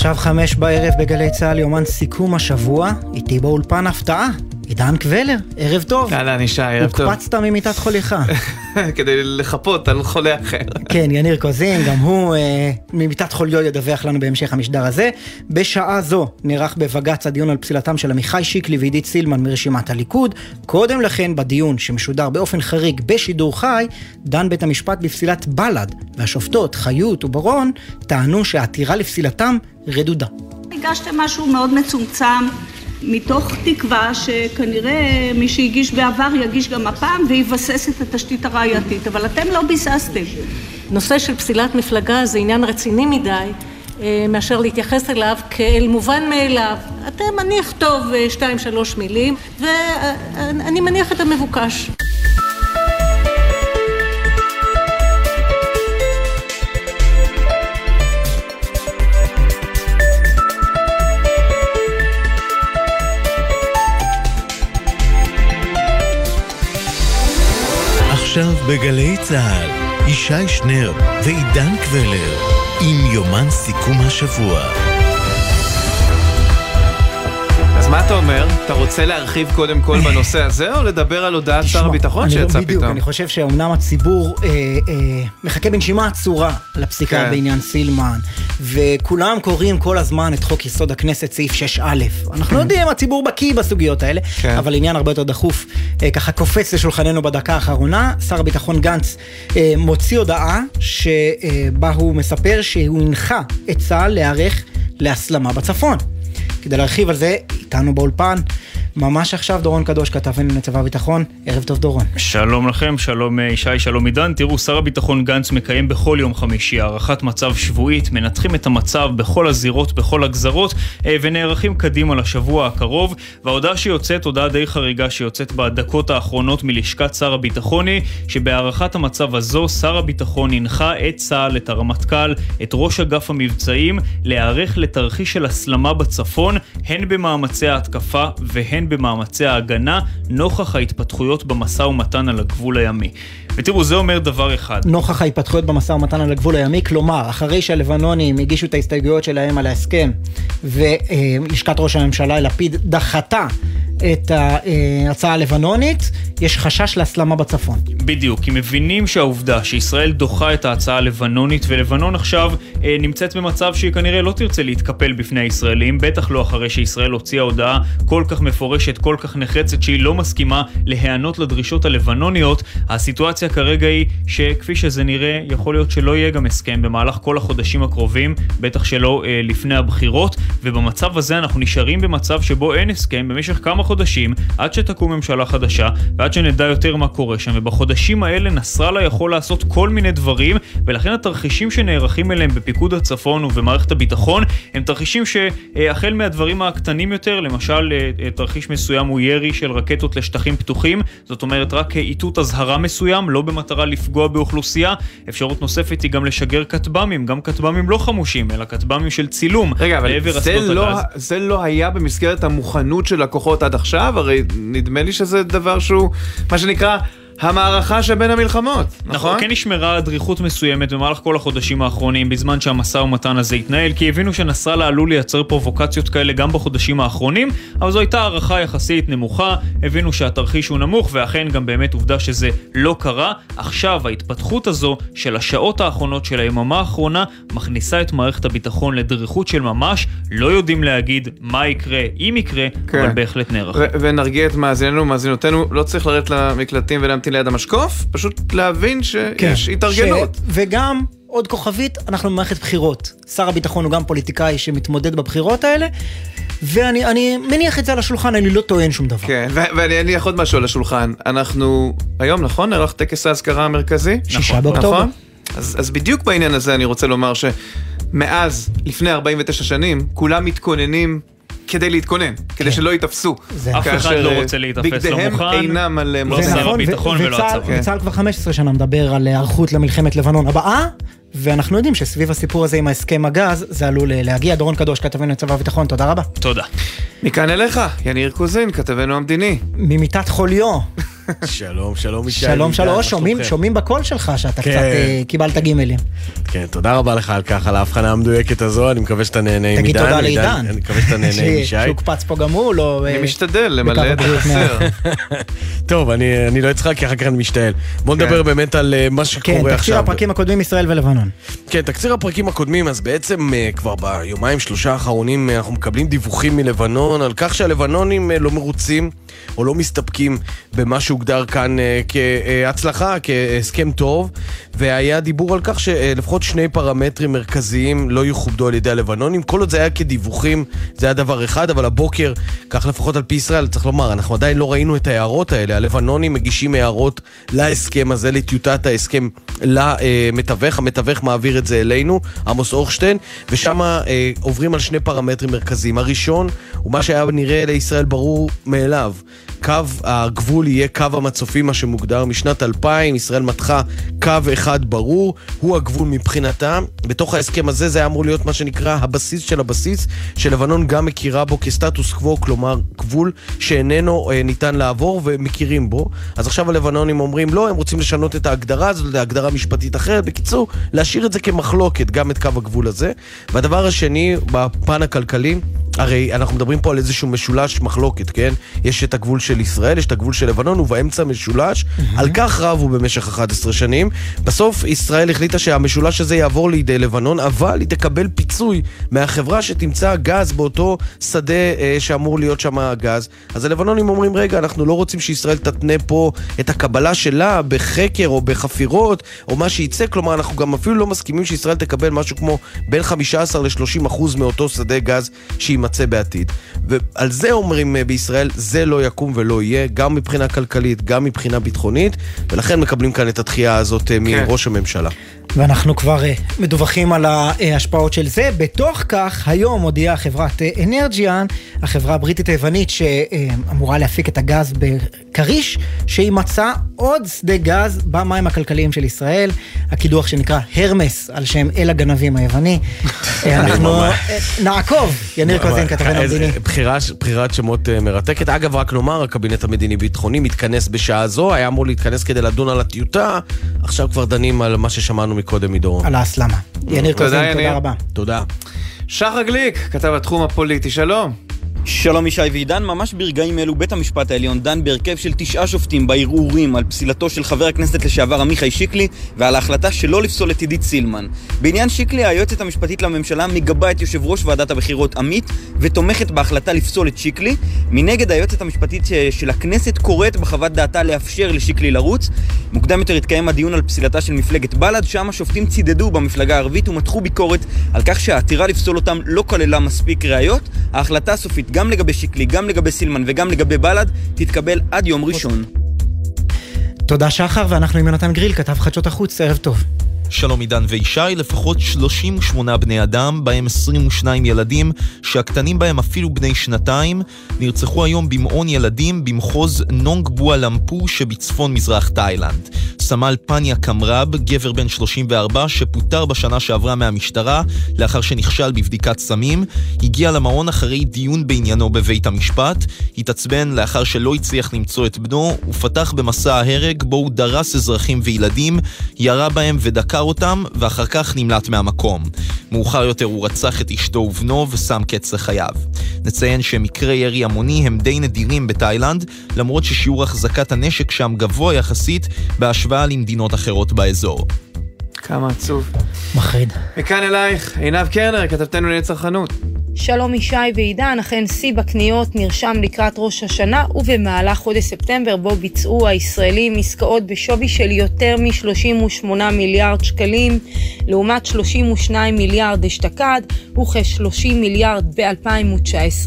עכשיו חמש בערב בגלי צה"ל, יומן סיכום השבוע, איתי באולפן הפתעה, עידן קבלר, ערב טוב. אהלן ישי, ערב טוב. הוקפצת ממיטת חוליך. כדי לחפות על חולה אחר. כן, יניר קוזין, גם הוא אה, ממיטת חוליו ידווח לנו בהמשך המשדר הזה. בשעה זו נערך בבג"ץ הדיון על פסילתם של עמיחי שיקלי ועידית סילמן מרשימת הליכוד. קודם לכן, בדיון שמשודר באופן חריג בשידור חי, דן בית המשפט בפסילת בל"ד, והשופטות חיות וברון טענו שהעתירה לפסילתם רדודה. הגשתם משהו מאוד מצומצם. מתוך תקווה שכנראה מי שהגיש בעבר יגיש גם הפעם ויבסס את התשתית הראייתית, אבל אתם לא ביססתם. נושא של פסילת מפלגה זה עניין רציני מדי אה, מאשר להתייחס אליו כאל מובן מאליו. אתם, אני אכתוב אה, שתיים שלוש מילים ואני מניח את המבוקש. עכשיו בגלי צה"ל, ישי שנר ועידן קבלר, עם יומן סיכום השבוע. מה אתה אומר? אתה רוצה להרחיב קודם כל בנושא הזה, או לדבר על הודעת שר הביטחון שיצא פתאום? בדיוק, אני חושב שאומנם הציבור אה, אה, מחכה בנשימה עצורה לפסיקה כן. בעניין סילמן, וכולם קוראים כל הזמן את חוק יסוד הכנסת סעיף 6א. אנחנו יודעים, הציבור בקיא בסוגיות האלה, כן. אבל עניין הרבה יותר דחוף, אה, ככה קופץ לשולחננו בדקה האחרונה. שר הביטחון גנץ אה, מוציא הודעה שבה הוא מספר שהוא הנחה את צה"ל להיערך להסלמה בצפון. כדי להרחיב על זה, איתנו באולפן, ממש עכשיו דורון קדוש, כתבנו לצבא הביטחון. ערב טוב דורון. שלום לכם, שלום אה, ישי, שלום עידן. תראו, שר הביטחון גנץ מקיים בכל יום חמישי הערכת מצב שבועית, מנתחים את המצב בכל הזירות, בכל הגזרות, אה, ונערכים קדימה לשבוע הקרוב. וההודעה שיוצאת, הודעה די חריגה שיוצאת בדקות האחרונות מלשכת שר הביטחון היא, שבהערכת המצב הזו, שר הביטחון הנחה את צה"ל, את הרמטכ"ל, את ראש אגף המבצעים, להיערך לתרחיש של הסלמה בצפון, הן במאמצי ההתקפה והן והן במאמצי ההגנה נוכח ההתפתחויות במשא ומתן על הגבול הימי. ותראו, זה אומר דבר אחד. נוכח ההתפתחויות במשא ומתן על הגבול הימי, כלומר, אחרי שהלבנונים הגישו את ההסתייגויות שלהם על ההסכם, ולשכת ראש הממשלה לפיד דחתה את ההצעה הלבנונית, יש חשש להסלמה בצפון. בדיוק, כי מבינים שהעובדה שישראל דוחה את ההצעה הלבנונית, ולבנון עכשיו אה, נמצאת במצב שהיא כנראה לא תרצה להתקפל בפני הישראלים, בטח לא אחרי שישראל הוציאה הודעה כל כך מפורשת, כל כך נחרצת, שהיא לא מסכימה להיענות לדרישות הלבנוניות. הסיטואציה כרגע היא שכפי שזה נראה, יכול להיות שלא יהיה גם הסכם במהלך כל החודשים הקרובים, בטח שלא אה, לפני הבחירות, ובמצב הזה אנחנו נשארים במצב שבו אין הסכם במשך כמה חודשים, עד שתקום ממשלה חדשה, ועד שנדע יותר מה קורה שם, ובחודשים האלה נסראללה יכול לעשות כל מיני דברים, ולכן התרחישים שנערכים אליהם בפיקוד הצפון ובמערכת הביטחון, הם תרחישים שהחל מהדברים הקטנים יותר, למשל אה, אה, תרחיש מסוים הוא ירי של רקטות לשטחים פתוחים, זאת אומרת רק איתות אזהרה מסוים, לא במטרה לפגוע באוכלוסייה. אפשרות נוספת היא גם לשגר כטב"מים, גם כטב"מים לא חמושים, אלא כטב"מים של צילום. רגע, אבל זה לא, זה לא היה במסגרת המוכנות של הכוחות עד עכשיו? הרי נדמה לי שזה דבר שהוא, מה שנקרא... המערכה שבין המלחמות, נכון? נכון, כן נשמרה דריכות מסוימת במהלך כל החודשים האחרונים בזמן שהמשא ומתן הזה התנהל, כי הבינו שנסראללה עלול לייצר פרובוקציות כאלה גם בחודשים האחרונים, אבל זו הייתה הערכה יחסית נמוכה, הבינו שהתרחיש הוא נמוך, ואכן גם באמת עובדה שזה לא קרה. עכשיו ההתפתחות הזו של השעות האחרונות של היממה האחרונה מכניסה את מערכת הביטחון לדריכות של ממש, לא יודעים להגיד מה יקרה, אם יקרה, כן. אבל בהחלט נערכים. ונרגיע את מאזיננו ומאזינותינו, לא צריך לרדת למקלטים ולהמתין ליד המשקוף, פשוט להבין שיש כן, התארגנות. ש... וגם, עוד כוכבית, אנחנו במערכת בחירות. שר הביטחון הוא גם פוליטיקאי שמתמודד בבחירות האלה, ואני מניח את זה על השולחן, אני לא טוען שום דבר. כן, ואני אניח עוד משהו על השולחן. אנחנו, היום, נכון? נערך טקס האזכרה המרכזי? שישה נכון, באוקטובר. נכון? אז, אז בדיוק בעניין הזה אני רוצה לומר שמאז, לפני 49 שנים, כולם מתכוננים כדי להתכונן, כדי כן. שלא ייתפסו. אף אחד לא רוצה להיתפס, לא מוכן. בגדיהם אינם על לא שר נכון, הביטחון ולא הצבא. וצה"ל כבר 15 שנה מדבר על היערכות למלחמת לבנון הבאה, ואנחנו יודעים שסביב הסיפור הזה עם ההסכם הגז, זה עלול להגיע. דורון קדוש, כתבנו לצבא הביטחון, תודה רבה. תודה. מכאן אליך, יניר קוזין, כתבנו המדיני. ממיטת חוליו. שלום, שלום ישי. שלום, שלום, שומעים, שומעים בקול שלך שאתה כן. קצת אה, קיבלת גימלים. כן, תודה רבה לך על כך, על ההבחנה המדויקת הזו, אני מקווה שאתה נהנה עם עידן. תגיד תודה לעידן. אני מקווה שאתה נהנה עם ישי. שהוקפץ פה גם הוא, לא... אני אה, משתדל למלא את החסר. טוב, אני אני לא אצחק, כי אחר כך אני משתעל. בוא נדבר באמת על אה, מה כן, שקורה תקציר עכשיו. הפרקים הקודמים ישראל ולבנון. כן, תקציר הפרקים הקודמים, אז בעצם כבר ביומיים שלושה האחרונים אנחנו מקבלים דיווחים מלבנון על כך שהלבנונים לא מרוצים או לא מסתפקים במה שהוגדר כאן אה, כהצלחה, כהסכם טוב, והיה דיבור על כך שלפחות שני פרמטרים מרכזיים לא יכובדו על ידי הלבנונים. כל עוד זה היה כדיווחים, זה היה דבר אחד, אבל הבוקר, כך לפחות על פי ישראל, צריך לומר, אנחנו עדיין לא ראינו את ההערות האלה. הלבנונים מגישים הערות להסכם הזה, לטיוטת ההסכם למתווך, המתווך מעביר את זה אלינו, עמוס אורשטיין, ושם אה, עוברים על שני פרמטרים מרכזיים. הראשון הוא מה שהיה נראה לישראל ברור מאליו. קו הגבול יהיה קו המצופים, מה שמוגדר משנת 2000, ישראל מתחה קו אחד ברור, הוא הגבול מבחינתה. בתוך ההסכם הזה זה היה אמור להיות מה שנקרא הבסיס של הבסיס, שלבנון גם מכירה בו כסטטוס קוו, כלומר גבול שאיננו אה, ניתן לעבור ומכירים בו. אז עכשיו הלבנונים אומרים לא, הם רוצים לשנות את ההגדרה הזאת להגדרה משפטית אחרת. בקיצור, להשאיר את זה כמחלוקת, גם את קו הגבול הזה. והדבר השני, בפן הכלכלי, הרי אנחנו מדברים פה על איזשהו משולש מחלוקת, כן? יש את הגבול של ישראל, יש את הגבול של לבנון, ובאמצע משולש. על כך רבו במשך 11 שנים. בסוף ישראל החליטה שהמשולש הזה יעבור לידי לבנון, אבל היא תקבל פיצוי מהחברה שתמצא גז באותו שדה אה, שאמור להיות שם הגז. אז הלבנונים אומרים, רגע, אנחנו לא רוצים שישראל תתנה פה את הקבלה שלה בחקר או בחפירות, או מה שייצא, כלומר, אנחנו גם אפילו לא מסכימים שישראל תקבל משהו כמו בין 15 ל-30 אחוז מאותו שדה גז שיימצא בעתיד. ועל זה אומרים אה, בישראל, זה לא יקום ולא יהיה, גם מבחינה כלכלית, גם מבחינה ביטחונית, ולכן מקבלים כאן את הדחייה הזאת אה, מראש הממשלה. ואנחנו כבר אה, מדווחים על ההשפעות של זה. בתוך כך, היום הודיעה חברת אה, אנרג'יאן, החברה הבריטית היוונית שאמורה להפיק את הגז בכריש, שהיא מצאה עוד שדה גז במים הכלכליים של ישראל, הקידוח שנקרא הרמס, על שם אל הגנבים היווני. אה, אנחנו נעקוב, יניר קוזין, איזה המדיני. בחירת שמות מרתקת. אגב, רק נאמר, הקבינט המדיני-ביטחוני מתכנס בשעה זו, היה אמור להתכנס כדי לדון על הטיוטה, עכשיו כבר דנים על מה ששמענו מקודם מדורון. על ההסלמה. יניר קוזין, יניר. תודה רבה. תודה. שחר גליק, כתב התחום הפוליטי, שלום. שלום ישי ועידן, ממש ברגעים אלו בית המשפט העליון דן בהרכב של תשעה שופטים בערעורים על פסילתו של חבר הכנסת לשעבר עמיחי שיקלי ועל ההחלטה שלא לפסול את עידית סילמן. בעניין שיקלי, היועצת המשפטית לממשלה מגבה את יושב ראש ועדת הבחירות עמית ותומכת בהחלטה לפסול את שיקלי. מנגד, היועצת המשפטית של הכנסת קוראת בחוות דעתה לאפשר לשיקלי לרוץ. מוקדם יותר התקיים הדיון על פסילתה של מפלגת בל"ד, שם השופטים צידדו במפלגה הערבית ומתחו ביקורת על כך שהעתירה לפסול אותם לא כללה מספיק ראיות. ההחלטה הסופית גם לגבי שיקלי, גם לגבי סילמן וגם לגבי בל"ד תתקבל עד יום ראשון. תודה שחר, ואנחנו עם יונתן גריל, כתב חדשות החוץ, ערב טוב. שלום עידן וישי, לפחות 38 בני אדם, בהם 22 ילדים, שהקטנים בהם אפילו בני שנתיים, נרצחו היום במעון ילדים במחוז נונג בואה למפו שבצפון מזרח תאילנד. סמל פניה קמרב, גבר בן 34 שפוטר בשנה שעברה מהמשטרה לאחר שנכשל בבדיקת סמים, הגיע למעון אחרי דיון בעניינו בבית המשפט, התעצבן לאחר שלא הצליח למצוא את בנו, ופתח במסע ההרג בו הוא דרס אזרחים וילדים, ירה בהם ודקר אותם, ואחר כך נמלט מהמקום. מאוחר יותר הוא רצח את אשתו ובנו ושם קץ לחייו. נציין שמקרי ירי המוני הם די נדירים בתאילנד, למרות ששיעור החזקת הנשק שם גבוה יחסית בהשוואה למדינות אחרות באזור. כמה עצוב. מחריד. מכאן אלייך, עינב קרנר, כתבתנו לענייני צרכנות. שלום ישי ועידן, אכן שיא בקניות נרשם לקראת ראש השנה ובמהלך חודש ספטמבר בו ביצעו הישראלים עסקאות בשווי של יותר מ-38 מיליארד שקלים לעומת 32 מיליארד אשתקד וכ-30 מיליארד ב-2019.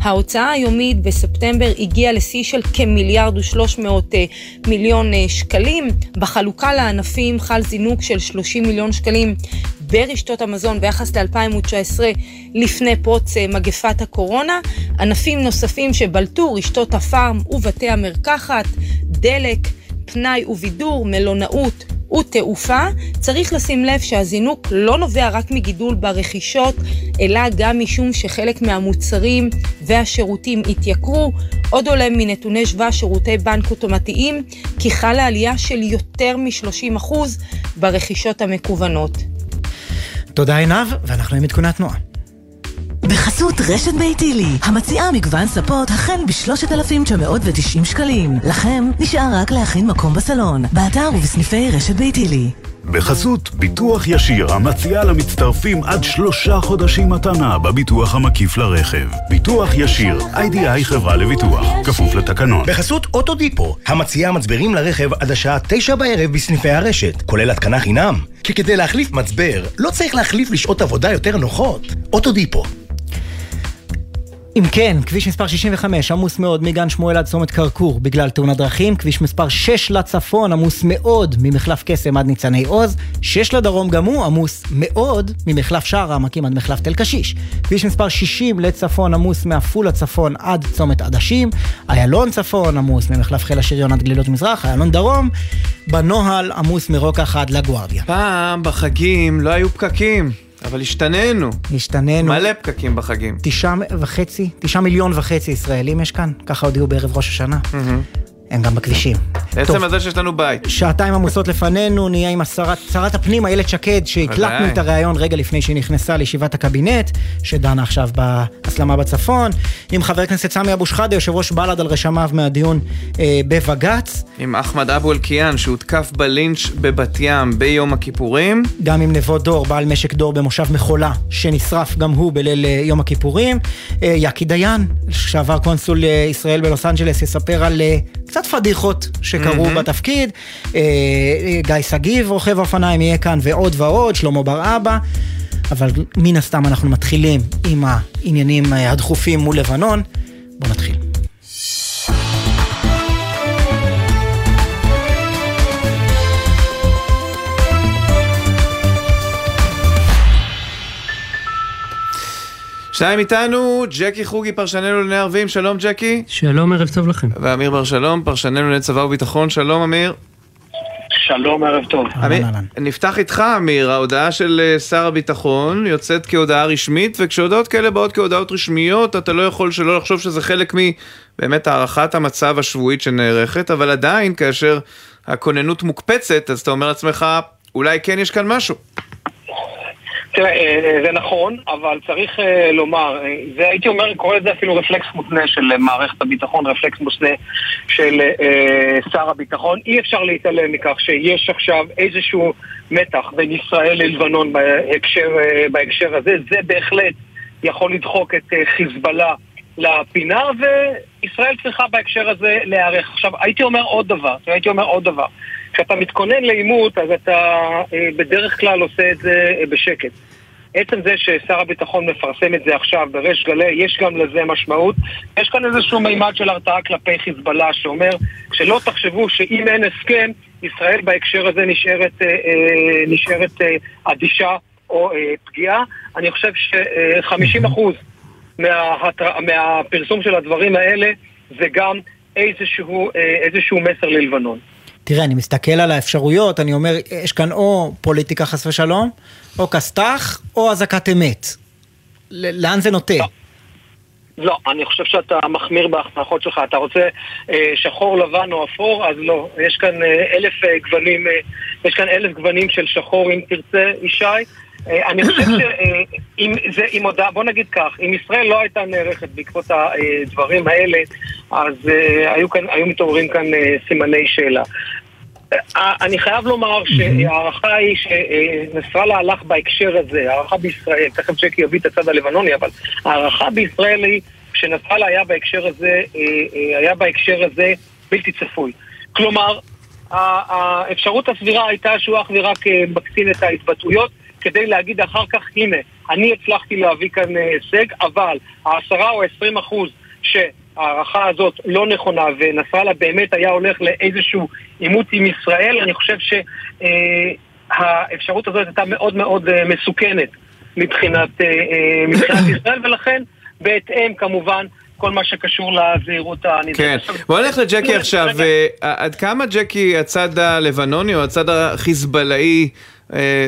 ההוצאה היומית בספטמבר הגיעה לשיא של כמיליארד ושלוש מאות אה, מיליון אה, שקלים. בחלוקה לענפים חל זינוק של 30 מיליון שקלים ברשתות המזון ביחס ל-2019 לפני פרוץ אה, מגפת הקורונה. ענפים נוספים שבלטו, רשתות הפארם ובתי המרקחת, דלק, פנאי ובידור, מלונאות ותעופה, צריך לשים לב שהזינוק לא נובע רק מגידול ברכישות, אלא גם משום שחלק מהמוצרים והשירותים התייקרו. עוד עולה מנתוני שווה שירותי בנק אוטומטיים, כי חלה עלייה של יותר מ-30% ברכישות המקוונות. תודה עינב, ואנחנו עם עדכונת תנועה. בחסות רשת ביתילי, המציעה מגוון ספות החל ב-3,990 שקלים. לכם נשאר רק להכין מקום בסלון, באתר ובסניפי רשת ביתילי. בחסות ביטוח ישיר המציעה למצטרפים עד שלושה חודשים מתנה בביטוח המקיף לרכב. ביטוח ישיר, איי-די-איי חברה לביטוח, כפוף לתקנון. בחסות אוטודיפו, המציעה מצברים לרכב עד השעה תשע בערב בסניפי הרשת, כולל התקנה חינם. כי כדי להחליף מצבר, לא צריך להחליף לשעות עבודה יותר נוחות. אוטודיפו. אם כן, כביש מספר 65 עמוס מאוד מגן שמואל עד צומת כרכור בגלל תאונת דרכים, כביש מספר 6 לצפון עמוס מאוד ממחלף קסם עד ניצני עוז, 6 לדרום גם הוא עמוס מאוד ממחלף שער העמקים עד מחלף תל קשיש, כביש מספר 60 לצפון עמוס מעפולה צפון עד צומת עדשים, איילון צפון עמוס ממחלף חיל השריון עד גלילות מזרח, איילון דרום, בנוהל עמוס מרוקח עד לגוארדיה. פעם בחגים לא היו פקקים. אבל השתננו. השתננו. מלא פקקים בחגים. תשעה וחצי, תשעה מיליון וחצי ישראלים יש כאן, ככה הודיעו בערב ראש השנה. הם גם בכבישים. עצם הזה שיש לנו בית. שעתיים עמוסות לפנינו, נהיה עם השרת, שרת הפנים איילת שקד, שהקלטנו את הריאיון רגע לפני שהיא נכנסה לישיבת הקבינט, שדנה עכשיו בהסלמה בצפון, עם חבר הכנסת סמי אבו שחאדה, יושב ראש בל"ד על רשמיו מהדיון אה, בבג"ץ. עם אחמד אבו אלקיעאן, שהותקף בלינץ' בבת ים ביום הכיפורים. גם עם נבו דור, בעל משק דור במושב מחולה, שנשרף גם הוא בליל אה, יום הכיפורים. אה, יאקי דיין, שעבר קונסול אה, ישראל בלוס אנג'לס, יספר על... אה, קצת פדיחות שקרו אהמ. בתפקיד. אה, גיא שגיב, רוכב אופניים, יהיה כאן ועוד ועוד, שלמה בר אבא. אבל מן הסתם אנחנו מתחילים עם העניינים הדחופים מול לבנון. בואו נתחיל. שניים איתנו, ג'קי חוגי, פרשננו לענייני ערבים, שלום ג'קי. שלום, ערב טוב לכם. ואמיר בר שלום, פרשננו לענייני צבא וביטחון, שלום אמיר. שלום, ערב טוב. אמיר, נפתח איתך, אמיר, ההודעה של אה, שר הביטחון יוצאת כהודעה רשמית, וכשהודעות כאלה באות כהודעות רשמיות, אתה לא יכול שלא לחשוב שזה חלק מבאמת הערכת המצב השבועית שנערכת, אבל עדיין, כאשר הכוננות מוקפצת, אז אתה אומר לעצמך, אולי כן יש כאן משהו. תראה, אה, זה נכון, אבל צריך אה, לומר, אה, זה הייתי אומר, קורא לזה אפילו רפלקס מותנה של מערכת הביטחון, רפלקס מותנה של שר הביטחון. אי אפשר להתעלם מכך שיש עכשיו איזשהו מתח בין ישראל ללבנון בהקשר, בהקשר הזה. זה בהחלט יכול לדחוק את חיזבאללה לפינה, וישראל צריכה בהקשר הזה להיערך. עכשיו, הייתי אומר עוד דבר, הייתי אומר עוד דבר. כשאתה מתכונן לעימות, אז אתה בדרך כלל עושה את זה בשקט. עצם זה ששר הביטחון מפרסם את זה עכשיו בריש גלי, יש גם לזה משמעות. יש כאן איזשהו מימד של הרתעה כלפי חיזבאללה שאומר שלא תחשבו שאם אין הסכם, ישראל בהקשר הזה נשארת, אה, אה, נשארת אה, אדישה או אה, פגיעה. אני חושב ש-50% מההתר... מהפרסום של הדברים האלה זה גם איזשהו, אה, איזשהו מסר ללבנון. תראה, אני מסתכל על האפשרויות, אני אומר, יש כאן או פוליטיקה חס ושלום, או כסת"ח, או אזעקת אמת. לאן זה נוטה? לא. לא, אני חושב שאתה מחמיר בהכנחות שלך. אתה רוצה אה, שחור, לבן או אפור? אז לא. יש כאן אה, אלף אה, גוונים, אה, יש כאן אלף גוונים של שחור, אם תרצה, ישי. אה, אני חושב שאם אה, זה, אם הודעה, בוא נגיד כך, אם ישראל לא הייתה נערכת בעקבות הדברים האלה, אז אה, היו, כאן, היו מתעוררים כאן סימני שאלה. אני חייב לומר שההערכה היא שנסראללה הלך בהקשר הזה, הערכה בישראל, תכף צ'קי יביא את הצד הלבנוני, אבל ההערכה בישראל היא שנסראללה היה בהקשר הזה, היה בהקשר הזה בלתי צפוי. כלומר, האפשרות הסבירה הייתה שהוא אך ורק מקטין את ההתבטאויות כדי להגיד אחר כך, הנה, אני הצלחתי להביא כאן הישג, אבל העשרה או עשרים אחוז ש... ההערכה הזאת לא נכונה ונסראללה באמת היה הולך לאיזשהו עימות עם ישראל, אני חושב שהאפשרות הזאת הייתה מאוד מאוד אה, מסוכנת מבחינת, אה, אה, מבחינת ישראל, ולכן בהתאם כמובן כל מה שקשור לזהירות הנדרשת. כן, בוא נלך לג'קי עכשיו. אה, עד כמה ג'קי הצד הלבנוני או הצד החיזבאללאי אה,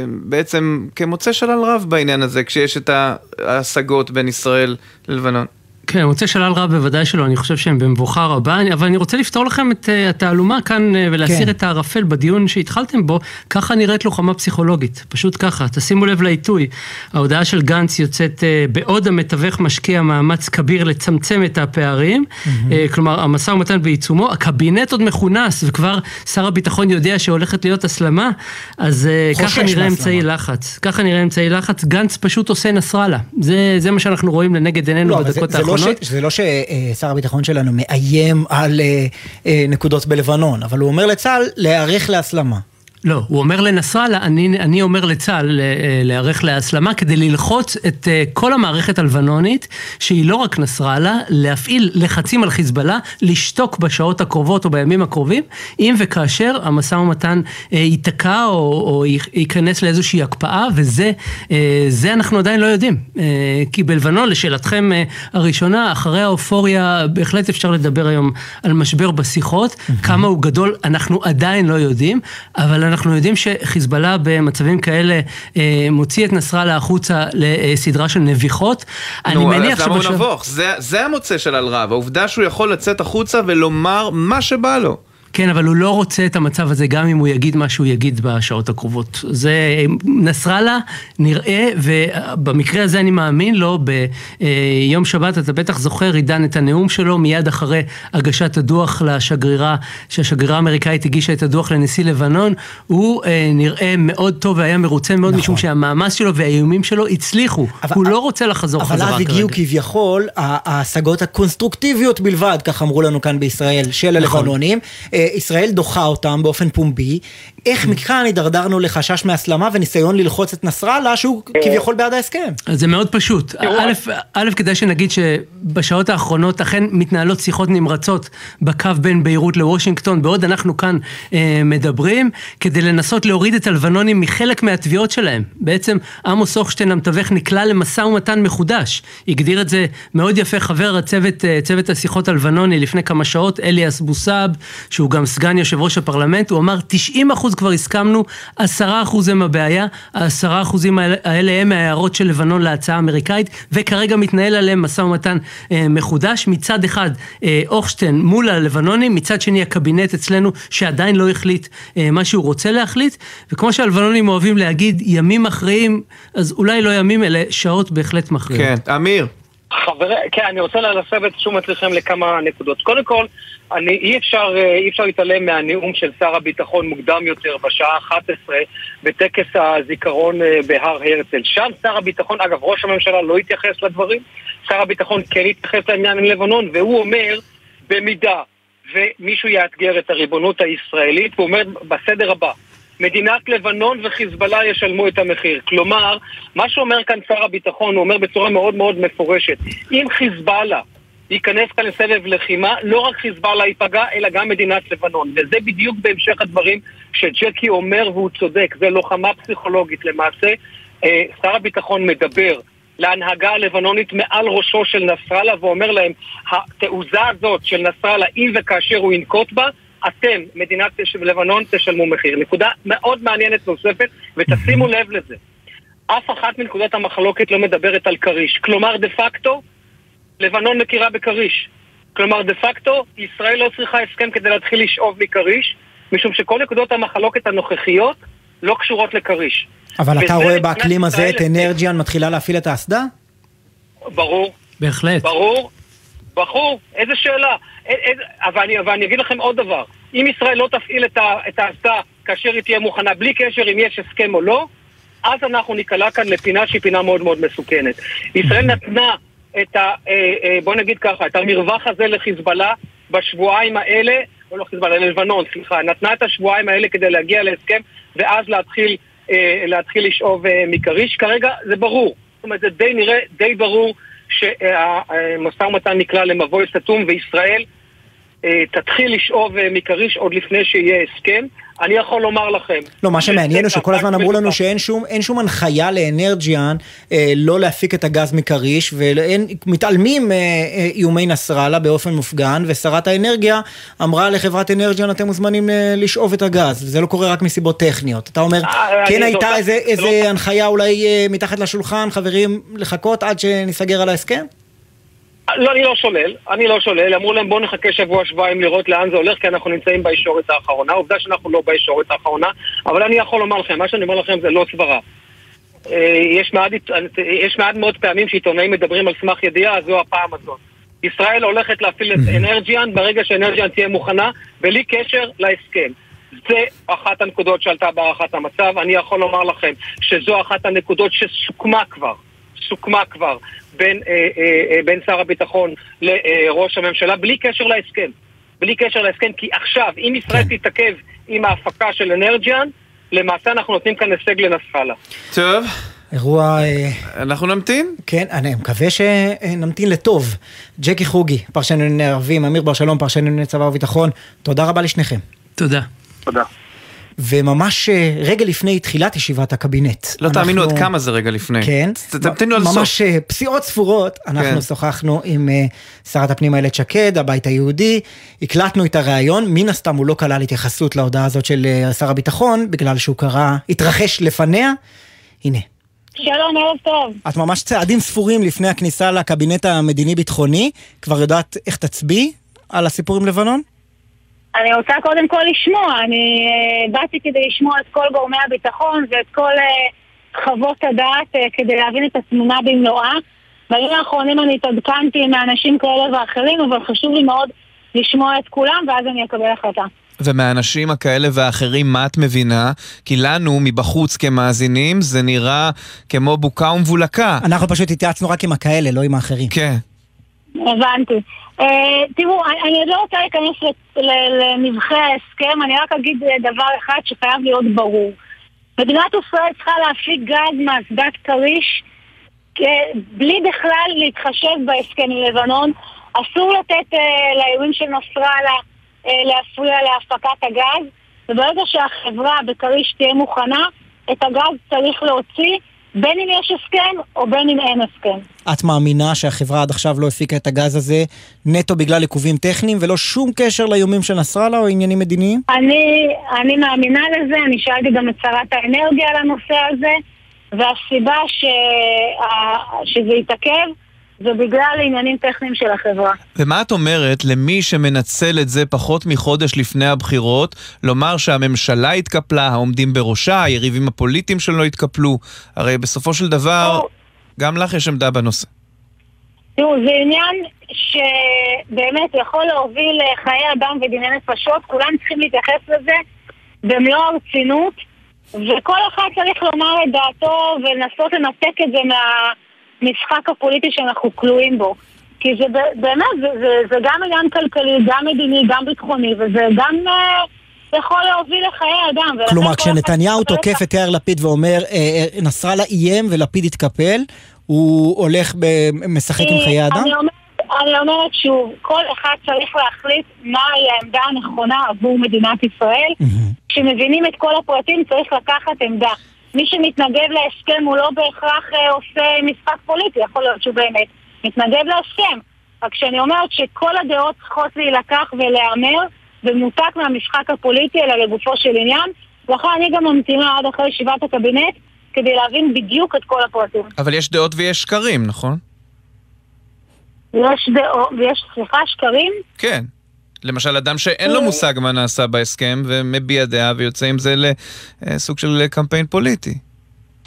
בעצם כמוצא שלל רב בעניין הזה, כשיש את ההשגות בין ישראל ללבנון? כן, מוצא שלל רב בוודאי שלא, אני חושב שהם במבוכה רבה, אבל אני רוצה לפתור לכם את uh, התעלומה כאן uh, ולהסיר כן. את הערפל בדיון שהתחלתם בו, ככה נראית לוחמה פסיכולוגית, פשוט ככה, תשימו לב לעיתוי. ההודעה של גנץ יוצאת uh, בעוד המתווך משקיע מאמץ כביר לצמצם את הפערים, mm-hmm. כלומר המשא ומתן בעיצומו, הקבינט עוד מכונס וכבר שר הביטחון יודע שהולכת להיות הסלמה, אז ככה נראה אמצעי לחץ, ככה נראה אמצעי לחץ, גנץ פשוט עושה נסראללה, זה, זה מה שאנחנו רואים לנגד עינינו לא, בדקות האחרונות. האחרונות. ש, זה לא ששר הביטחון שלנו מאיים על אה, אה, נקודות בלבנון, אבל הוא אומר לצה"ל להיערך להסלמה. לא, הוא אומר לנסראללה, אני, אני אומר לצה"ל אה, להיערך להסלמה כדי ללחוץ את אה, כל המערכת הלבנונית, שהיא לא רק נסראללה, להפעיל לחצים על חיזבאללה, לשתוק בשעות הקרובות או בימים הקרובים, אם וכאשר המשא ומתן אה, ייתקע או, או ייכנס לאיזושהי הקפאה, וזה זה אנחנו עדיין לא יודעים. כי בלבנון, לשאלתכם הראשונה, אחרי האופוריה, בהחלט אפשר לדבר היום על משבר בשיחות, כמה הוא גדול, אנחנו עדיין לא יודעים, אבל אנחנו יודעים שחיזבאללה במצבים כאלה אה, מוציא את נסראללה החוצה לסדרה של נביחות. נו, אז למה הוא נבוך? זה, זה המוצא של אל-רב, העובדה שהוא יכול לצאת החוצה ולומר מה שבא לו. כן, אבל הוא לא רוצה את המצב הזה, גם אם הוא יגיד מה שהוא יגיד בשעות הקרובות. זה נסראללה נראה, ובמקרה הזה אני מאמין לו, ביום שבת, אתה בטח זוכר, עידן את הנאום שלו מיד אחרי הגשת הדוח לשגרירה, שהשגרירה האמריקאית הגישה את הדוח לנשיא לבנון, הוא אה, נראה מאוד טוב והיה מרוצה מאוד, נכון. משום שהמאמץ שלו והאיומים שלו הצליחו. אבל, הוא לא רוצה לחזור חזרה כרגע. אבל אז הגיעו כביכול ההשגות הקונסטרוקטיביות בלבד, כך אמרו לנו כאן בישראל, של נכון. הלבנונים. אה, ישראל דוחה אותם באופן פומבי, איך מכאן הידרדרנו לחשש מהסלמה וניסיון ללחוץ את נסראללה שהוא כביכול בעד ההסכם? זה מאוד פשוט. א', כדאי שנגיד שבשעות האחרונות אכן מתנהלות שיחות נמרצות בקו בין ביירות לוושינגטון, בעוד אנחנו כאן אה, מדברים, כדי לנסות להוריד את הלבנונים מחלק מהתביעות שלהם. בעצם עמוס הוכשטיין המתווך נקלע למשא ומתן מחודש. הגדיר את זה מאוד יפה חבר הצוות, אה, צוות השיחות הלבנוני לפני כמה שעות, אליאס בוסאב, שהוא גם סגן יושב ראש הפרלמנט, הוא אמר 90 אחוז כבר הסכמנו, 10 אחוז הם הבעיה, ה-10 אחוזים האלה הם ההערות של לבנון להצעה האמריקאית, וכרגע מתנהל עליהם משא ומתן אה, מחודש. מצד אחד אה, אוכשטיין מול הלבנונים, מצד שני הקבינט אצלנו שעדיין לא החליט אה, מה שהוא רוצה להחליט, וכמו שהלבנונים אוהבים להגיד, ימים מכריעים, אז אולי לא ימים אלה, שעות בהחלט מכריעים. כן, אמיר. חברי, כן, אני רוצה להסב את תשומת לכם לכמה נקודות. קודם כל, אני, אי, אפשר, אה, אי אפשר להתעלם מהנאום של שר הביטחון מוקדם יותר בשעה 11 בטקס הזיכרון אה, בהר הרצל. שם שר הביטחון, אגב, ראש הממשלה לא התייחס לדברים, שר הביטחון כן התייחס לעניין עם לבנון, והוא אומר, במידה ומישהו יאתגר את הריבונות הישראלית, הוא אומר בסדר הבא, מדינת לבנון וחיזבאללה ישלמו את המחיר. כלומר, מה שאומר כאן שר הביטחון, הוא אומר בצורה מאוד מאוד מפורשת, אם חיזבאללה ייכנס כאן לסבב לחימה, לא רק חיזבאללה ייפגע, אלא גם מדינת לבנון. וזה בדיוק בהמשך הדברים שג'קי אומר, והוא צודק, זה לוחמה פסיכולוגית למעשה. אה, שר הביטחון מדבר להנהגה הלבנונית מעל ראשו של נסראללה ואומר להם, התעוזה הזאת של נסראללה, אם וכאשר הוא ינקוט בה, אתם, מדינת לבנון, תשלמו מחיר. נקודה מאוד מעניינת נוספת, ותשימו לב לזה. אף אחת מנקודות המחלוקת לא מדברת על כריש. כלומר, דה פקטו, לבנון מכירה בכריש. כלומר, דה פקטו, ישראל לא צריכה הסכם כדי להתחיל לשאוב מכריש, משום שכל נקודות המחלוקת הנוכחיות לא קשורות לכריש. אבל אתה רואה באקלים הזה את אנרג'יאן מתחילה להפעיל את האסדה? ברור. בהחלט. ברור. בחור, איזה שאלה. איזה, אבל, אני, אגיד לכם עוד דבר. אם ישראל לא תפעיל את האסדה כאשר היא תהיה מוכנה, בלי קשר אם יש הסכם או לא, אז אנחנו ניקלע כאן לפינה שהיא פינה מאוד מאוד מסוכנת. ישראל נתנה את ה... אה, אה, בוא נגיד ככה, את המרווח הזה לחיזבאללה בשבועיים האלה, או לא חיזבאללה, ללבנון, סליחה, נתנה את השבועיים האלה כדי להגיע להסכם, ואז להתחיל, אה, להתחיל לשאוב מכריש. כרגע זה ברור. זאת אומרת, זה די נראה, די ברור שהמשא ומתן נקלע למבוי סתום, וישראל אה, תתחיל לשאוב אה, מכריש עוד לפני שיהיה הסכם. אני יכול לומר לכם... לא, מה שמעניין הוא שכל הזמן אמרו לנו. שאין שום, שום הנחיה לאנרג'יאן אה, לא להפיק את הגז מכריש, ומתעלמים אה, אה, איומי נסראללה באופן מופגן, ושרת האנרגיה אמרה לחברת אנרג'יאן, אתם מוזמנים אה, לשאוב את הגז, וזה לא קורה רק מסיבות טכניות. אתה אומר, אה, כן הייתה לא, איזה, זה איזה לא- הנחיה אולי אה, מתחת לשולחן, חברים, לחכות עד שניסגר על ההסכם? לא, אני לא שולל, אני לא שולל, אמרו להם בואו נחכה שבוע שבועיים לראות לאן זה הולך כי אנחנו נמצאים בישורת האחרונה, עובדה שאנחנו לא בישורת האחרונה, אבל אני יכול לומר לכם, מה שאני אומר לכם זה לא סברה. אה, יש מעט, יש מעט מאוד פעמים שעיתונאים מדברים על סמך ידיעה, זו הפעם הזאת. ישראל הולכת להפעיל את אנרג'יאן ברגע שאנרג'יאן תהיה מוכנה, בלי קשר להסכם. זה אחת הנקודות שעלתה בהערכת המצב. אני יכול לומר לכם שזו אחת הנקודות שסוכמה כבר, סוכמה כבר בין, אה, אה, אה, בין שר הביטחון לראש הממשלה, בלי קשר להסכם. בלי קשר להסכם, כי עכשיו, אם ישראל תתעכב עם ההפקה של אנרג'יאן, למעשה אנחנו נותנים כאן הישג לנסראללה. טוב. אירוע... אה, אנחנו נמתין? כן, אני מקווה שנמתין לטוב. ג'קי חוגי, פרשן לענייני ערבים, אמיר בר שלום, פרשן לענייני צבא וביטחון, תודה רבה לשניכם. תודה. תודה. וממש אה, רגע לפני תחילת ישיבת הקבינט. לא תאמינו אנחנו- עד כמה זה רגע לפני. כן, תמתינו עד הסוף. ממש אה, פסיעות ספורות, אנחנו כן. שוחחנו עם אה, שרת הפנים איילת שקד, הבית היהודי, הקלטנו את הריאיון, מן הסתם הוא לא כלל התייחסות להודעה הזאת של שר הביטחון, בגלל שהוא קרא, התרחש לפניה. הנה, שלום, ערב טוב. את ממש צעדים ספורים לפני הכניסה לקבינט המדיני-ביטחוני, כבר יודעת איך תצביעי על הסיפור עם לבנון? אני רוצה קודם כל לשמוע, אני uh, באתי כדי לשמוע את כל גורמי הביטחון ואת כל uh, חוות הדעת uh, כדי להבין את התמונה במלואה. בימים האחרונים אני התעדכנתי מאנשים כאלה ואחרים, אבל חשוב לי מאוד לשמוע את כולם ואז אני אקבל החלטה. ומהאנשים הכאלה והאחרים, מה את מבינה? כי לנו, מבחוץ כמאזינים, זה נראה כמו בוקה ומבולקה. אנחנו פשוט התייעצנו רק עם הכאלה, לא עם האחרים. כן. הבנתי. Uh, תראו, אני, עוד לא רוצה להיכנס ל- ל- לנבחי ההסכם, אני רק אגיד אה, דבר אחד שחייב להיות ברור. מדינת ישראל צריכה להפיק גז מאסדת כריש כ- בלי בכלל להתחשב בהסכם עם לבנון. אסור לתת לאירועים של נסראללה להפריע להפקת הגז, וברגע שהחברה בכריש תהיה מוכנה, את הגז צריך להוציא, בין אם יש הסכם או בין אם אין הסכם. את מאמינה שהחברה עד עכשיו לא הפיקה את הגז הזה נטו בגלל עיכובים טכניים ולא שום קשר לאיומים של נסראללה או עניינים מדיניים? אני, אני מאמינה לזה, אני שאלתי גם את שרת האנרגיה על הנושא הזה, והסיבה ש, שזה יתעכב זה בגלל עניינים טכניים של החברה. ומה את אומרת למי שמנצל את זה פחות מחודש לפני הבחירות, לומר שהממשלה התקפלה, העומדים בראשה, היריבים הפוליטיים שלו התקפלו? הרי בסופו של דבר, גם לך יש עמדה בנושא. תראו, זה עניין שבאמת יכול להוביל לחיי אדם ודיני נפשות, כולם צריכים להתייחס לזה במלוא הרצינות, וכל אחד צריך לומר את דעתו ולנסות לנתק את זה מהמשחק הפוליטי שאנחנו כלואים בו. כי זה באמת, זה, זה, זה גם עניין כלכלי, גם מדיני, גם ביטחוני, וזה גם אה, יכול להוביל לחיי אדם. כלומר, כשנתניהו תוקף את יאיר לפיד ואומר, אה, אה, נסראללה איים ולפיד התקפל, הוא הולך, ב- משחק עם חיי אדם? אני אומרת, אני אומרת שוב, כל אחד צריך להחליט מהי העמדה הנכונה עבור מדינת ישראל. כשמבינים את כל הפרטים צריך לקחת עמדה. מי שמתנגד להסכם הוא לא בהכרח אה, עושה משחק פוליטי, יכול להיות שהוא באמת מתנגד להסכם. רק שאני אומרת שכל הדעות צריכות להילקח ולהיאמר במנותק מהמשחק הפוליטי, אלא לגופו של עניין. לכן אני גם ממתינה עד אחרי ישיבת הקבינט כדי להבין בדיוק את כל הפרטים. אבל יש דעות ויש שקרים, נכון? יש דעות, יש, סליחה, שקרים? כן. למשל, אדם שאין לו מושג מה נעשה בהסכם ומביע דעה ויוצא עם זה לסוג של קמפיין פוליטי.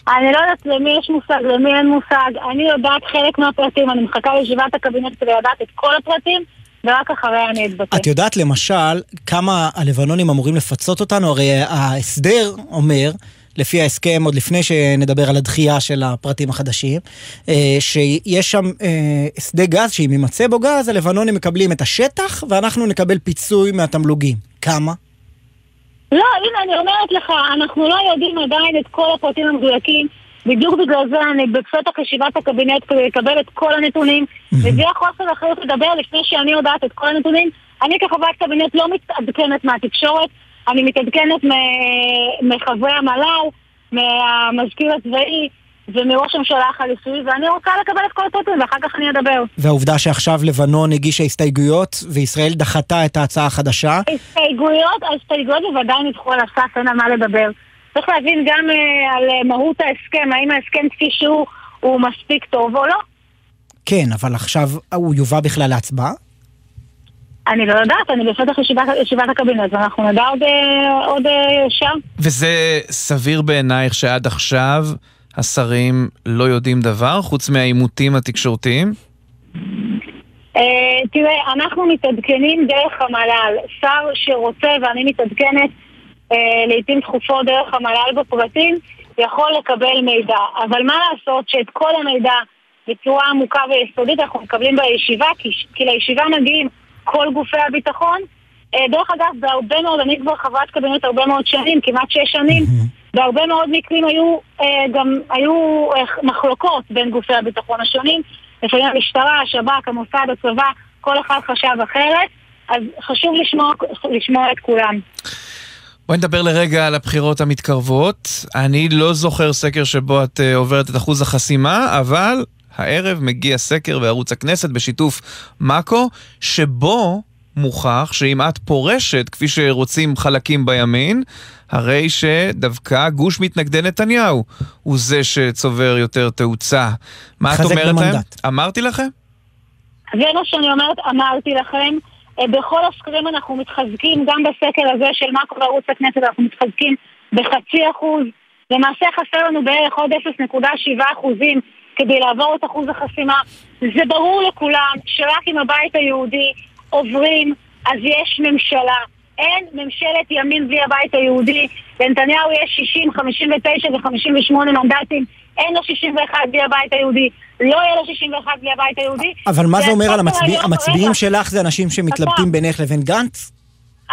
אני לא יודעת למי יש מושג, למי אין מושג. אני יודעת חלק מהפרטים, אני מחכה לישיבת הקבינט כדי לדעת את כל הפרטים, ורק אחריה אני אתבטא. את יודעת למשל כמה הלבנונים אמורים לפצות אותנו? הרי ההסדר אומר, לפי ההסכם, עוד לפני שנדבר על הדחייה של הפרטים החדשים, אה, שיש שם אה, שדה גז, שאם יימצא בו גז, הלבנונים מקבלים את השטח, ואנחנו נקבל פיצוי מהתמלוגים. כמה? לא, הנה, אני אומרת לך, אנחנו לא יודעים עדיין את כל הפרטים המדויקים. בדיוק בגלל זה אני בפתח ישיבת הקבינט כדי לקבל את כל הנתונים, וזה החוסר אחריות לדבר לפני שאני יודעת את כל הנתונים. אני כחברת קבינט לא מתעדכנת מהתקשורת, אני מתעדכנת מחברי המל"ל, מהמזכיר הצבאי ומראש הממשלה החליפי, ואני רוצה לקבל את כל הפרטים ואחר כך אני אדבר. והעובדה שעכשיו לבנון הגישה הסתייגויות, וישראל דחתה את ההצעה החדשה. הסתייגויות, ההסתייגויות בוודאי נדחו על הסף, אין על מה לדבר. צריך להבין גם אה, על אה, מהות ההסכם, האם ההסכם כפי שהוא, הוא מספיק טוב או לא. כן, אבל עכשיו הוא יובא בכלל להצבעה? אני לא יודעת, אני בפתח ישיבת, ישיבת הקבינט, ואנחנו נדע עוד, אה, עוד אה, שם. וזה סביר בעינייך שעד עכשיו השרים לא יודעים דבר, חוץ מהעימותים התקשורתיים? אה, תראה, אנחנו מתעדכנים דרך המל"ל. שר שרוצה, ואני מתעדכנת אה, לעיתים תכופות דרך המל"ל בפרטים, יכול לקבל מידע. אבל מה לעשות שאת כל המידע בצורה עמוקה ויסודית אנחנו מקבלים בישיבה, כי, כי לישיבה מגיעים כל גופי הביטחון. אה, דרך אגב, בהרבה מאוד, אני כבר חברת קבינט הרבה מאוד שנים, כמעט שש שנים, בהרבה מאוד מקרים היו אה, גם היו אה, מחלוקות בין גופי הביטחון השונים, לפעמים המשטרה, השב"כ, המוסד, הצבא, כל אחד חשב אחרת, אז חשוב לשמוע, לשמוע את כולם. בואי נדבר לרגע על הבחירות המתקרבות. אני לא זוכר סקר שבו את עוברת את אחוז החסימה, אבל הערב מגיע סקר בערוץ הכנסת בשיתוף מאקו, שבו מוכח שאם את פורשת, כפי שרוצים חלקים בימין, הרי שדווקא גוש מתנגדי נתניהו הוא זה שצובר יותר תאוצה. מה את אומרת להם? אמרתי לכם? זה מה שאני אומרת, אמרתי לכם. אה, בכל הסקרים אנחנו מתחזקים, גם בסקר הזה של מאקו בערוץ הכנסת אנחנו מתחזקים בחצי אחוז. למעשה חסר לנו בערך עוד 0.7 אחוזים כדי לעבור את אחוז החסימה. זה ברור לכולם שרק אם הבית היהודי עוברים, אז יש ממשלה. אין ממשלת ימין בלי הבית היהודי. לנתניהו יש 60, 59 ו-58 מנדטים. אין לו 61 בלי הבית היהודי. לא יהיה לו 61 בלי הבית היהודי. אבל מה זה אומר על הסקר המצביעים? שלך זה אנשים שמתלבטים בינך לבין גנץ?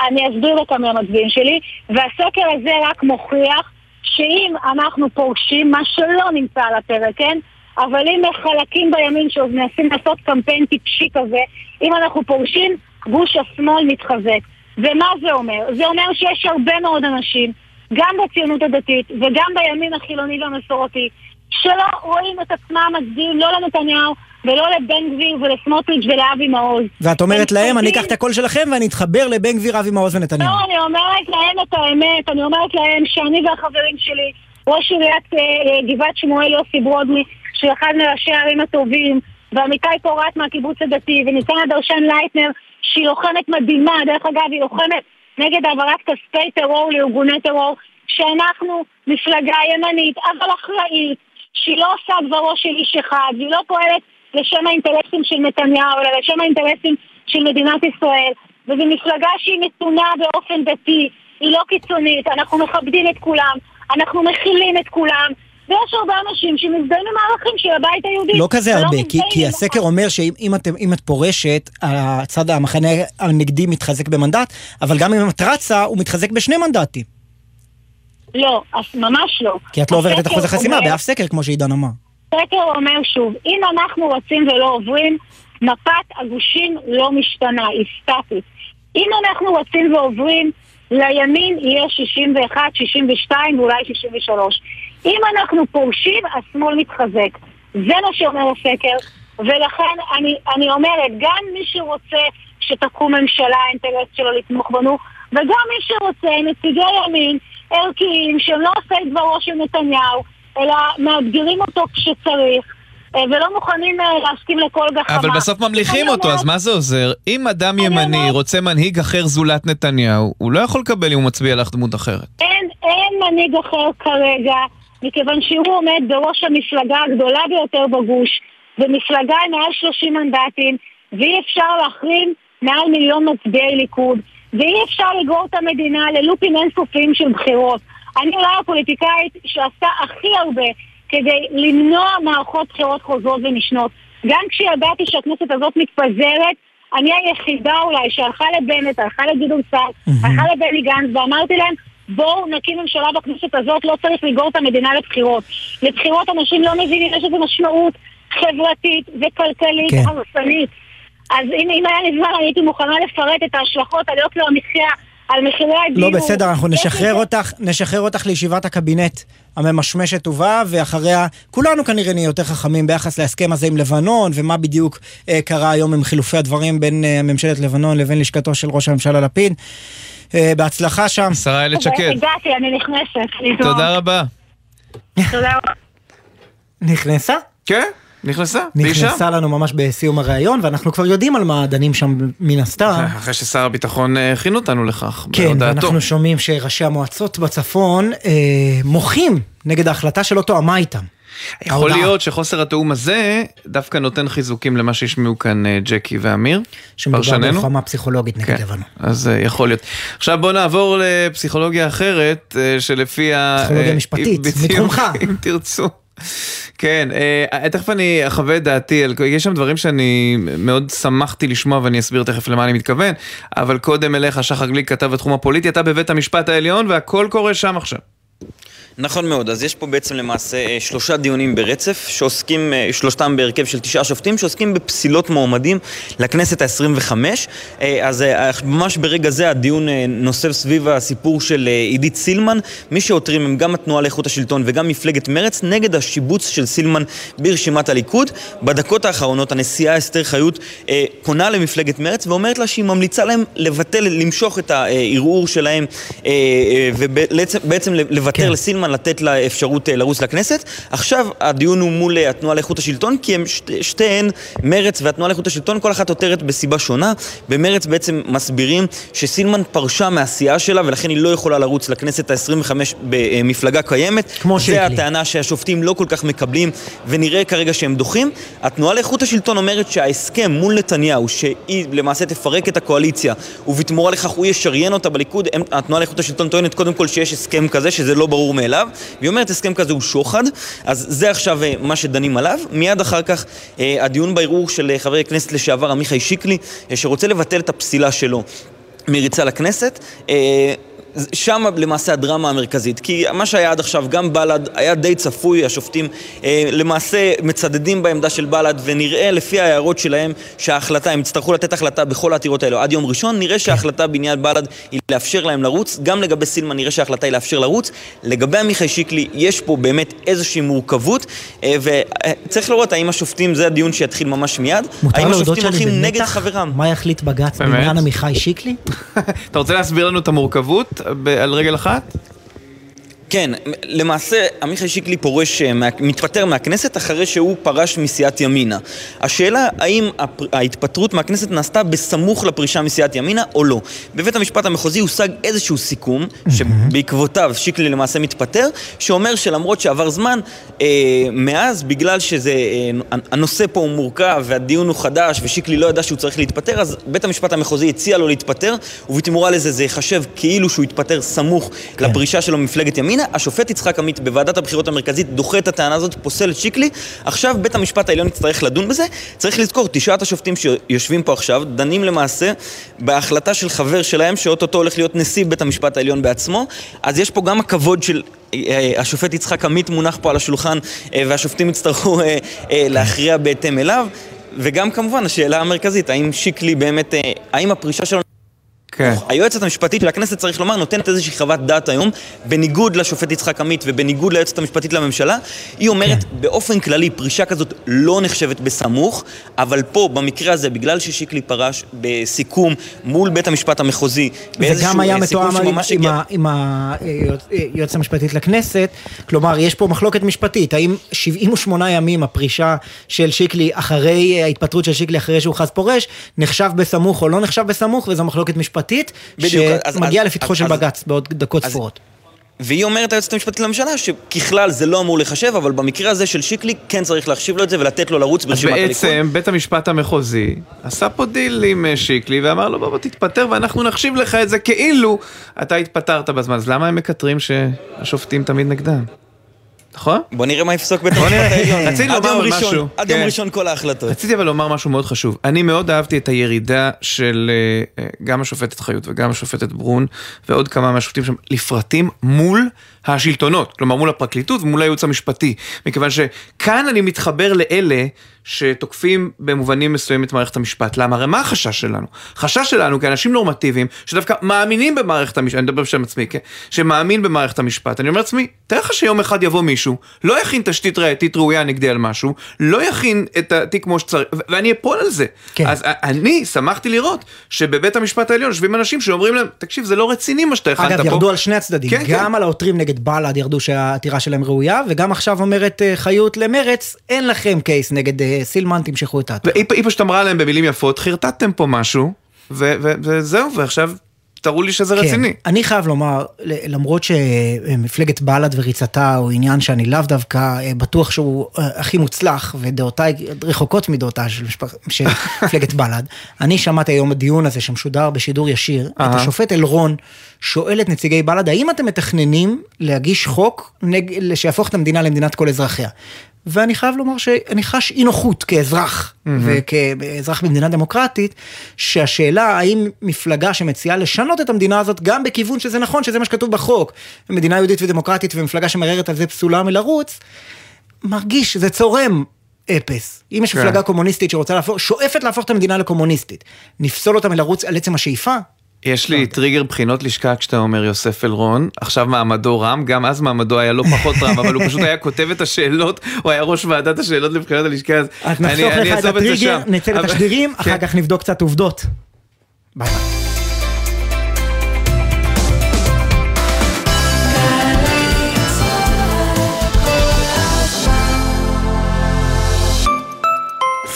אני אסביר לך מי המצביעים שלי, והסקר הזה רק מוכיח שאם אנחנו פורשים, מה שלא נמצא על הפרק, כן? אבל אם חלקים בימין שעוד מנסים לעשות קמפיין טיפשי כזה, אם אנחנו פורשים, גוש השמאל מתחזק. ומה זה אומר? זה אומר שיש הרבה מאוד אנשים, גם בציונות הדתית וגם בימין החילוני והמסורתי, שלא רואים את עצמם מצביעים לא לנתניהו ולא לבן גביר ולסמוטריץ' ולאבי מעוז. ואת אומרת הם להם, אני אקח את הקול שלכם ואני אתחבר לבן גביר, אבי מעוז ונתניהו. לא, אני אומרת להם את האמת, אני אומרת להם שאני והחברים שלי, ראש עיריית אה, אה, גבעת שמואל יוסי ברודני, שהוא אחד מראשי הערים הטובים, ועמיתי פורת מהקיבוץ הדתי, וניצנה דרשן לייטנר, שהיא לוחמת מדהימה, דרך אגב, היא לוחמת נגד העברת כספי טרור לארגוני טרור, שאנחנו מפלגה ימנית, אבל אחראית, שהיא לא עושה דברו של איש אחד, והיא לא פועלת לשם האינטרסים של נתניהו, אלא לשם האינטרסים של מדינת ישראל. וזו מפלגה שהיא מתונה באופן דתי, היא לא קיצונית, אנחנו מכבדים את כולם, אנחנו מכילים את כולם, ויש הרבה אנשים שמזדהים עם הערכים של הבית היהודי. לא כזה הרבה, כי, כי הסקר אומר שאם אם את פורשת, הצד המחנה הנגדי מתחזק במנדט, אבל גם אם את רצה, הוא מתחזק בשני מנדטים. לא, אז ממש לא. כי את לא עוברת את אחוז החסימה באף סקר, כמו שעידן אמר. סקר אומר שוב, אם אנחנו רצים ולא עוברים, מפת הגושים לא משתנה, היא סטטית. אם אנחנו רצים ועוברים, לימין יהיה 61, 62 ואולי 63. אם אנחנו פורשים, השמאל מתחזק. זה מה שאומר הסקר, ולכן אני, אני אומרת, גם מי שרוצה שתקום ממשלה, האינטרס שלו לתמוך בנו, וגם מי שרוצה, נציגי ימין, ערכיים, שהם לא עושי דברו של נתניהו, אלא מאתגרים אותו כשצריך, אה, ולא מוכנים אה, להסכים לכל גחמה. אבל בסוף ממליכים אותו, אומרת- אז מה זה עוזר? אם אדם ימני רוצה מנהיג אחר זולת נתניהו, הוא לא יכול לקבל אם הוא מצביע לך דמות אחרת. אין, אין מנהיג אחר כרגע, מכיוון שהוא עומד בראש המפלגה הגדולה ביותר בגוש, במפלגה עם מעל 30 מנדטים, ואי אפשר להחרים מעל מיליון מצביעי ליכוד, ואי אפשר לגרור את המדינה ללופים אינסופיים של בחירות. אני אולי הפוליטיקאית שעשתה הכי הרבה כדי למנוע מערכות בחירות חוזרות ונשנות. גם כשידעתי שהכנסת הזאת מתפזרת, אני היחידה אולי שהלכה לבנט, הלכה לגדעון סער, הלכה לבני גנץ, ואמרתי להם, בואו נקים ממשלה בכנסת הזאת, לא צריך לגרור את המדינה לבחירות. לבחירות אנשים לא מבינים, יש לזה משמעות חברתית וכלכלית כן. הרסנית. אז אם, אם היה לי זמן, הייתי מוכנה לפרט את ההשלכות על יוקר המחיה, על מחירי הדיור. לא, בסדר, אנחנו נשחרר אותך, נשחרר אותך לישיבת הקבינט הממשמשת ובאה, ואחריה כולנו כנראה נהיה יותר חכמים ביחס להסכם הזה עם לבנון, ומה בדיוק אה, קרה היום עם חילופי הדברים בין אה, ממשלת לבנון לבין לשכתו של ראש הממשלה לפיד. אה, בהצלחה שם. השרה איילת הגעתי, אני נכנסת. תודה רבה. תודה רבה. נכנסה? כן, נכנסה. נכנסה לנו ממש בסיום הראיון, ואנחנו כבר יודעים על מה דנים שם מן הסתם. אחרי ששר הביטחון אה, הכין אותנו לכך, כן, בהודעתו. ואנחנו שומעים שראשי המועצות בצפון אה, מוחים נגד ההחלטה שלא תואמה איתם. יכול. להיות שחוסר התיאום הזה דווקא נותן חיזוקים למה שהשמיעו כאן אה, ג'קי ואמיר. שמדובר פרשננו. בלוחמה פסיכולוגית נגד כן, לבנון. אז אה, יכול להיות. עכשיו בוא נעבור לפסיכולוגיה אחרת, אה, שלפיה... פסיכולוגיה משפטית, מתחומך. אם תרצו. כן, תכף אני אחווה את דעתי, יש שם דברים שאני מאוד שמחתי לשמוע ואני אסביר תכף למה אני מתכוון, אבל קודם אליך, שחר גליק כתב בתחום הפוליטי, אתה בבית המשפט העליון והכל קורה שם עכשיו. נכון מאוד, אז יש פה בעצם למעשה אה, שלושה דיונים ברצף, שעוסקים, אה, שלושתם בהרכב של תשעה שופטים, שעוסקים בפסילות מועמדים לכנסת ה-25. אה, אז ממש ברגע זה הדיון נוסף סביב הסיפור של עידית סילמן. מי שעותרים הם גם התנועה לאיכות השלטון וגם מפלגת מרצ נגד השיבוץ של סילמן ברשימת הליכוד. בדקות האחרונות הנשיאה אסתר חיות פונה למפלגת מרצ ואומרת לה שהיא ממליצה להם לבטל, למשוך את הערעור שלהם ובעצם לוותר כן. לסילמן, לתת לה אפשרות אה, לרוץ לכנסת. עכשיו הדיון הוא מול אה, התנועה לאיכות השלטון, כי הם שתי, שתיהן, מרצ והתנועה לאיכות השלטון, כל אחת עותרת בסיבה שונה. במרצ בעצם מסבירים שסילמן פרשה מהסיעה שלה ולכן היא לא יכולה לרוץ לכנסת ה-25 במפלגה קיימת. כמו זה שיקלי. הטענה שהשופטים לא כל כך מקבלים ונראה כרגע שהם דוחים. התנועה לאיכות השלטון אומרת שההסכם מול נתניהו, שהיא למעשה תפרק את הקואליציה ובתמורה לכך הוא ישריין אותה בליכוד, הם, התנועה לאיכות השלטון טוענת קודם כל שיש הסכם כזה, שזה לא ברור מאליו, והיא אומרת הסכם כזה הוא שוחד, אז זה עכשיו אה, מה שדנים עליו. מיד אחר כך אה, הדיון בערעור של אה, חבר הכנסת לשעבר עמיחי שיקלי, שרוצה לבטל את הפסילה שלו מריצה לכנסת. אה, שם למעשה הדרמה המרכזית, כי מה שהיה עד עכשיו, גם בל"ד, היה די צפוי, השופטים אה, למעשה מצדדים בעמדה של בל"ד, ונראה לפי ההערות שלהם שההחלטה, הם יצטרכו לתת החלטה בכל העתירות האלו עד יום ראשון, נראה שההחלטה בעניין בל"ד היא לאפשר להם לרוץ, גם לגבי סילמן נראה שההחלטה היא לאפשר לרוץ, לגבי עמיחי שיקלי יש פה באמת איזושהי מורכבות, אה, וצריך לראות האם השופטים, זה הדיון שיתחיל ממש מיד, האם השופטים הולכים נגד חברם. מה יחליט בג"ץ? בעניין עמיחי שיקלי? אתה רוצה להסביר לנו את המורכבות על רגל אחת? כן, למעשה עמיחי שיקלי פורש, אה, מתפטר מהכנסת אחרי שהוא פרש מסיעת ימינה. השאלה האם ההתפטרות מהכנסת נעשתה בסמוך לפרישה מסיעת ימינה או לא. בבית המשפט המחוזי הושג איזשהו סיכום, שבעקבותיו שיקלי למעשה מתפטר, שאומר שלמרות שעבר זמן, אה, מאז, בגלל שזה, אה, הנושא פה הוא מורכב והדיון הוא חדש ושיקלי לא ידע שהוא צריך להתפטר, אז בית המשפט המחוזי הציע לו להתפטר, ובתמורה לזה זה ייחשב כאילו שהוא התפטר סמוך כן. לפרישה שלו ממפלגת ימינה. השופט יצחק עמית בוועדת הבחירות המרכזית דוחה את הטענה הזאת, פוסל את שיקלי. עכשיו בית המשפט העליון יצטרך לדון בזה. צריך לזכור, תשעת השופטים שיושבים פה עכשיו, דנים למעשה בהחלטה של חבר שלהם, שאו-טו-טו הולך להיות נשיא בית המשפט העליון בעצמו. אז יש פה גם הכבוד של... אה, השופט יצחק עמית מונח פה על השולחן אה, והשופטים יצטרכו אה, אה, להכריע בהתאם אליו וגם כמובן השאלה המרכזית, האם שיקלי באמת, אה, האם הפרישה שלו... כן. היועצת המשפטית של הכנסת, צריך לומר, נותנת איזושהי חוות דעת היום, בניגוד לשופט יצחק עמית ובניגוד ליועצת המשפטית לממשלה. היא אומרת, כן. באופן כללי, פרישה כזאת לא נחשבת בסמוך, אבל פה, במקרה הזה, בגלל ששיקלי פרש בסיכום מול בית המשפט המחוזי, היה אה, סיכום מתואם שממש הגיע- ה- עם היועצת המשפטית לכנסת, כלומר יש פה מחלוקת משפטית, האם 78 ימים הפרישה של שיקלי אחרי ההתפטרות של שיקלי אחרי שהוכרז פורש, נחשב בסמוך או לא נחשב בסמוך, וזו מחלוקת משפטית, בדיוק, אז- שמגיעה אז- לפתחו אז- של אז- בג"ץ בעוד דקות אז- ספורות. והיא אומרת היועצת המשפטית לממשלה שככלל זה לא אמור לחשב, אבל במקרה הזה של שיקלי כן צריך להחשיב לו את זה ולתת לו לרוץ אז ברשימת הליכוד. בעצם בית המשפט המחוזי עשה פה דיל עם אה, שיקלי ואמר לו בוא בוא תתפטר ואנחנו נחשיב לך את זה כאילו אתה התפטרת בזמן. אז למה הם מקטרים שהשופטים תמיד נגדם? נכון? בוא נראה מה יפסוק בית המשפט. העליון. רציתי עד לומר יום אבל ראשון, משהו. עד יום כן. ראשון כל ההחלטות. רציתי אבל לומר משהו מאוד חשוב. אני מאוד אהבתי את הירידה של אה, אה, גם השופטת חיות וגם השופטת ברון ועוד כמה מהשופטים שם לפרטים מול השלטונות, כלומר מול הפרקליטות ומול הייעוץ המשפטי, מכיוון שכאן אני מתחבר לאלה שתוקפים במובנים מסוימים את מערכת המשפט. למה? הרי מה החשש שלנו? חשש שלנו כאנשים נורמטיביים שדווקא מאמינים במערכת המשפט, אני מדבר בשם עצמי, כן? שמאמין במערכת המשפט. אני אומר לעצמי, תאר לך שיום אחד יבוא מישהו, לא יכין תשתית ראייתית ראויה נגדי על משהו, לא יכין את התיק כמו שצריך, ואני אפול על זה. כן. אז אני שמחתי לראות שבבית המשפט העליון יושבים אנשים שאומרים להם, תקשיב, זה לא רציני מה שאתה הכנת פה. אגב, ירדו על שני הצדדים, כן, גם על העותרים נגד בל"ד ירדו שהעתירה שלהם ראויה, וגם עכשיו אומרת אה, חיות למרץ, אין לכם קייס נגד אה, סילמן, תמשכו את העתירה. והיא היא פשוט אמרה להם במילים יפות, חרטטתם פה משהו, ו- ו- וזהו, ועכשיו תראו לי שזה רציני. כן. אני חייב לומר, למרות שמפלגת בל"ד וריצתה הוא עניין שאני לאו דווקא אה, בטוח שהוא אה, הכי מוצלח, ודעותיי רחוקות מדעותיי של, משפח... של מפלגת בל"ד, אני שמעתי היום בדיון הזה שמשודר בשידור ישיר, את. השופט אלרון שואל את נציגי בל"ד, האם אתם מתכננים להגיש חוק נג... שיהפוך את המדינה למדינת כל אזרחיה? ואני חייב לומר שאני חש אי נוחות כאזרח, מהמם. וכאזרח במדינה דמוקרטית, שהשאלה האם מפלגה שמציעה לשנות את המדינה הזאת גם בכיוון שזה נכון, שזה מה שכתוב בחוק, מדינה יהודית ודמוקרטית ומפלגה שמערערת על זה פסולה מלרוץ, מרגיש, זה צורם אפס. אם יש כן. מפלגה קומוניסטית שרוצה להפוך, שואפת להפוך את המדינה לקומוניסטית, נפסול אותה מלרוץ על עצם השאיפה? יש לי טריגר בחינות לשכה כשאתה אומר יוסף אלרון, עכשיו מעמדו רם, גם אז מעמדו היה לא פחות רם, אבל הוא פשוט היה כותב את השאלות, הוא היה ראש ועדת השאלות לבחינות הלשכה, אז אני נחסוך אני לך את אעזוב את זה הטריגר, שם. נצא לתשדירים, אחר כן. כך נבדוק קצת עובדות. ביי ביי.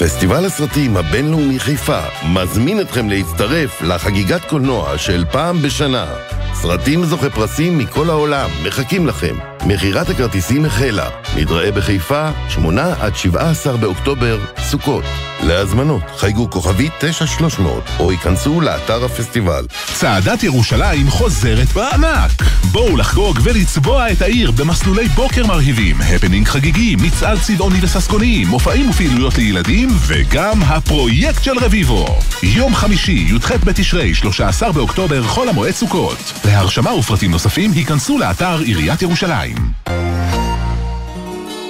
פסטיבל הסרטים הבינלאומי חיפה מזמין אתכם להצטרף לחגיגת קולנוע של פעם בשנה. סרטים זוכי פרסים מכל העולם מחכים לכם. מכירת הכרטיסים החלה. נתראה בחיפה, 8 עד 17 באוקטובר, סוכות. להזמנות חייגו כוכבי 9300 או ייכנסו לאתר הפסטיבל. צעדת ירושלים חוזרת בענק. בואו לחגוג ולצבוע את העיר במסלולי בוקר מרהיבים, הפנינג חגיגי, מצעד צבעוני וססגוני, מופעים ופעילויות לילדים, וגם הפרויקט של רביבו. יום חמישי, י"ח בתשרי, 13 באוקטובר, חול המועד סוכות. להרשמה ופרטים נוספים, היכנסו לאתר עיריית ירושלים.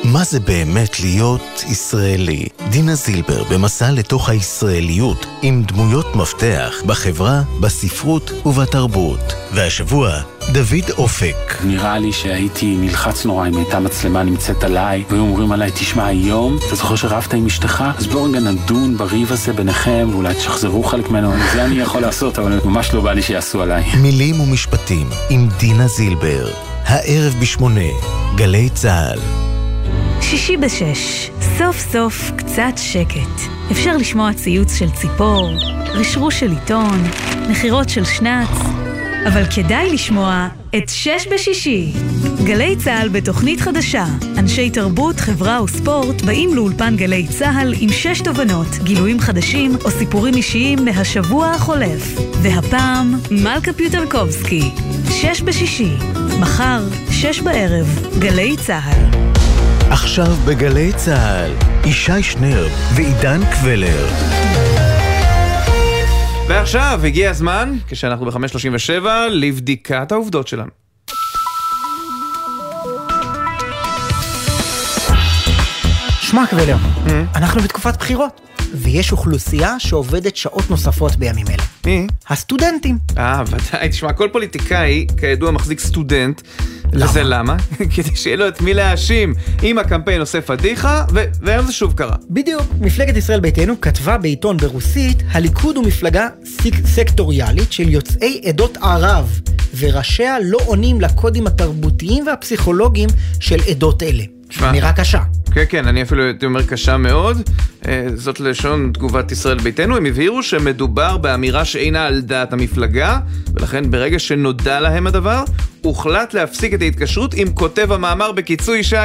מה זה באמת להיות ישראלי? דינה זילבר במסע לתוך הישראליות עם דמויות מפתח בחברה, בספרות ובתרבות. והשבוע, דוד אופק. נראה לי שהייתי נלחץ נורא אם הייתה מצלמה נמצאת עליי, והיו אומרים עליי, תשמע, היום, אתה זוכר שרבת עם אשתך? אז בואו רגע נדון בריב הזה ביניכם, ואולי תשחזרו חלק ממנו, זה אני יכול לעשות, אבל ממש לא בא לי שיעשו עליי. מילים ומשפטים עם דינה זילבר. הערב בשמונה, גלי צה"ל. שישי בשש, סוף סוף קצת שקט. אפשר לשמוע ציוץ של ציפור, רשרוש של עיתון, נחירות של שנץ, אבל כדאי לשמוע את שש בשישי. גלי צה"ל בתוכנית חדשה. אנשי תרבות, חברה וספורט באים לאולפן גלי צה"ל עם שש תובנות, גילויים חדשים או סיפורים אישיים מהשבוע החולף. והפעם, מלכה פיוטרקובסקי. שש בשישי. מחר, שש בערב, גלי צה"ל. עכשיו בגלי צה"ל, ישי שנר ועידן קבלר. ועכשיו הגיע הזמן, כשאנחנו ב-537, לבדיקת העובדות שלנו. שמע קבלר, אנחנו בתקופת בחירות, ויש אוכלוסייה שעובדת שעות נוספות בימים אלה. מי? הסטודנטים. אה, ודאי. תשמע, כל פוליטיקאי, כידוע, מחזיק סטודנט. וזה למה? כדי שיהיה לו את מי להאשים. אם הקמפיין עושה פדיחה, ו- והיום זה שוב קרה. בדיוק. מפלגת ישראל ביתנו כתבה בעיתון ברוסית, הליכוד הוא מפלגה סק- סקטוריאלית של יוצאי עדות ערב, וראשיה לא עונים לקודים התרבותיים והפסיכולוגיים של עדות אלה. נראה קשה. כן, כן, אני אפילו הייתי אומר קשה מאוד. אה, זאת לשון תגובת ישראל ביתנו. הם הבהירו שמדובר באמירה שאינה על דעת המפלגה, ולכן ברגע שנודע להם הדבר, הוחלט להפסיק את ההתקשרות עם כותב המאמר בקיצור ישי.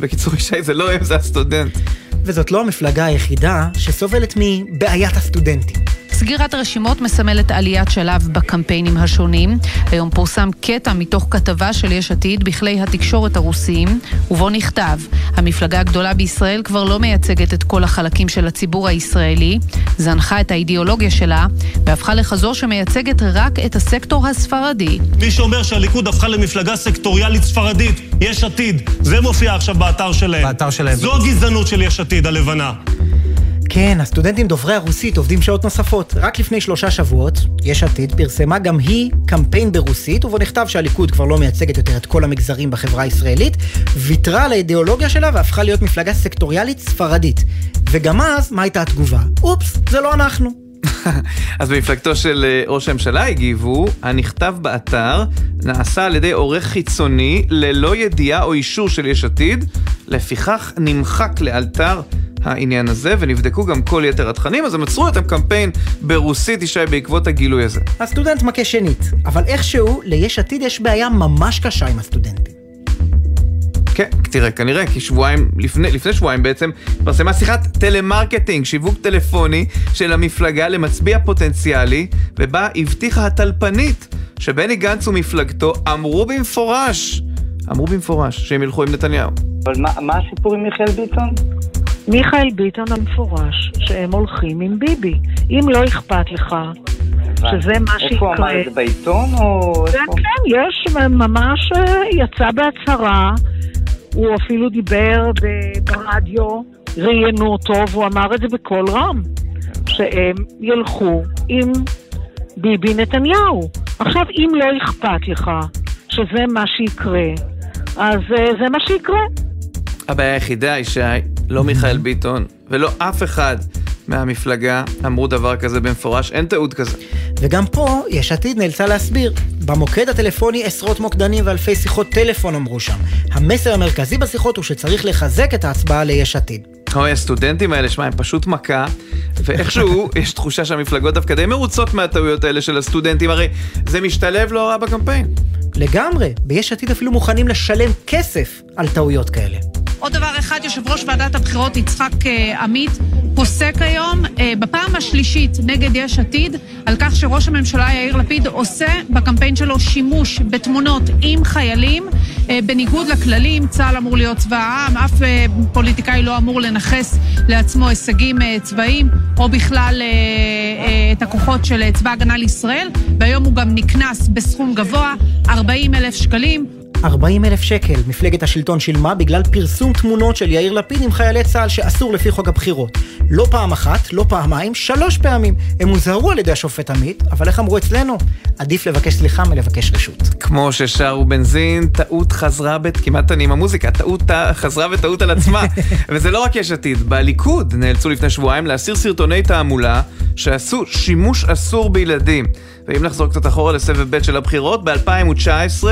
בקיצור ישי זה לא הם, זה הסטודנט. וזאת לא המפלגה היחידה שסובלת מבעיית הסטודנטים. סגירת הרשימות מסמלת עליית שלב בקמפיינים השונים. היום פורסם קטע מתוך כתבה של יש עתיד בכלי התקשורת הרוסיים, ובו נכתב: המפלגה הגדולה בישראל כבר לא מייצגת את כל החלקים של הציבור הישראלי, זנחה את האידיאולוגיה שלה, והפכה לחזור שמייצגת רק את הסקטור הספרדי. מי שאומר שהליכוד הפכה למפלגה סקטוריאלית ספרדית, יש עתיד, זה מופיע עכשיו באתר שלהם. באתר שלהם. זו הגזענות של יש עתיד, הלבנה. כן, הסטודנטים דוברי הרוסית עובדים שעות נוספות. רק לפני שלושה שבועות, יש עתיד פרסמה גם היא קמפיין ברוסית, ובו נכתב שהליכוד כבר לא מייצגת יותר את כל המגזרים בחברה הישראלית, ויתרה על האידיאולוגיה שלה והפכה להיות מפלגה סקטוריאלית ספרדית. וגם אז, מה הייתה התגובה? אופס, זה לא אנחנו. אז במפלגתו של אה, ראש הממשלה הגיבו, הנכתב באתר נעשה על ידי עורך חיצוני ללא ידיעה או אישור של יש עתיד, לפיכך נמחק לאלתר העניין הזה, ונבדקו גם כל יתר התכנים, אז הם עצרו את הקמפיין ברוסית, ישי, בעקבות הגילוי הזה. הסטודנט מכה שנית, אבל איכשהו, ליש עתיד יש בעיה ממש קשה עם הסטודנטים. כן, תראה, כנראה, כי שבועיים, לפני, לפני שבועיים בעצם, התפרסמה שיחת טלמרקטינג, שיווק טלפוני של המפלגה למצביע פוטנציאלי, ובה הבטיחה הטלפנית שבני גנץ ומפלגתו אמרו במפורש, אמרו במפורש שהם ילכו עם נתניהו. אבל מה, מה הסיפור עם מיכאל ביטון? מיכאל ביטון המפורש שהם הולכים עם ביבי. אם לא אכפת לך שזה מה שיקרה... איפה הוא אמר את זה בעיתון או... כן, כן, יש ממש אה, יצא בהצהרה, הוא אפילו דיבר ברדיו, ראיינו אותו והוא אמר את זה בקול רם, שהם ילכו עם ביבי נתניהו. עכשיו, אם לא אכפת לך שזה מה שיקרה, אז אה, זה מה שיקרה. הבעיה היחידה, ישי, לא מיכאל ביטון ולא אף אחד מהמפלגה אמרו דבר כזה במפורש, אין טעות כזה. וגם פה, יש עתיד נאלצה להסביר. במוקד הטלפוני עשרות מוקדנים ואלפי שיחות טלפון אמרו שם. המסר המרכזי בשיחות הוא שצריך לחזק את ההצבעה ליש עתיד. אוי, הסטודנטים האלה, שמע, הם פשוט מכה, ואיכשהו יש תחושה שהמפלגות דווקא די מרוצות מהטעויות האלה של הסטודנטים, הרי זה משתלב לא רע בקמפיין. לגמרי, ביש עתיד אפילו מוכנים לשלם כסף על טעויות כאלה. עוד דבר אחד, יושב ראש ועדת הבחירות יצחק אה, עמית פוסק היום אה, בפעם השלישית נגד יש עתיד על כך שראש הממשלה יאיר לפיד עושה בקמפיין שלו שימוש בתמונות עם חיילים. אה, בניגוד לכללים, צה"ל אמור להיות צבא העם, אף פוליטיקאי לא אמור לנכס לעצמו הישגים צבאיים או בכלל את הכוחות של צבא הגנה לישראל. והיום הוא גם נקנס בסכום גבוה, 40 אלף שקלים 40 אלף שקל מפלגת השלטון שילמה בגלל פרסום תמונות של יאיר לפיד עם חיילי צה"ל שאסור לפי חוק הבחירות. לא פעם אחת, לא פעמיים, שלוש פעמים. הם הוזהרו על ידי השופט עמית, אבל איך אמרו אצלנו? עדיף לבקש סליחה מלבקש רשות. כמו ששרו בנזין, טעות חזרה, בת... כמעט אני עם המוזיקה, טעות חזרה וטעות על עצמה. וזה לא רק יש עתיד, בליכוד נאלצו לפני שבועיים להסיר סרטוני תעמולה שעשו שימוש אסור בילדים. ואם נחזור קצת אחורה לסבב ב' של הבחירות, ב-2019,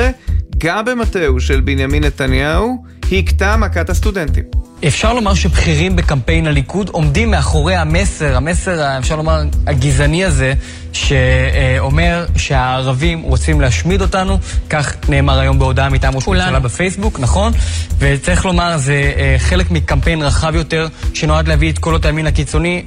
גם במטהו של בנימין נתניהו, הכתה מכת הסטודנטים. אפשר לומר שבכירים בקמפיין הליכוד עומדים מאחורי המסר, המסר, אפשר לומר, הגזעני הזה, שאומר שהערבים רוצים להשמיד אותנו, כך נאמר היום בהודעה מטעם ראש הממשלה בפייסבוק, נכון? וצריך לומר, זה אה, חלק מקמפיין רחב יותר, שנועד להביא את קולות הימין הקיצוני.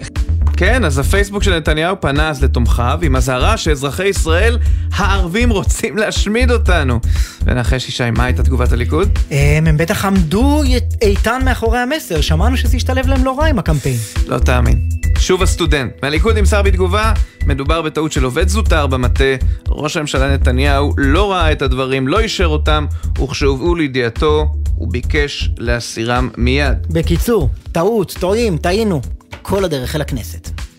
כן, אז הפייסבוק של נתניהו פנה אז לתומכיו עם אזהרה שאזרחי ישראל הערבים רוצים להשמיד אותנו. ונחש ישי, מה הייתה תגובת הליכוד? הם, הם בטח עמדו איתן מאחורי המסר, שמענו שזה ישתלב להם לא רע עם הקמפיין. לא תאמין. שוב הסטודנט. מהליכוד נמסר בתגובה, מדובר בטעות של עובד זוטר במטה. ראש הממשלה נתניהו לא ראה את הדברים, לא אישר אותם, וכשהובאו לידיעתו, הוא ביקש להסירם מיד. בקיצור, טעות, טועים, טעינו. כל הדרך אל הכנסת.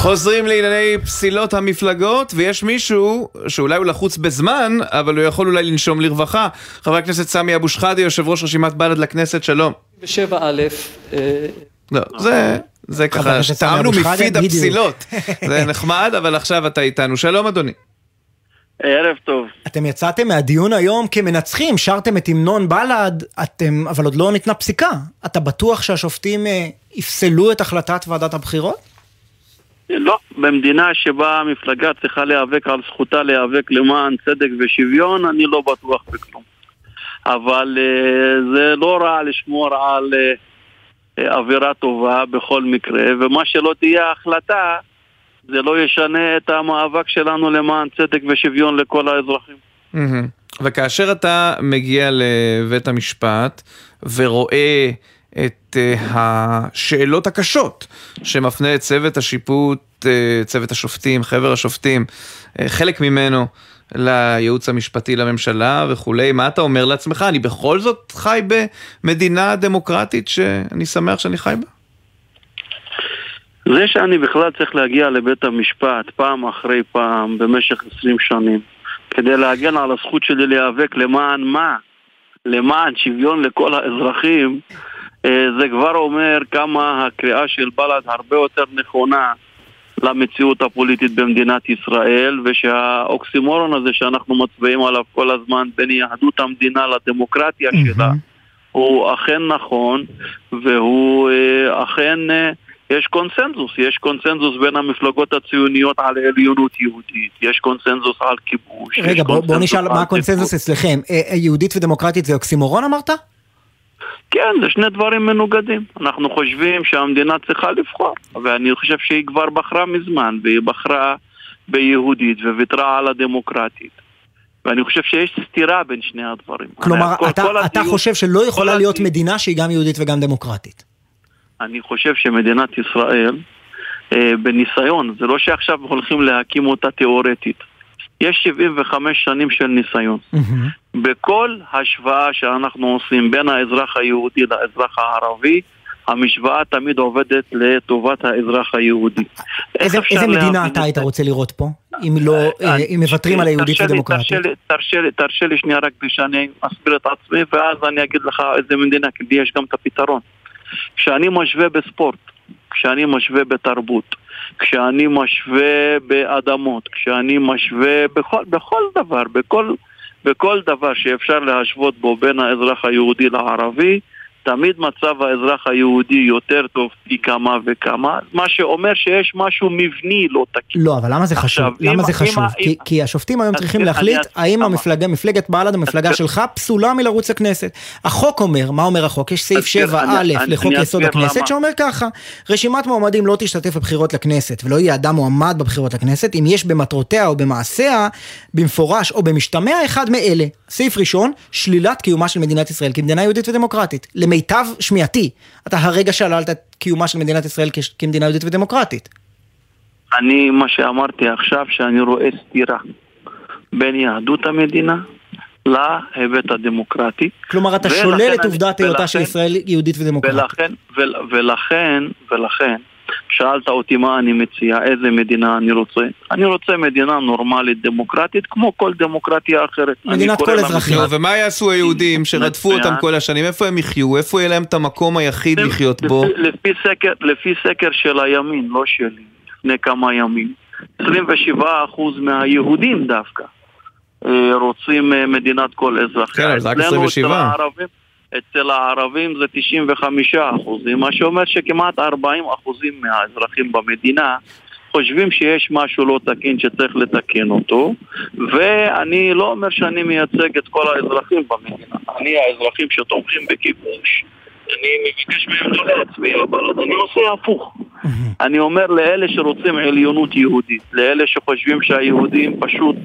חוזרים לענייני פסילות המפלגות, ויש מישהו שאולי הוא לחוץ בזמן, אבל הוא יכול אולי לנשום לרווחה. חבר הכנסת סמי אבו שחאדה, יושב ראש רשימת בל"ד לכנסת, שלום. בשבע א', אה, לא, זה, זה ככה, טעמנו מפיד הפסילות. זה נחמד, אבל עכשיו אתה איתנו. שלום אדוני. ערב טוב. אתם יצאתם מהדיון היום כמנצחים, שרתם את המנון בל"ד, אתם, אבל עוד לא ניתנה פסיקה. אתה בטוח שהשופטים אה, יפסלו את החלטת ועדת הבחירות? לא, במדינה שבה המפלגה צריכה להיאבק על זכותה להיאבק למען צדק ושוויון, אני לא בטוח בכלום. אבל uh, זה לא רע לשמור על uh, אווירה טובה בכל מקרה, ומה שלא תהיה ההחלטה, זה לא ישנה את המאבק שלנו למען צדק ושוויון לכל האזרחים. וכאשר אתה מגיע לבית המשפט ורואה את uh, השאלות הקשות שמפנה את צוות השיפוט, uh, צוות השופטים, חבר השופטים, uh, חלק ממנו לייעוץ המשפטי לממשלה וכולי, מה אתה אומר לעצמך? אני בכל זאת חי במדינה דמוקרטית שאני שמח שאני חי בה? זה שאני בכלל צריך להגיע לבית המשפט פעם אחרי פעם במשך 20 שנים כדי להגן על הזכות שלי להיאבק למען מה? למען שוויון לכל האזרחים אה, זה כבר אומר כמה הקריאה של בל"ד הרבה יותר נכונה למציאות הפוליטית במדינת ישראל ושהאוקסימורון הזה שאנחנו מצביעים עליו כל הזמן בין יהדות המדינה לדמוקרטיה שלה הוא אכן נכון והוא אה, אכן אה, יש קונסנזוס, יש קונסנזוס בין המפלגות הציוניות על עליונות יהודית, יש קונסנזוס על כיבוש. רגע, בוא, בוא נשאל מה הקונסנזוס אצלכם. יהודית ודמוקרטית זה אוקסימורון אמרת? כן, זה שני דברים מנוגדים. אנחנו חושבים שהמדינה צריכה לבחור, ואני חושב שהיא כבר בחרה מזמן, והיא בחרה ביהודית וויתרה על הדמוקרטית. ואני חושב שיש סתירה בין שני הדברים. כלומר, כל, אתה, כל אתה הדיון, חושב שלא יכולה להיות הדיון. מדינה שהיא גם יהודית וגם דמוקרטית. אני חושב שמדינת ישראל, אה, בניסיון, זה לא שעכשיו הולכים להקים אותה תיאורטית. יש 75 שנים של ניסיון. Mm-hmm. בכל השוואה שאנחנו עושים בין האזרח היהודי לאזרח הערבי, המשוואה תמיד עובדת לטובת האזרח היהודי. איזה, איזה מדינה אתה היית רוצה לראות פה? אם לא, אה, אם מוותרים על היהודית ודמוקרטית? תרשה, לי, תרשה לי שנייה רק שאני אסביר את עצמי ואז אני אגיד לך איזה מדינה, כי יש גם את הפתרון. כשאני משווה בספורט, כשאני משווה בתרבות, כשאני משווה באדמות, כשאני משווה בכל, בכל דבר, בכל, בכל דבר שאפשר להשוות בו בין האזרח היהודי לערבי, תמיד מצב האזרח היהודי יותר טוב פי כמה וכמה, מה שאומר שיש משהו מבני לא תקין. לא, אבל למה זה חשוב? עכשיו, למה אם, זה חשוב? אם, כי, אם, כי השופטים היום צריכים להחליט האם המפלגה, מפלגת בל"ד, המפלגה שלך, פסולה מלרוץ לכנסת. החוק אומר, מה אומר החוק? יש סעיף 7א לחוק יסוד הכנסת שאומר ככה, רשימת מועמדים לא תשתתף בבחירות לכנסת ולא יהיה אדם מועמד בבחירות לכנסת אם יש במטרותיה או במעשיה, במפורש או במשתמע אחד מאלה. סעיף ראשון, שלילת קיומה של מדינת ישראל כמדינה יהודית ודמוקרטית. למיטב שמיעתי, אתה הרגע שללת את קיומה של מדינת ישראל כמדינה יהודית ודמוקרטית. אני, מה שאמרתי עכשיו, שאני רואה סתירה בין יהדות המדינה להיבט הדמוקרטי. כלומר, אתה שולל את עובדת היותה של ישראל יהודית ודמוקרטית. ולכן, ולכן, ולכן, שאלת אותי מה אני מציע, איזה מדינה אני רוצה. אני רוצה מדינה נורמלית, דמוקרטית, כמו כל דמוקרטיה אחרת. מדינת כל אזרחים. ומה יעשו היהודים שרדפו אותם כל השנים? איפה הם יחיו? איפה יהיה להם את המקום היחיד לחיות בו? לפי סקר, לפי סקר של הימין, לא שלי, לפני כמה ימים, 27% מהיהודים דווקא אה, רוצים אה, מדינת כל אזרחיה. כן, רק 27. אצל הערבים זה 95 אחוזים, מה שאומר שכמעט 40 אחוזים מהאזרחים במדינה חושבים שיש משהו לא תקין שצריך לתקן אותו ואני לא אומר שאני מייצג את כל האזרחים במדינה אני האזרחים שתומכים בכיבוש אני מבקש מהם לא להצביע, אבל אני עושה הפוך. אני אומר לאלה שרוצים עליונות יהודית, לאלה שחושבים שהיהודים פשוט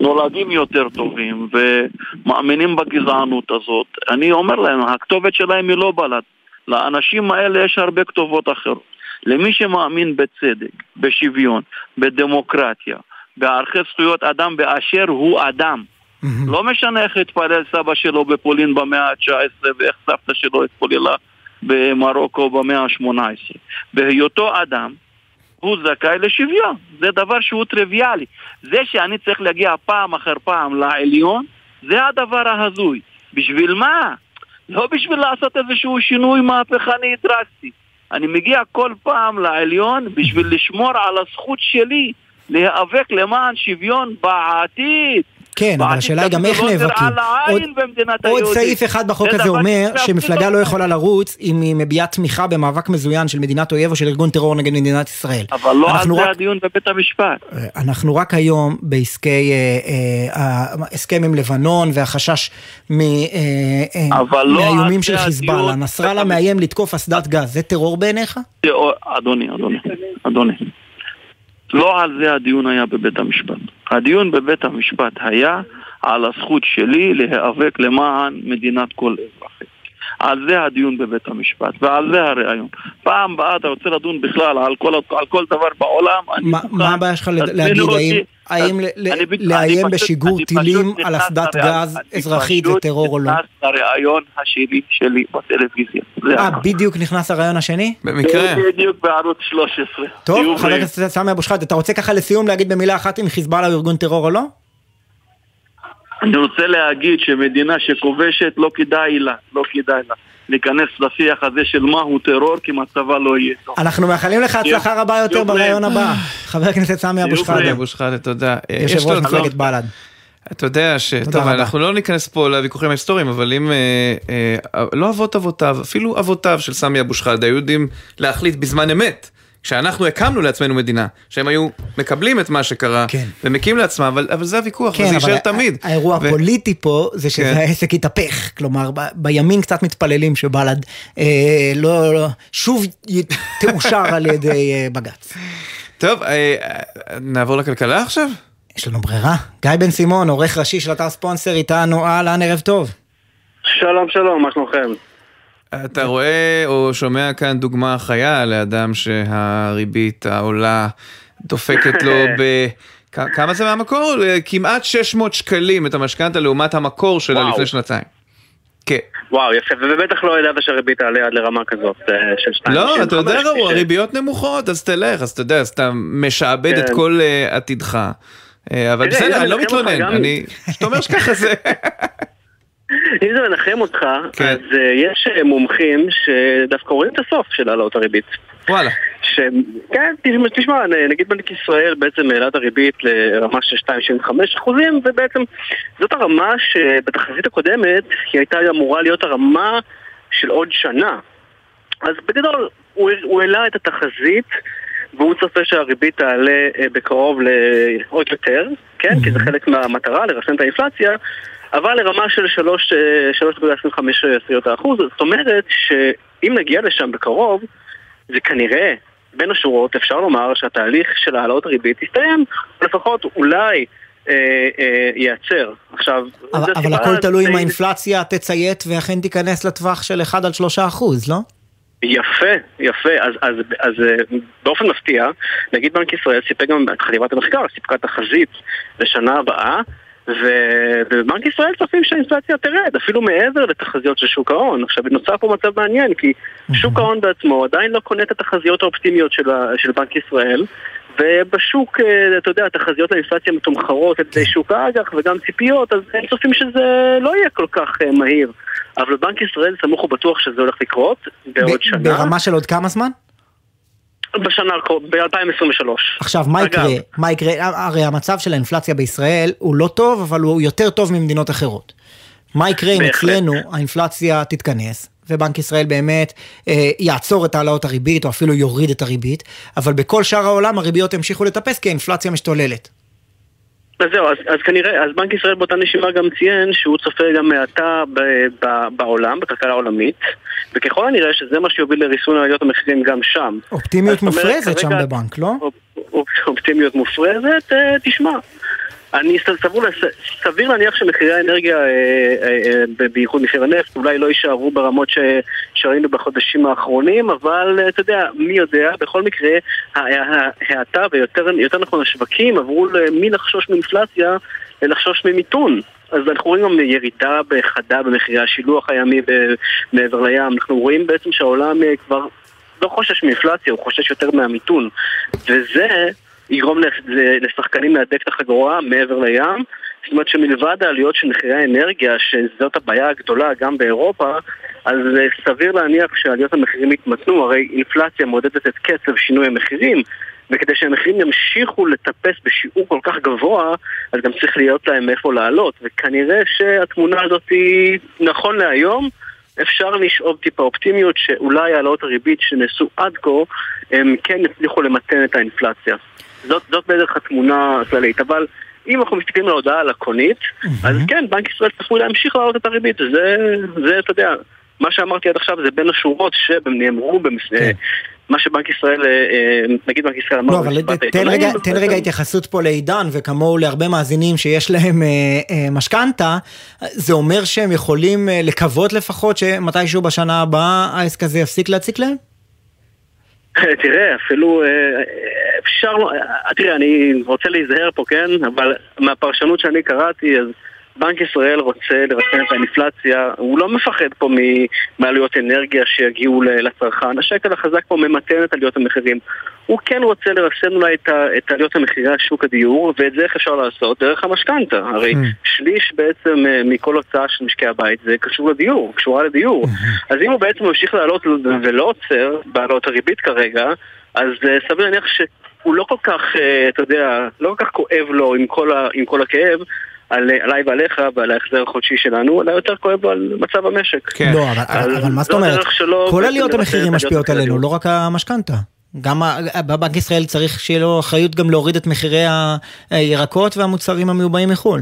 נולדים יותר טובים ומאמינים בגזענות הזאת, אני אומר להם, הכתובת שלהם היא לא בל"ד. לאנשים האלה יש הרבה כתובות אחרות. למי שמאמין בצדק, בשוויון, בדמוקרטיה, בערכי זכויות אדם באשר הוא אדם. Mm-hmm. לא משנה איך התפלל סבא שלו בפולין במאה ה-19 ואיך סבתא שלו התפוללה במרוקו במאה ה-18. בהיותו אדם, הוא זכאי לשוויון. זה דבר שהוא טריוויאלי. זה שאני צריך להגיע פעם אחר פעם לעליון, זה הדבר ההזוי. בשביל מה? לא בשביל לעשות איזשהו שינוי מהפכני דרסטי. אני מגיע כל פעם לעליון בשביל לשמור על הזכות שלי להיאבק למען שוויון בעתיד. כן, אבל השאלה היא גם איך נאבקים. עוד- עוד. סעיף אחד בחוק זה הזה אומר שמפלגה לא. יכולה לרוץ אם היא מביעה תמיכה במאבק מזוין של מדינת אויב או של ארגון טרור נגד מדינת ישראל. אבל לא על זה הדיון בבית המשפט. אנחנו רק היום בעסקי, אה, אה, ההסכם עם לבנון והחשש אה, אה, לא מהאיומים של חיזבאללה. נסראללה מאיים לתקוף אסדת גז, זה טרור בעיניך? אדוני, אדוני, אדוני. לא על זה הדיון היה בבית המשפט. הדיון בבית המשפט היה על הזכות שלי להיאבק למען מדינת כל אזרחי. על זה הדיון בבית המשפט, ועל זה הרעיון. פעם הבאה אתה רוצה לדון בכלל על כל, על כל דבר בעולם, אני מה- מוכן. מה הבעיה שלך להגיד, אותי. האם- האם אני פשוט- לאיים אני פשוט- בשיגור אני טילים פשוט על אסדת גז אני אזרחית זה פשוט טרור או לא? נכנס לראיון השני שלי בטלוויזיה. אה, הכל. בדיוק נכנס הרעיון השני? בדיוק בערוץ 13. טוב, חבר. הכנסת סמי אבו שחאדה, אתה רוצה ככה לסיום להגיד במילה אחת אם חיזבאללה הוא ארגון טרור או לא? אני רוצה להגיד שמדינה שכובשת לא כדאי לה, לא כדאי לה להיכנס לשיח הזה של מהו טרור כי מצבה לא יהיה טוב. אנחנו מאחלים לך הצלחה רבה יותר ברעיון. הבא. חבר הכנסת סמי אבו שחאדה. אבו שחאדה, תודה. אה, יש יושב ראש מפלגת בל"ד. אתה יודע ש... תודה טוב, רבה. אנחנו לא ניכנס פה לוויכוחים ההיסטוריים, אבל אם... אה, אה, לא אבות אבותיו, אפילו אבותיו של סמי אבו שחאדה היו יודעים להחליט בזמן אמת, כשאנחנו הקמנו לעצמנו מדינה, שהם היו מקבלים את מה שקרה, ומקים לעצמם, אבל, אבל זה הוויכוח, כן, וזה יישאר תמיד. האירוע ו- הפוליטי פה זה שזה כן. העסק התהפך. כלומר, ב- בימין קצת מתפללים שבל"ד אה, לא, לא, שוב תאושר על ידי אה, בג"ץ. טוב, אה, נעבור לכלכלה עכשיו? יש לנו ברירה. גיא בן סימון, עורך ראשי של אתר ספונסר איתנו, אהלן, ערב טוב. שלום שלום, מה שלומכם? אתה רואה או שומע כאן דוגמה חיה לאדם שהריבית העולה דופקת לו ב... כמה זה מהמקור? כמעט 600 שקלים את המשכנתה לעומת המקור שלה וואו. לפני שנתיים. כן. וואו, יפה, ובטח לא ידעת שהריבית תעלה עד לרמה כזאת אה, של 2. לא, אתה יודע ראו, הריביות נמוכות, אז תלך, אז אתה יודע, אז אתה משעבד את כן. כל אה, עתידך. אה, אבל בסדר, אני לא מתלונן, אני... שאתה אומר שככה זה... אם זה מנחם אותך, כן. אז אה, יש אה, מומחים שדווקא רואים את הסוף של העלאות הריבית. וואלה. ש... כן, תשמע, תשמע, נגיד בנק ישראל בעצם העלה את הריבית לרמה של 2.75 אחוזים, ובעצם זאת הרמה שבתחזית הקודמת היא הייתה אמורה להיות הרמה של עוד שנה. אז בגדול, הוא, הוא העלה את התחזית, והוא צופה שהריבית תעלה אה, בקרוב לעוד יותר, כן? כי זה חלק מהמטרה, לרסן את האינפלציה, אבל לרמה של 3, אה, 3.25 אחוז. זאת אומרת שאם נגיע לשם בקרוב, זה כנראה, בין השורות, אפשר לומר שהתהליך של העלאות הריבית יסתיים, לפחות אולי אה, אה, ייעצר. עכשיו, אבל, אבל הכל תלוי אם די- האינפלציה תציית ואכן תיכנס לטווח של 1 עד 3 אחוז, לא? יפה, יפה. אז, אז, אז אה, באופן מפתיע, נגיד בנק ישראל סיפק גם, חטיבת המחקר סיפקה תחזית לשנה הבאה, ובבנק ישראל צופים שהאינפלציה תרד, אפילו מעבר לתחזיות של שוק ההון. עכשיו, נוצר פה מצב מעניין, כי שוק ההון בעצמו עדיין לא קונה את התחזיות האופטימיות של, של בנק ישראל, ובשוק, אה, אתה יודע, התחזיות לאינפלציה מתומחרות על ידי שוק האג"ח וגם ציפיות, אז הם צופים שזה לא יהיה כל כך אה, מהיר. אבל בנק ישראל סמוך ובטוח שזה הולך לקרות בעוד שנה. ברמה של עוד כמה זמן? בשנה, ב-2023. עכשיו, מה אגב, יקרה? מה יקרה? הרי המצב של האינפלציה בישראל הוא לא טוב, אבל הוא יותר טוב ממדינות אחרות. מה יקרה אם. אצלנו האינפלציה תתכנס, ובנק ישראל באמת אה, יעצור את העלאות הריבית, או אפילו יוריד את הריבית, אבל בכל שאר העולם הריביות ימשיכו לטפס כי האינפלציה משתוללת. אז זהו, אז, אז כנראה, אז בנק ישראל באותה נשימה גם ציין שהוא צופה גם האטה ב- ב- בעולם, בכלכלה העולמית, וככל הנראה שזה מה שיוביל לריסון עליות המחירים גם שם. אופטימיות זאת אומרת, מופרזת שם בבנק, לא? אופ- אופטימיות מופרזת, אה, תשמע. אני סבור, סביר להניח שמחירי האנרגיה, אה, אה, אה, בייחוד מחיר הנפט, אולי לא יישארו ברמות שראינו בחודשים האחרונים, אבל אתה יודע, מי יודע, בכל מקרה, ההאטה ויותר יותר נכון השווקים עברו מלחשוש מאינפלציה ללחשוש ממיתון. אז אנחנו רואים גם ירידה חדה במחירי השילוח הימי מעבר לים, אנחנו רואים בעצם שהעולם כבר לא חושש מאינפלציה, הוא חושש יותר מהמיתון. וזה יגרום לש- לשחקנים להדק את החגורה מעבר לים. זאת אומרת שמלבד העלויות של מחירי האנרגיה, שזאת הבעיה הגדולה גם באירופה, אז אה, סביר להניח שעליות המחירים יתמתנו, הרי אינפלציה מודדת את קצב שינוי המחירים, וכדי שהמחירים ימשיכו לטפס בשיעור כל כך גבוה, אז גם צריך להיות להם איפה לעלות, וכנראה שהתמונה הזאת היא, נכון להיום, אפשר לשאוב טיפה אופטימיות שאולי העלאות הריבית שנעשו עד כה, הם כן יצליחו למתן את האינפלציה. זאת, זאת בערך התמונה הכללית, אבל אם אנחנו מסתכלים על ההודעה הלקונית, אז כן, בנק ישראל צפוי להמשיך להעלות את הריבית, זה, זה, אתה יודע, מה שאמרתי עד עכשיו זה בין השורות שנאמרו במס... מה שבנק ישראל, אה, נגיד בנק ישראל אמר לא, אבל תן רגע, תן רגע התייחסות פה לעידן, וכמוהו להרבה מאזינים שיש להם אה, אה, משכנתה, זה אומר שהם יכולים לקוות לפחות שמתישהו בשנה הבאה העסק הזה יפסיק להציק להם? תראה, אפילו אה, אפשר, אה, תראה, אני רוצה להיזהר פה, כן? אבל מהפרשנות שאני קראתי, אז בנק ישראל רוצה לרסן את האינפלציה, הוא לא מפחד פה מעלויות אנרגיה שיגיעו לצרכן, השקל החזק פה ממתן את עליות המחירים. הוא כן רוצה לרסן אולי את, את עליות המחירי שוק הדיור, ואת זה איך אפשר לעשות? דרך המשכנתה. הרי שליש בעצם אה, מכל הוצאה של משקי הבית זה קשור לדיור, קשורה לדיור. אז אם הוא בעצם ממשיך לעלות ולא עוצר בעלות הריבית כרגע, אז אה, סביר להניח שהוא לא כל כך, אה, אתה יודע, לא כל כך כואב לו עם כל, ה, עם כל הכאב. על, עליי ועליך ועל ההחזר החודשי שלנו, אלא יותר כואב לו על מצב המשק. כן. לא, אבל, אז אבל מה זאת אומרת? כל עליות המחירים משפיעות עלינו, לא רק המשכנתה. גם בנק ישראל צריך שיהיה לו אחריות גם להוריד את מחירי הירקות והמוצרים המיובאים מחו"ל.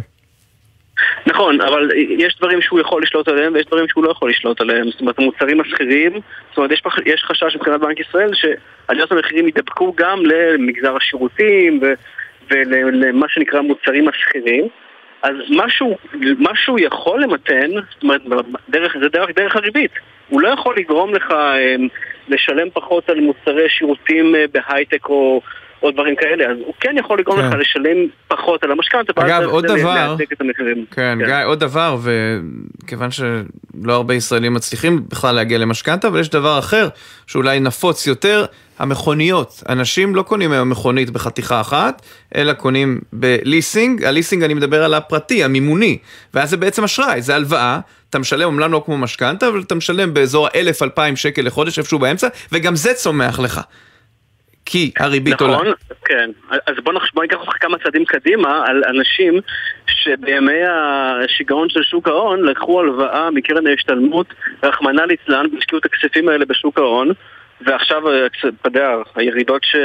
נכון, אבל יש דברים שהוא יכול לשלוט עליהם ויש דברים שהוא לא יכול לשלוט עליהם. זאת אומרת, המוצרים השכירים, זאת אומרת, יש, פח, יש חשש מבחינת בנק ישראל שעליות המחירים יידבקו גם למגזר השירותים ו, ולמה שנקרא מוצרים השכירים. אז משהו, משהו יכול למתן, זאת אומרת, דרך, זה דרך, דרך הריבית. הוא לא יכול לגרום לך אה, לשלם פחות על מוצרי שירותים אה, בהייטק או... או דברים כאלה, אז הוא כן יכול לגרום כן. לך לשלם פחות על המשכנתה, אגב, עוד דבר- המחירים. כן, גיא, עוד דבר, וכיוון שלא הרבה ישראלים מצליחים בכלל להגיע למשכנתה, אבל יש דבר אחר שאולי נפוץ יותר, המכוניות. אנשים לא קונים היום מכונית בחתיכה אחת, אלא קונים בליסינג, הליסינג אני מדבר על הפרטי, המימוני, ואז זה בעצם אשראי, זה הלוואה. אתה משלם אמנם לא כמו משכנתה, אבל אתה משלם באזור ה-1,000-2,000 שקל לחודש, איפשהו באמצע, וגם זה צומח לך. כי הריבית עולה. נכון, כן. אז בוא נחש- בוא ניקח אותך כמה צעדים קדימה על אנשים שבימי השיגעון של שוק ההון לקחו הלוואה מקרן ההשתלמות, רחמנא ליצלן, והשקיעו את הכספים האלה בשוק ההון. ועכשיו, אתה יודע, הירידות, ש...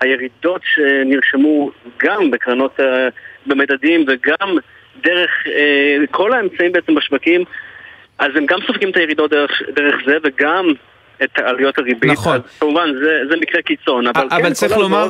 הירידות שנרשמו גם בקרנות, אה, במדדים וגם דרך אה, כל האמצעים בעצם בשווקים, אז הם גם סופגים את הירידות דרך, דרך זה וגם את עלויות הריבית. נכון. אז כמובן, זה, זה מקרה קיצון, אבל, אבל כן, צריך כל לומר.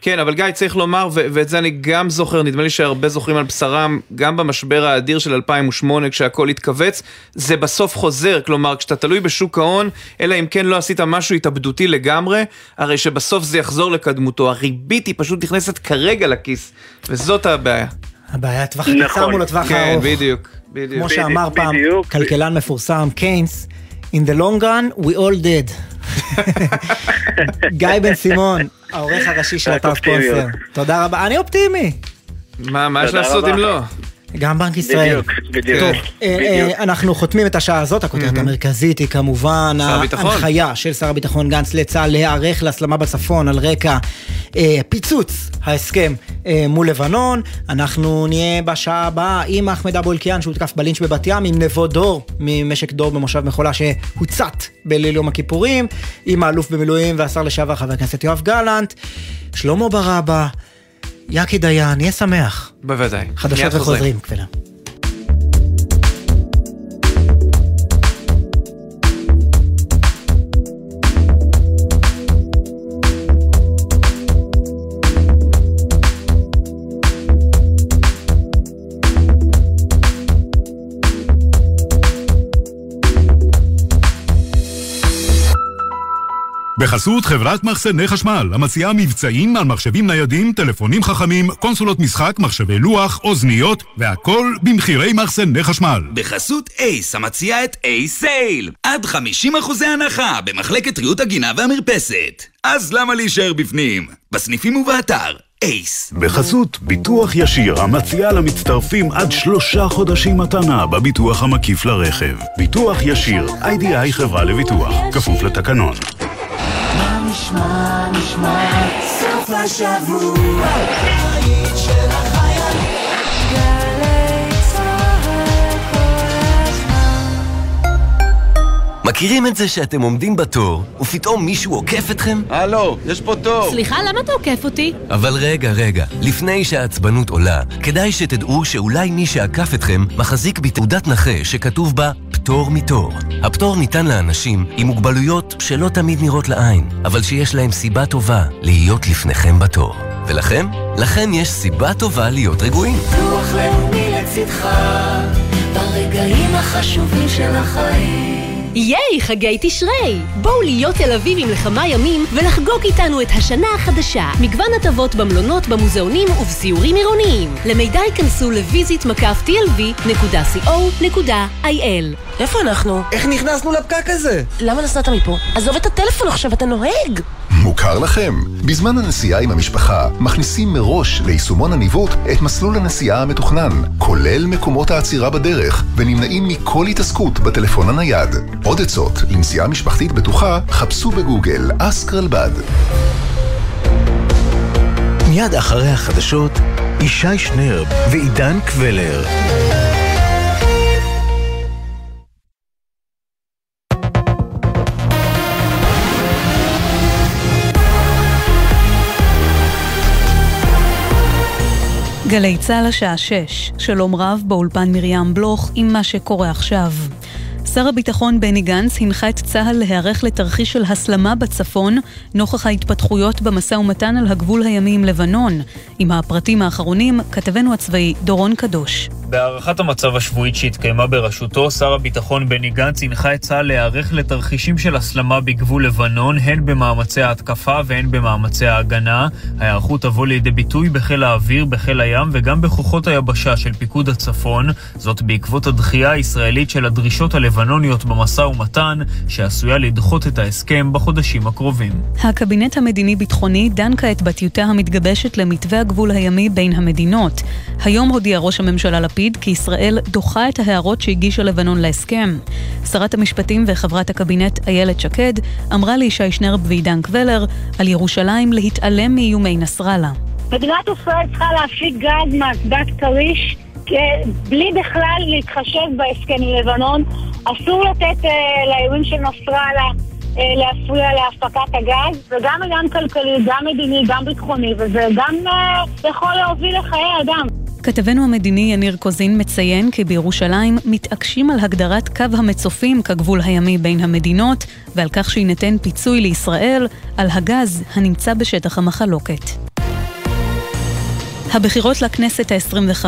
כן, אבל גיא, צריך לומר, ו- ואת זה אני גם זוכר, נדמה לי שהרבה זוכרים על בשרם, גם במשבר האדיר של 2008, כשהכול התכווץ, זה בסוף חוזר, כלומר, כשאתה תלוי בשוק ההון, אלא אם כן לא עשית משהו התאבדותי לגמרי, הרי שבסוף זה יחזור לקדמותו. הריבית היא פשוט נכנסת כרגע לכיס, וזאת הבעיה. הבעיה הטווח הקצר מול הטווח כן, הארוך. בדיוק, בדיוק. כמו שאמר פעם כלכלן מפורסם, קיינס, In the long run, we all dead. גיא בן סימון, העורך הראשי של אתר ספונסר. תודה רבה, אני אופטימי. מה, מה יש לעשות. אם לא? גם בנק ישראל. בדיוק, בדיוק. טוב, אה, בדיוק. אה, אנחנו חותמים את השעה הזאת, הכותרת המרכזית היא כמובן. ההנחיה של שר הביטחון גנץ לצה"ל להיערך להסלמה בצפון על רקע אה, פיצוץ ההסכם אה, מול לבנון. אנחנו נהיה בשעה הבאה עם אחמד אבו אלקיעאן שהותקף בלינץ' בבת ים, עם נבו דור ממשק דור במושב מחולה שהוצת בליל יום הכיפורים, עם האלוף במילואים והשר לשעבר חבר הכנסת יואב גלנט, שלמה ברבא, יקי דיין, יהיה שמח. בוודאי. חדשות. וחוזרים, כפלה. בחסות חברת מחסני חשמל, המציעה מבצעים על מחשבים ניידים, טלפונים חכמים, קונסולות משחק, מחשבי לוח, אוזניות, והכל במחירי מחסני חשמל. בחסות אייס, המציע את אייס סייל. עד 50% הנחה במחלקת ריהוט הגינה והמרפסת. אז למה להישאר בפנים? בסניפים ובאתר. אייס. בחסות ביטוח ישיר המציע למצטרפים עד שלושה חודשים מתנה בביטוח המקיף לרכב. ביטוח ישיר, איי-די-איי חברה לביטוח, כפוף לתקנון. נשמע, נשמע, סוף השבוע, מכירים את זה שאתם עומדים בתור, ופתאום מישהו עוקף אתכם? הלו, יש פה תור. סליחה, למה אתה עוקף אותי? אבל רגע, רגע, לפני שהעצבנות עולה, כדאי שתדעו שאולי מי שעקף אתכם מחזיק בתעודת נכה שכתוב בה פטור מתור. הפטור ניתן לאנשים עם מוגבלויות שלא תמיד נראות לעין, אבל שיש להם סיבה טובה להיות לפניכם בתור. ולכם? לכם יש סיבה טובה להיות רגועים. ביטוח לאומי לצדך, ברגעים החשובים של החיים. ייי, חגי תשרי! בואו להיות תל אביבים לכמה ימים ולחגוג איתנו את השנה החדשה. מגוון הטבות במלונות, במוזיאונים ובסיורים עירוניים. למידע ייכנסו לויזית מקף tlv.co.il איפה אנחנו? איך נכנסנו לפקק הזה? למה נסעת מפה? עזוב את הטלפון עכשיו, אתה נוהג! מוכר לכם? בזמן הנסיעה עם המשפחה, מכניסים מראש ליישומון הניווט את מסלול הנסיעה המתוכנן, כולל מקומות העצירה בדרך, ונמנעים מכל התעסקות בטלפון הנייד. עוד עצות לנסיעה משפחתית בטוחה, חפשו בגוגל אסק רלב"ד. מיד אחרי החדשות, ישי שנרב ועידן קבלר. גלי צה"ל השעה 6, שלום רב באולפן מרים בלוך עם מה שקורה עכשיו. שר הביטחון בני גנץ הנחה את צה"ל להיערך לתרחיש של הסלמה בצפון נוכח ההתפתחויות במשא ומתן על הגבול הימי עם לבנון. עם הפרטים האחרונים, כתבנו הצבאי דורון קדוש. בהערכת המצב השבועית שהתקיימה בראשותו, שר הביטחון בני גנץ הנחה את צה"ל להיערך לתרחישים של הסלמה בגבול לבנון, הן במאמצי ההתקפה והן במאמצי ההגנה. ההיערכות תבוא לידי ביטוי בחיל האוויר, בחיל הים וגם בכוחות היבשה של פיקוד הצפון, זאת בעקבות הדחייה הישראלית של הדרישות הלבנוניות במשא ומתן, שעשויה לדחות את ההסכם בחודשים הקרובים. הקבינט המדיני-ביטחוני דן כעת בטיוטה המתגבשת למתווה הגבול הימי בין המדינות. היום הודיע ראש הממשלה לפיד כי ישראל דוחה את ההערות שהגישה לבנון להסכם. שרת המשפטים וחברת הקבינט איילת שקד אמרה לישי שנרב ועידן קבלר על ירושלים להתעלם מאיומי נסראללה. מדינת ישראל צריכה להפיק גז מאסדת כריש בלי בכלל להתחשב בהסכם עם לבנון. אסור לתת אה, לאיומים של נסראללה להפריע להפקת הגז, זה גם עניין כלכלי, גם מדיני, גם ביטחוני, וזה גם אה, יכול להוביל לחיי אדם. כתבנו המדיני יניר קוזין מציין כי בירושלים מתעקשים על הגדרת קו המצופים כגבול הימי בין המדינות ועל כך שיינתן פיצוי לישראל על הגז הנמצא בשטח המחלוקת. הבחירות לכנסת ה-25.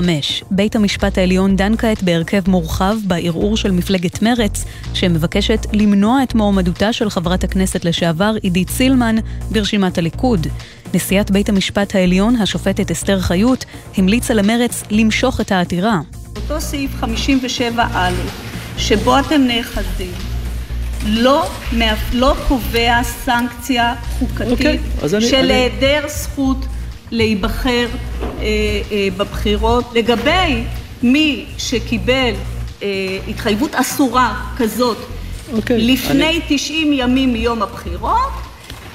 בית המשפט העליון דן כעת בהרכב מורחב בערעור של מפלגת מרץ, שמבקשת למנוע את מועמדותה של חברת הכנסת לשעבר עידית סילמן ברשימת הליכוד. נשיאת בית המשפט העליון, השופטת אסתר חיות, המליצה למרץ למשוך את העתירה. אותו סעיף 57א, שבו אתם נאחזים, לא, לא קובע סנקציה חוקתית okay, של אני... היעדר זכות להיבחר אה, אה, בבחירות. לגבי מי שקיבל אה, התחייבות אסורה כזאת okay, לפני אני... 90 ימים מיום הבחירות,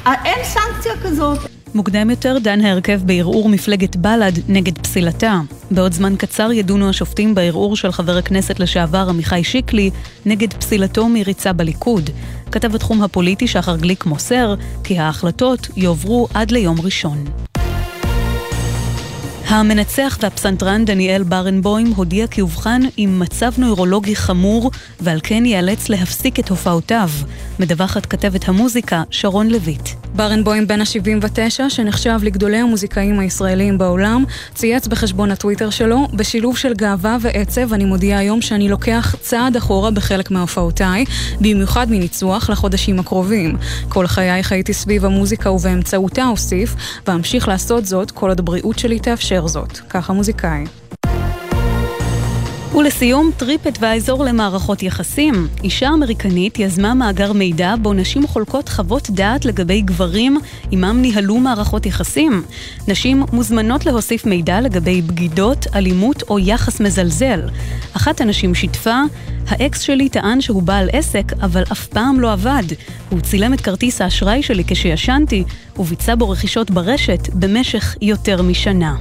אין סנקציה כזאת. מוקדם יותר דן ההרכב בערעור מפלגת בל"ד נגד פסילתה. בעוד זמן קצר ידונו השופטים בערעור של חבר הכנסת לשעבר עמיחי שיקלי נגד פסילתו מריצה בליכוד. כתב התחום הפוליטי שחר גליק מוסר כי ההחלטות יועברו עד ליום ראשון. המנצח והפסנתרן דניאל ברנבוים הודיע כי אובחן עם מצב נוירולוגי חמור ועל כן ייאלץ להפסיק את הופעותיו. מדווחת כתבת המוזיקה שרון לויט. ברנבוים בן ה-79, שנחשב לגדולי המוזיקאים הישראלים בעולם, צייץ בחשבון הטוויטר שלו, בשילוב של גאווה ועצב אני מודיע היום שאני לוקח צעד אחורה בחלק מהופעותיי, במיוחד מניצוח לחודשים הקרובים. כל חיי חייתי סביב המוזיקה ובאמצעותה אוסיף, ואמשיך לעשות זאת כל עוד הבריאות שלי תאפשר זאת. כך המוזיקאי. ולסיום, TripAdvisor למערכות יחסים. אישה אמריקנית יזמה מאגר מידע בו נשים חולקות חוות דעת לגבי גברים עמם ניהלו מערכות יחסים. נשים מוזמנות להוסיף מידע לגבי בגידות, אלימות או יחס מזלזל. אחת הנשים שיתפה, האקס שלי טען שהוא בעל עסק, אבל אף פעם לא עבד. הוא צילם את כרטיס האשראי שלי כשישנתי, וביצע בו רכישות ברשת במשך יותר משנה.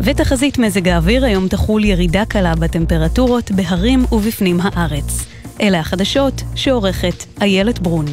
ותחזית מזג האוויר היום תחול ירידה קלה בטמפרטורות בהרים ובפנים הארץ. אלה החדשות שעורכת איילת ברון.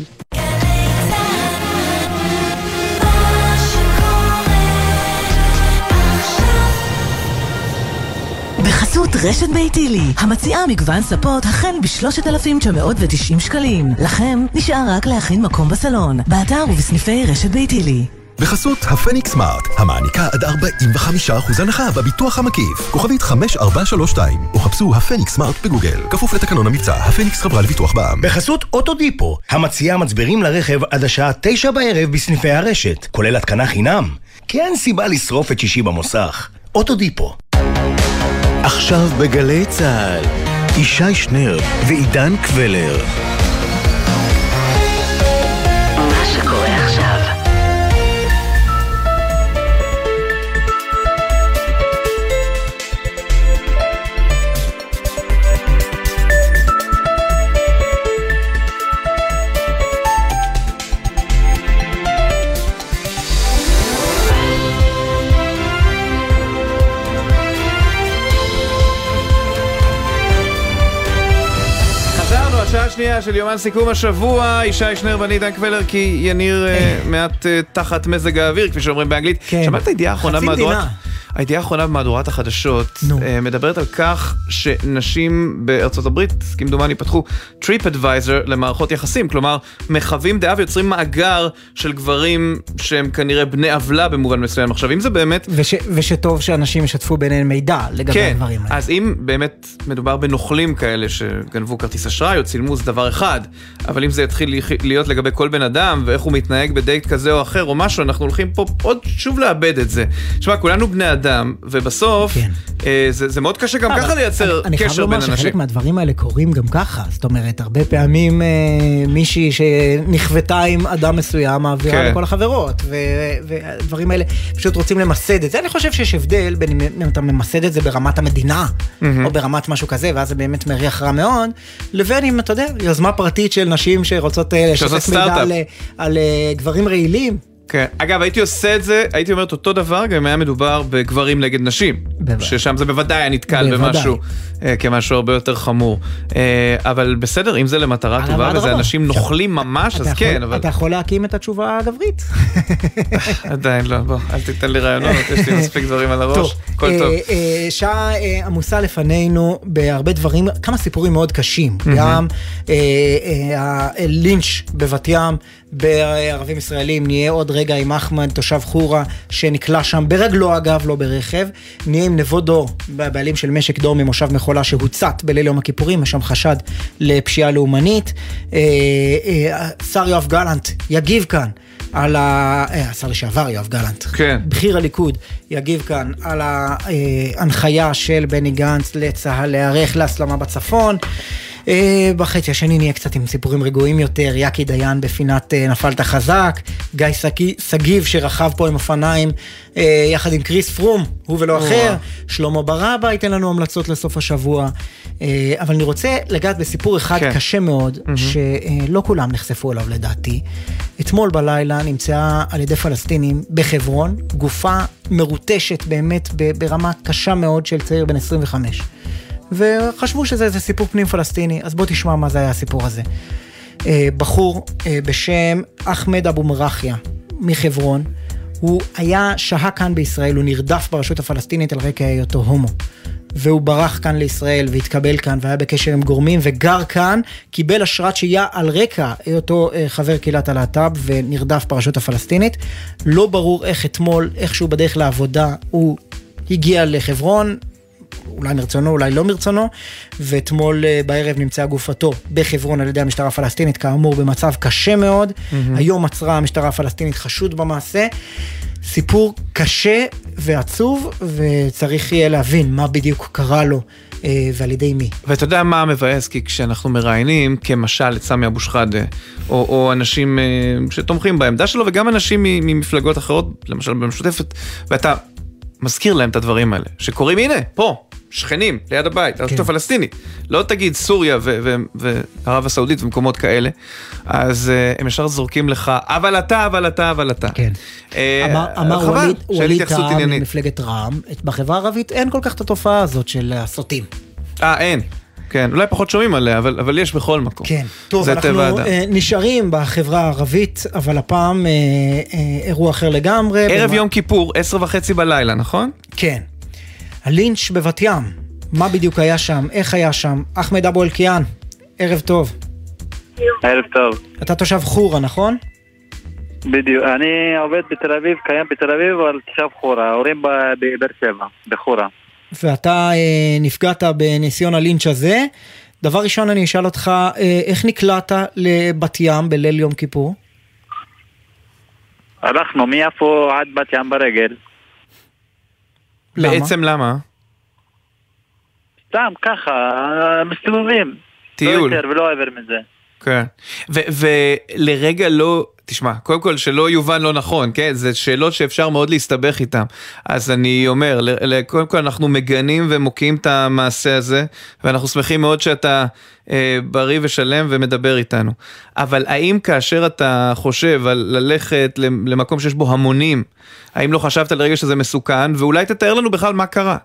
בחסות רשת ביתילי, המציעה מגוון ספות החל ב-3,990 שקלים. לכם נשאר רק להכין מקום בסלון, באתר ובסניפי רשת ביתילי. בחסות הפניקס סמארט, המעניקה עד 45% הנחה בביטוח המקיף. כוכבית 5432, או חפשו הפניקס סמארט בגוגל. כפוף לתקנון המבצע, הפניקס חברה לביטוח בע"מ. בחסות אוטודיפו, המציעה מצברים לרכב עד השעה 9 בערב בסניפי הרשת, כולל התקנה חינם. כי אין סיבה לשרוף את שישי במוסך. אוטודיפו. עכשיו בגלי צה"ל, ישי שנר ועידן קבלר. השנייה של יומן סיכום השבוע, ישי שנר ואני עידן קבלר, כי יניר אה, מעט אה, תחת מזג האוויר, כפי שאומרים באנגלית. שמעת הידיעה האחרונה חצי במהדורת... מדינה. הידיעה האחרונה במהדורת החדשות אה, מדברת על כך שנשים בארצות הברית, כמדומני, פתחו TripAdvisor למערכות יחסים, כלומר, מחווים דעה ויוצרים מאגר של גברים שהם כנראה בני עוולה במובן מסוים. עכשיו, אם זה באמת... וש, ושטוב שאנשים ישתפו ביניהם מידע לגבי כן, הדברים האלה. אז אם באמת מדובר בנוכלים כאלה שגנבו כרטיס אשראי או צילמו זה דבר אחד, אבל אם זה יתחיל להיות לגבי כל בן אדם ואיך הוא מתנהג בדייט כזה או אחר או משהו, אנחנו הולכים פה עוד שוב לאבד את זה. תשמע, כולנו בני אדם, ובסוף כן. אה, זה, זה מאוד קשה גם אבל ככה לייצר אני חייב קשר לומר בין אנשים. שחלק מהדברים האלה קורים גם ככה, זאת אומרת, הרבה פעמים אה, מישהי שנכוותה עם אדם מסוים מעבירה כן. לכל החברות, ו- והדברים האלה פשוט רוצים למסד את זה. אני חושב שיש הבדל בין אם אתה ממסד את זה ברמת המדינה, מהמם. או ברמת משהו כזה, ואז זה באמת מריח רע מאוד, לבין אם, אתה יודע, יוזמה פרטית של נשים שרוצות אה, לשתף מידע. על, אה, על אה, גברים רעילים. כן. אגב, הייתי עושה את זה, הייתי אומר את אותו דבר גם אם היה מדובר בגברים נגד נשים. בוודאי. ששם זה בוודאי היה נתקל בוודאי. במשהו, אה, כמשהו הרבה יותר חמור. אה, אבל בסדר, אם זה למטרה טובה וזה אדרבה. אנשים נוכלים ממש, אז יכול- כן, אבל אתה יכול להקים את התשובה הגברית. עדיין לא, בוא, אל תיתן לי רעיונות, יש לי מספיק דברים על הראש, טוב, הכל אה, טוב. אה, שעה אה, עמוסה לפנינו בהרבה דברים, כמה סיפורים מאוד קשים. גם אה, אה, הלינץ' בבת ים בערבים ישראלים, נהיה עוד רגע עם אחמד, תושב חורה, שנקלע שם ברגלו אגב, לא ברכב. נהיה עם נבו דור, הבעלים של משק דור ממושב מחולה שהוצת בליל יום הכיפורים, יש שם חשד לפשיעה לאומנית. אה, אה, השר יואב גלנט יגיב כאן. על ה... אה, השר לשעבר יואב גלנט, כן. בכיר הליכוד, יגיב כאן על ההנחיה של בני גנץ לצה"ל להיערך להסלמה בצפון. אה, בחצי השני נהיה קצת עם סיפורים רגועים יותר, יקי דיין בפינת אה, נפלת חזק, גיא שגי- שגיב שרכב פה עם אופניים אה, יחד עם קריס פרום, הוא ולא. אחר, שלמה ברבא ייתן לנו המלצות לסוף השבוע, אבל אני רוצה לגעת בסיפור אחד כן. קשה מאוד, מהמם. שלא כולם נחשפו אליו לדעתי. אתמול בלילה נמצאה על ידי פלסטינים בחברון גופה מרוטשת באמת ברמה קשה מאוד של צעיר בן 25. וחשבו שזה איזה סיפור פנים פלסטיני, אז בוא תשמע מה זה היה הסיפור הזה. אה, בחור אה, בשם אחמד אבו מרחיה מחברון, הוא היה, שהה כאן בישראל, הוא נרדף ברשות הפלסטינית על רקע היותו הומו. והוא ברח כאן לישראל והתקבל כאן והיה בקשר עם גורמים וגר כאן, קיבל אשרת שהייה על רקע היותו אה, חבר קהילת הלהט"ב ונרדף ברשות הפלסטינית. לא ברור איך אתמול, איכשהו בדרך לעבודה, הוא הגיע לחברון, אולי מרצונו, אולי לא מרצונו, ואתמול אה, בערב נמצאה גופתו בחברון על ידי המשטרה הפלסטינית, כאמור במצב קשה מאוד. מהמם. היום עצרה המשטרה הפלסטינית חשוד במעשה. סיפור קשה ועצוב, וצריך יהיה להבין מה בדיוק קרה לו. אה, ועל ידי מי. ואתה יודע מה מבאס? כי כשאנחנו מראיינים, כמשל את סמי אבו שחאדה, או, או אנשים אה, שתומכים בעמדה שלו, וגם אנשים ממפלגות אחרות, למשל במשותפת, ואתה מזכיר להם את הדברים האלה, שקורים, הנה, פה, שכנים, ליד הבית, הרשות כן. הפלסטינית. לא תגיד סוריה וערב הסעודית ומקומות כאלה, אז uh, הם ישר זורקים לך, אבל אתה, אבל אתה, אבל אתה. כן. Uh, אמר, ווליד טעם ממפלגת רע"מ, בחברה הערבית אין כל כך את התופעה הזאת של הסוטים. אה, אין. כן, אולי פחות שומעים עליה, אבל, אבל יש בכל מקום. כן, טוב, אנחנו אה, נשארים בחברה הערבית, אבל הפעם אה, אה, אירוע אחר לגמרי. ערב במה... יום כיפור, עשר וחצי בלילה, נכון? כן. הלינץ' בבת ים, מה בדיוק היה שם, איך היה שם? אחמד אבו אלקיעאן, ערב טוב. ערב טוב. אתה תושב חורה, נכון? בדיוק, אני עובד בתל אביב, קיים בתל אביב, אבל תושב חורה, ההורים בבאר שבע, בחורה. ואתה אה, נפגעת בניסיון הלינץ' הזה. דבר ראשון אני אשאל אותך, אה, איך נקלעת לבת ים בליל יום כיפור? הלכנו מיפו עד בת ים ברגל. למה? בעצם למה? סתם, ככה, מסתובבים. טיול. לא יותר ולא עבר מזה. כן. ולרגע לא תשמע, קודם כל שלא יובן לא נכון, כן? זה שאלות שאפשר מאוד להסתבך איתן. אז אני אומר, קודם כל אנחנו מגנים ומוקיעים את המעשה הזה, ואנחנו שמחים מאוד שאתה אה, בריא ושלם ומדבר איתנו. אבל האם כאשר אתה חושב על ללכת למקום שיש בו המונים, האם לא חשבת לרגע שזה מסוכן? ואולי תתאר לנו בכלל מה קרה.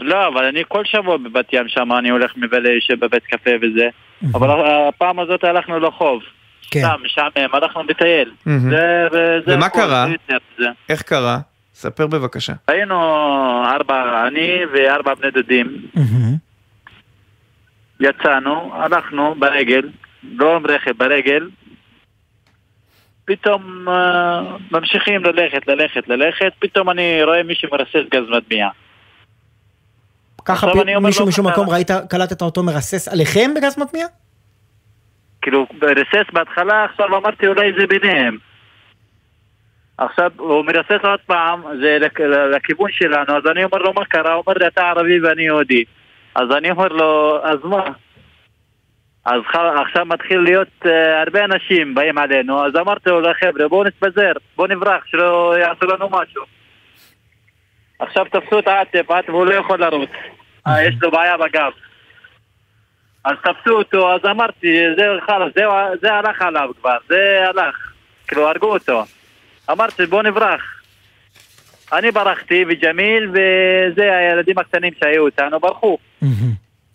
לא, אבל אני כל שבוע בבת ים שם, אני הולך מבלה, יושב בבית קפה וזה. אבל הפעם הזאת הלכנו לחוב. כן. סתם, משעמם, הלכנו לטייל. ומה קרה? איך קרה? ספר בבקשה. היינו ארבע, אני וארבע בני דודים. יצאנו, הלכנו ברגל, לא עם רכב, ברגל. פתאום uh, ממשיכים ללכת, ללכת, ללכת, פתאום אני רואה מישהו מרסס גז מדמיע. ככה מישהו משום מקום ראית, קלטת אותו מרסס עליכם בגז מדמיע? כאילו, רסס בהתחלה, עכשיו אמרתי אולי זה ביניהם. עכשיו הוא מרסס עוד פעם, זה לכיוון שלנו, אז אני אומר לו מה קרה? הוא אומר לי אתה ערבי ואני יהודי. אז אני אומר לו, אז מה? אז עכשיו מתחיל להיות uh, הרבה אנשים באים עלינו, אז אמרתי לו לחבר'ה בואו נתפזר, בואו נברח, שלא יעשו לנו משהו. עכשיו תפסו את העטף, העטף הוא לא יכול לרוץ, יש לו בעיה בגב. אז תפסו אותו, אז אמרתי, זהו חלאס, זה, זה הלך עליו כבר, זה הלך. כאילו, הרגו אותו. אמרתי, בוא נברח. אני ברחתי, וג'מיל, וזה הילדים הקטנים שהיו איתנו, ברחו.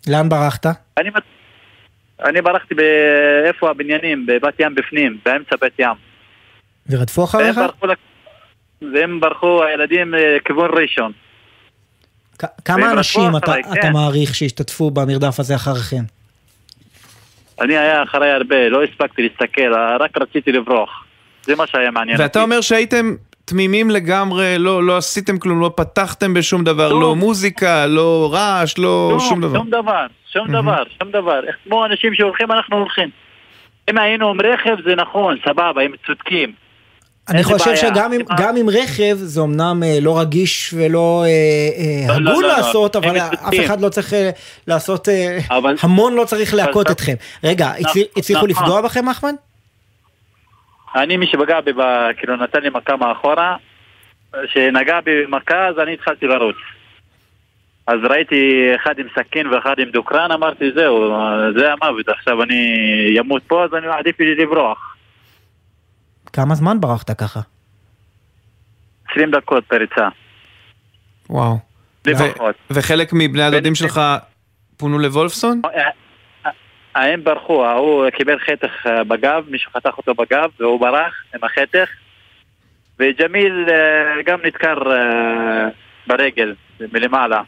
לאן ברחת? אני, אני ברחתי באיפה הבניינים, בבת ים בפנים, באמצע בית ים. ורדפו אחריך? והם ברחו, הילדים, לכיוון ראשון. כמה אנשים אתה, אתה כן. מעריך שהשתתפו במרדף הזה אחריכם? אני היה אחריי הרבה, לא הספקתי להסתכל, רק רציתי לברוח. זה מה שהיה מעניין. ואתה אומר שהייתם תמימים לגמרי, לא, לא עשיתם כלום, לא פתחתם בשום דבר, לא, לא מוזיקה, לא רעש, לא לא שום דבר. שום דבר, שום mm-hmm. דבר, שום דבר. כמו אנשים שהולכים, אנחנו הולכים. אם היינו עם רכב זה נכון, סבבה, הם צודקים. אני חושב שגם עם, גם עם רכב זה אמנם אה, לא רגיש ולא אה, אה, לא, לא, הגון לא, לא, לעשות, לא, אבל אף אחד לא צריך אה, לעשות, אה, אבל... המון לא צריך להכות אתכם. רגע, הצליחו לפגוע בכם אחמד? אני מי שפגע בי, כאילו נתן לי מכה מאחורה, שנגע בי במכה אז אני התחלתי לרוץ. אז ראיתי אחד עם סכין ואחד עם דוקרן, אמרתי זהו, זה המוות, עכשיו אני אמות פה אז אני עדיף לי לברוח. כמה זמן ברחת ככה? 20 דקות פריצה. וואו. וחלק מבני הדודים שלך פונו לוולפסון? אה, אה, הם ברחו, ההוא קיבל חתך אה, בגב, מישהו חתך אותו בגב והוא ברח עם החתך וג'מיל גם נדקר ברגל מלמעלה.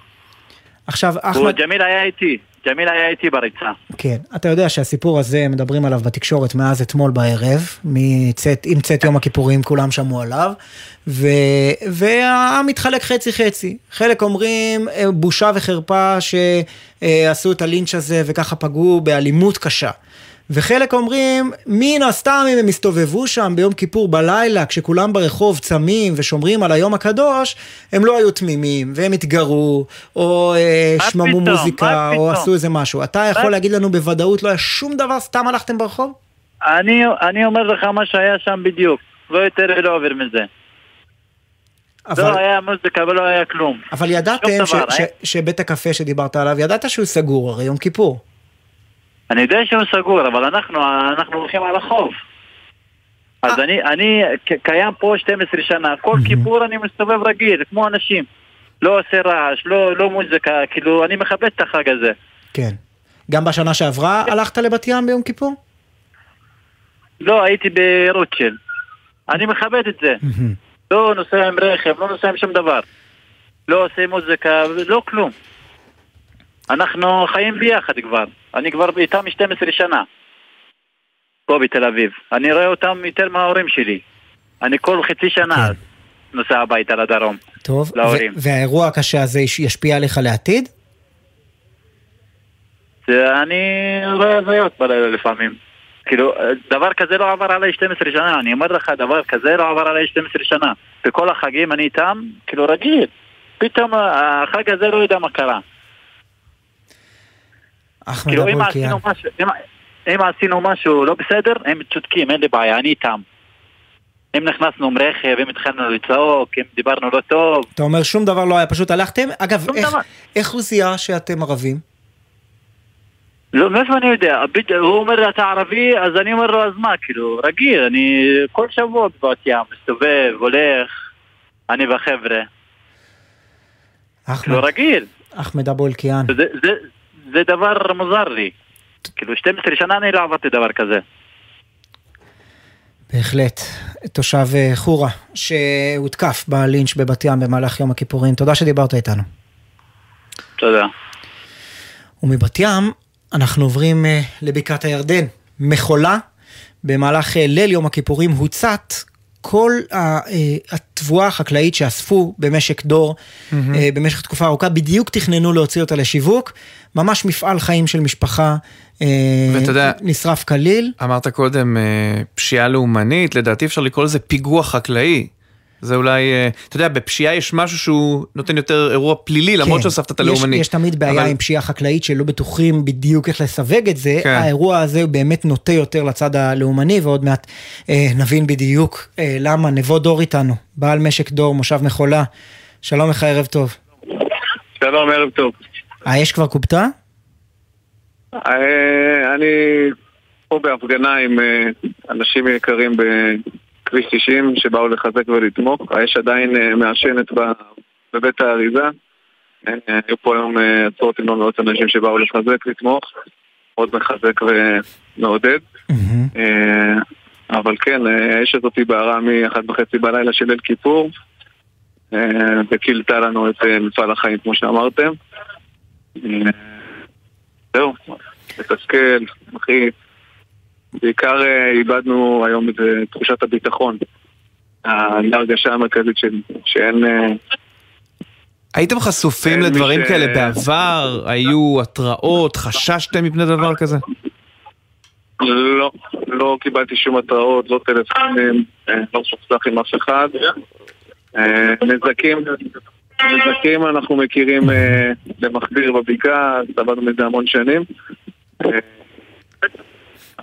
עכשיו, אחמד... ג'מיל היה איתי. ג'מיל היה איתי בריצה. כן, אתה יודע שהסיפור הזה, מדברים עליו בתקשורת מאז אתמול בערב, מצאת, עם צאת יום הכיפורים כולם שמעו עליו, ו, והעם מתחלק חצי חצי. חלק אומרים אה, בושה וחרפה שעשו את הלינץ' הזה וככה פגעו באלימות קשה. וחלק אומרים, מן הסתם אם הם הסתובבו שם ביום כיפור בלילה, כשכולם ברחוב צמים ושומרים על היום הקדוש, הם לא היו תמימים, והם התגרו, או אה, שממו פתאום? מוזיקה, או פתאום? עשו איזה משהו. אתה יכול מה- להגיד לנו בוודאות, לא היה שום דבר, סתם הלכתם ברחוב? אני, אני אומר לך מה שהיה שם בדיוק. לא יותר ולא עובר מזה. אבל- לא היה מוזיקה ולא היה כלום. אבל ידעתם ש- דבר, ש- אה? שבית הקפה שדיברת עליו, ידעת שהוא סגור, הרי יום כיפור. אני יודע שהוא סגור, אבל אנחנו, אנחנו הולכים על החוף. אה. אז אני, אני ק- קיים פה 12 שנה, כל כיפור אני מסתובב רגיל, כמו אנשים. לא עושה רעש, לא, לא מוזיקה, כאילו, אני מכבד את החג הזה. כן. גם בשנה שעברה הלכת לבת ים ביום כיפור? לא, הייתי ברוטשילד. אני מכבד את זה. לא נוסע עם רכב, לא נוסע עם שום דבר. לא עושה מוזיקה, לא כלום. אנחנו חיים ביחד כבר. אני כבר איתם 12 שנה. פה בתל אביב. אני רואה אותם יותר מההורים שלי. אני כל חצי שנה נוסע הביתה לדרום. טוב. להורים. והאירוע הקשה הזה יש- ישפיע עליך לעתיד? אני רואה הזיות בלילה לפעמים. כאילו, דבר כזה לא עבר עליי 12 שנה, אני אומר לך, דבר כזה לא עבר עליי 12 שנה. בכל החגים אני איתם, כאילו רגיל. פתאום החג הזה לא יודע מה קרה. אחמד כאילו, אם. עשינו משהו, אם, אם עשינו משהו לא בסדר, הם צודקים, אין לי בעיה, אני איתם. אם נכנסנו עם רכב, אם התחלנו לצעוק, אם דיברנו לא טוב, אתה אומר שום דבר לא היה, פשוט הלכתם? אגב, איך- איך הוא זיהה שאתם ערבים? לא, מאיפה אני יודע? הוא אומר אתה ערבי, אז אני אומר לו אז מה, כאילו, רגיל, אני כל שבוע בבת ים, מסתובב, הולך, אני והחבר'ה, אחמד, כאילו רגיל. אחמד אבולקיאן. זה, זה, זה דבר מוזר לי. כאילו 12 שנה אני לא עברתי דבר כזה. בהחלט. תושב אה, חורה, שהותקף בלינץ' בבת ים במהלך יום הכיפורים. תודה שדיברת איתנו. תודה. ומבת ים אנחנו עוברים אה, לבקעת הירדן. מכולה, במהלך אה, ליל יום הכיפורים הוצת כל אה, התבואה החקלאית שאספו במשק דור. אה, במשך תקופה ארוכה, בדיוק תכננו להוציא אותה לשיווק. ממש מפעל חיים של משפחה אה, ואתה יודע- נשרף כליל. אמרת קודם פשיעה לאומנית, לדעתי אפשר לקרוא לזה פיגוע חקלאי. זה אולי, אה, אתה יודע, בפשיעה יש משהו שהוא נותן יותר אירוע פלילי, למרות כן. שהוספת את יש- הלאומני. יש תמיד בעיה אבל- עם פשיעה חקלאית שלא בטוחים בדיוק איך לסווג את זה. כן. האירוע הזה הוא באמת נוטה יותר לצד הלאומני, ועוד מעט אה, נבין בדיוק אה, למה. נבו דור איתנו, בעל משק דור, מושב מחולה. שלום לך, ערב טוב. שלום, ערב טוב. האש כבר כובתה? אה, אני פה בהפגנה עם אה, אנשים יקרים בכביש 90 שבאו לחזק ולתמוך. האש עדיין אה, מעשנת בבית האריזה. אה, היו פה היום אה, עשרות אם לא מאות אנשים שבאו לחזק, לתמוך. מאוד מחזק ומעודד. אבל כן, האש הזאת בערה מאחת וחצי בלילה של ליל כיפור. וכילתה לנו את מפעל החיים, כמו שאמרתם. זהו, מתסכל, אחי. בעיקר אה, איבדנו היום את אה, תחושת הביטחון. ההרגשה המרכזית שלי, שאין... אה, הייתם חשופים לדברים ש- כאלה בעבר? היו התראות? חששתם מפני דבר כזה? לא, לא קיבלתי שום התראות, לא טלפונים, לא מפוצח עם אף אחד. נזקים, נזקים אנחנו מכירים למכביר בבקעה, עבדנו מזה המון שנים.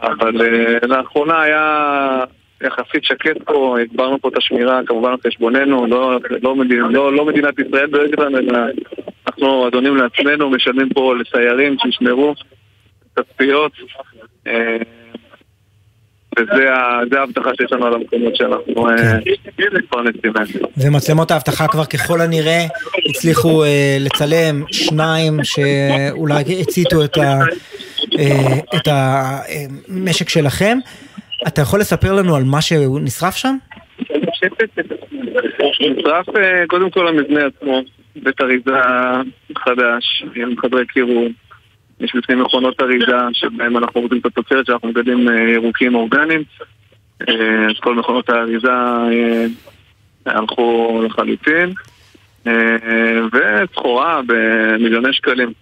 אבל אה, לאחרונה היה יחסית שקט פה, הגברנו פה את השמירה, כמובן על חשבוננו, לא, לא, מדינה, לא, לא מדינת ישראל דואגת לנו, אלא אנחנו אדונים לעצמנו, משלמים פה לסיירים שישמרו תצפיות. וזה ההבטחה שיש לנו על המקומות שאנחנו אה, מתפרנסים מהם. ומצלמות האבטחה כבר ככל הנראה הצליחו אה, לצלם שניים שאולי הציתו את, ה, אה, המשק שלכם. אתה יכול לספר לנו על מה שנשרף שם? נשרף קודם כל המבנה עצמו, בית אריזה חדש, עם חדרי קירור. יש בפנים מכונות אריזה שבהם אנחנו עובדים את התוצרת שאנחנו מגדלים אה, ירוקים אורגניים. אה, אז כל מכונות האריזה אה, הלכו לחלוטין. וסחורה במיליוני שקלים.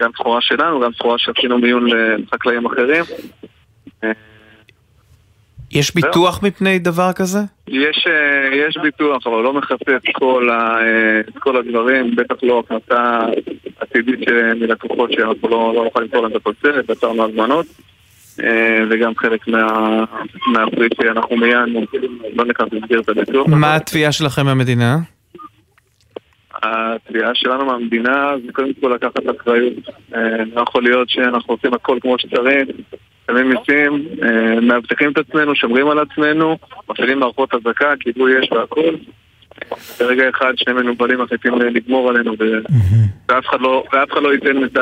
גם סחורה שלנו, גם סחורה שעשינו מיון לחקלאים אחרים. יש ביטוח מפני דבר כזה? יש, אה, יש ביטוח, אבל לא מכסה את כל, ה, אה, את כל הדברים, בטח לא הכנסה עתידית של- מלקוחות שאנחנו לא, לא נוכל למכור להם את התוצרת, יצרנו הזמנות, אה, וגם חלק מה, מהפריט שאנחנו מיד לא נכנס במסגרת הביטוח. מה התביעה שלכם מהמדינה? התביעה שלנו מהמדינה זה קודם כל לקחת אחריות. אה, לא יכול להיות שאנחנו עושים הכל כמו שצריך, שמים מיסים, אה, מאבטחים את עצמנו, שומרים על עצמנו, מפעילים מערכות אזעקה, כיבוי אש והכל. ברגע אחד שני מנוולים מחליטים לגמור עלינו ו- ואף אחד לא- ואף אחד לא ייתן את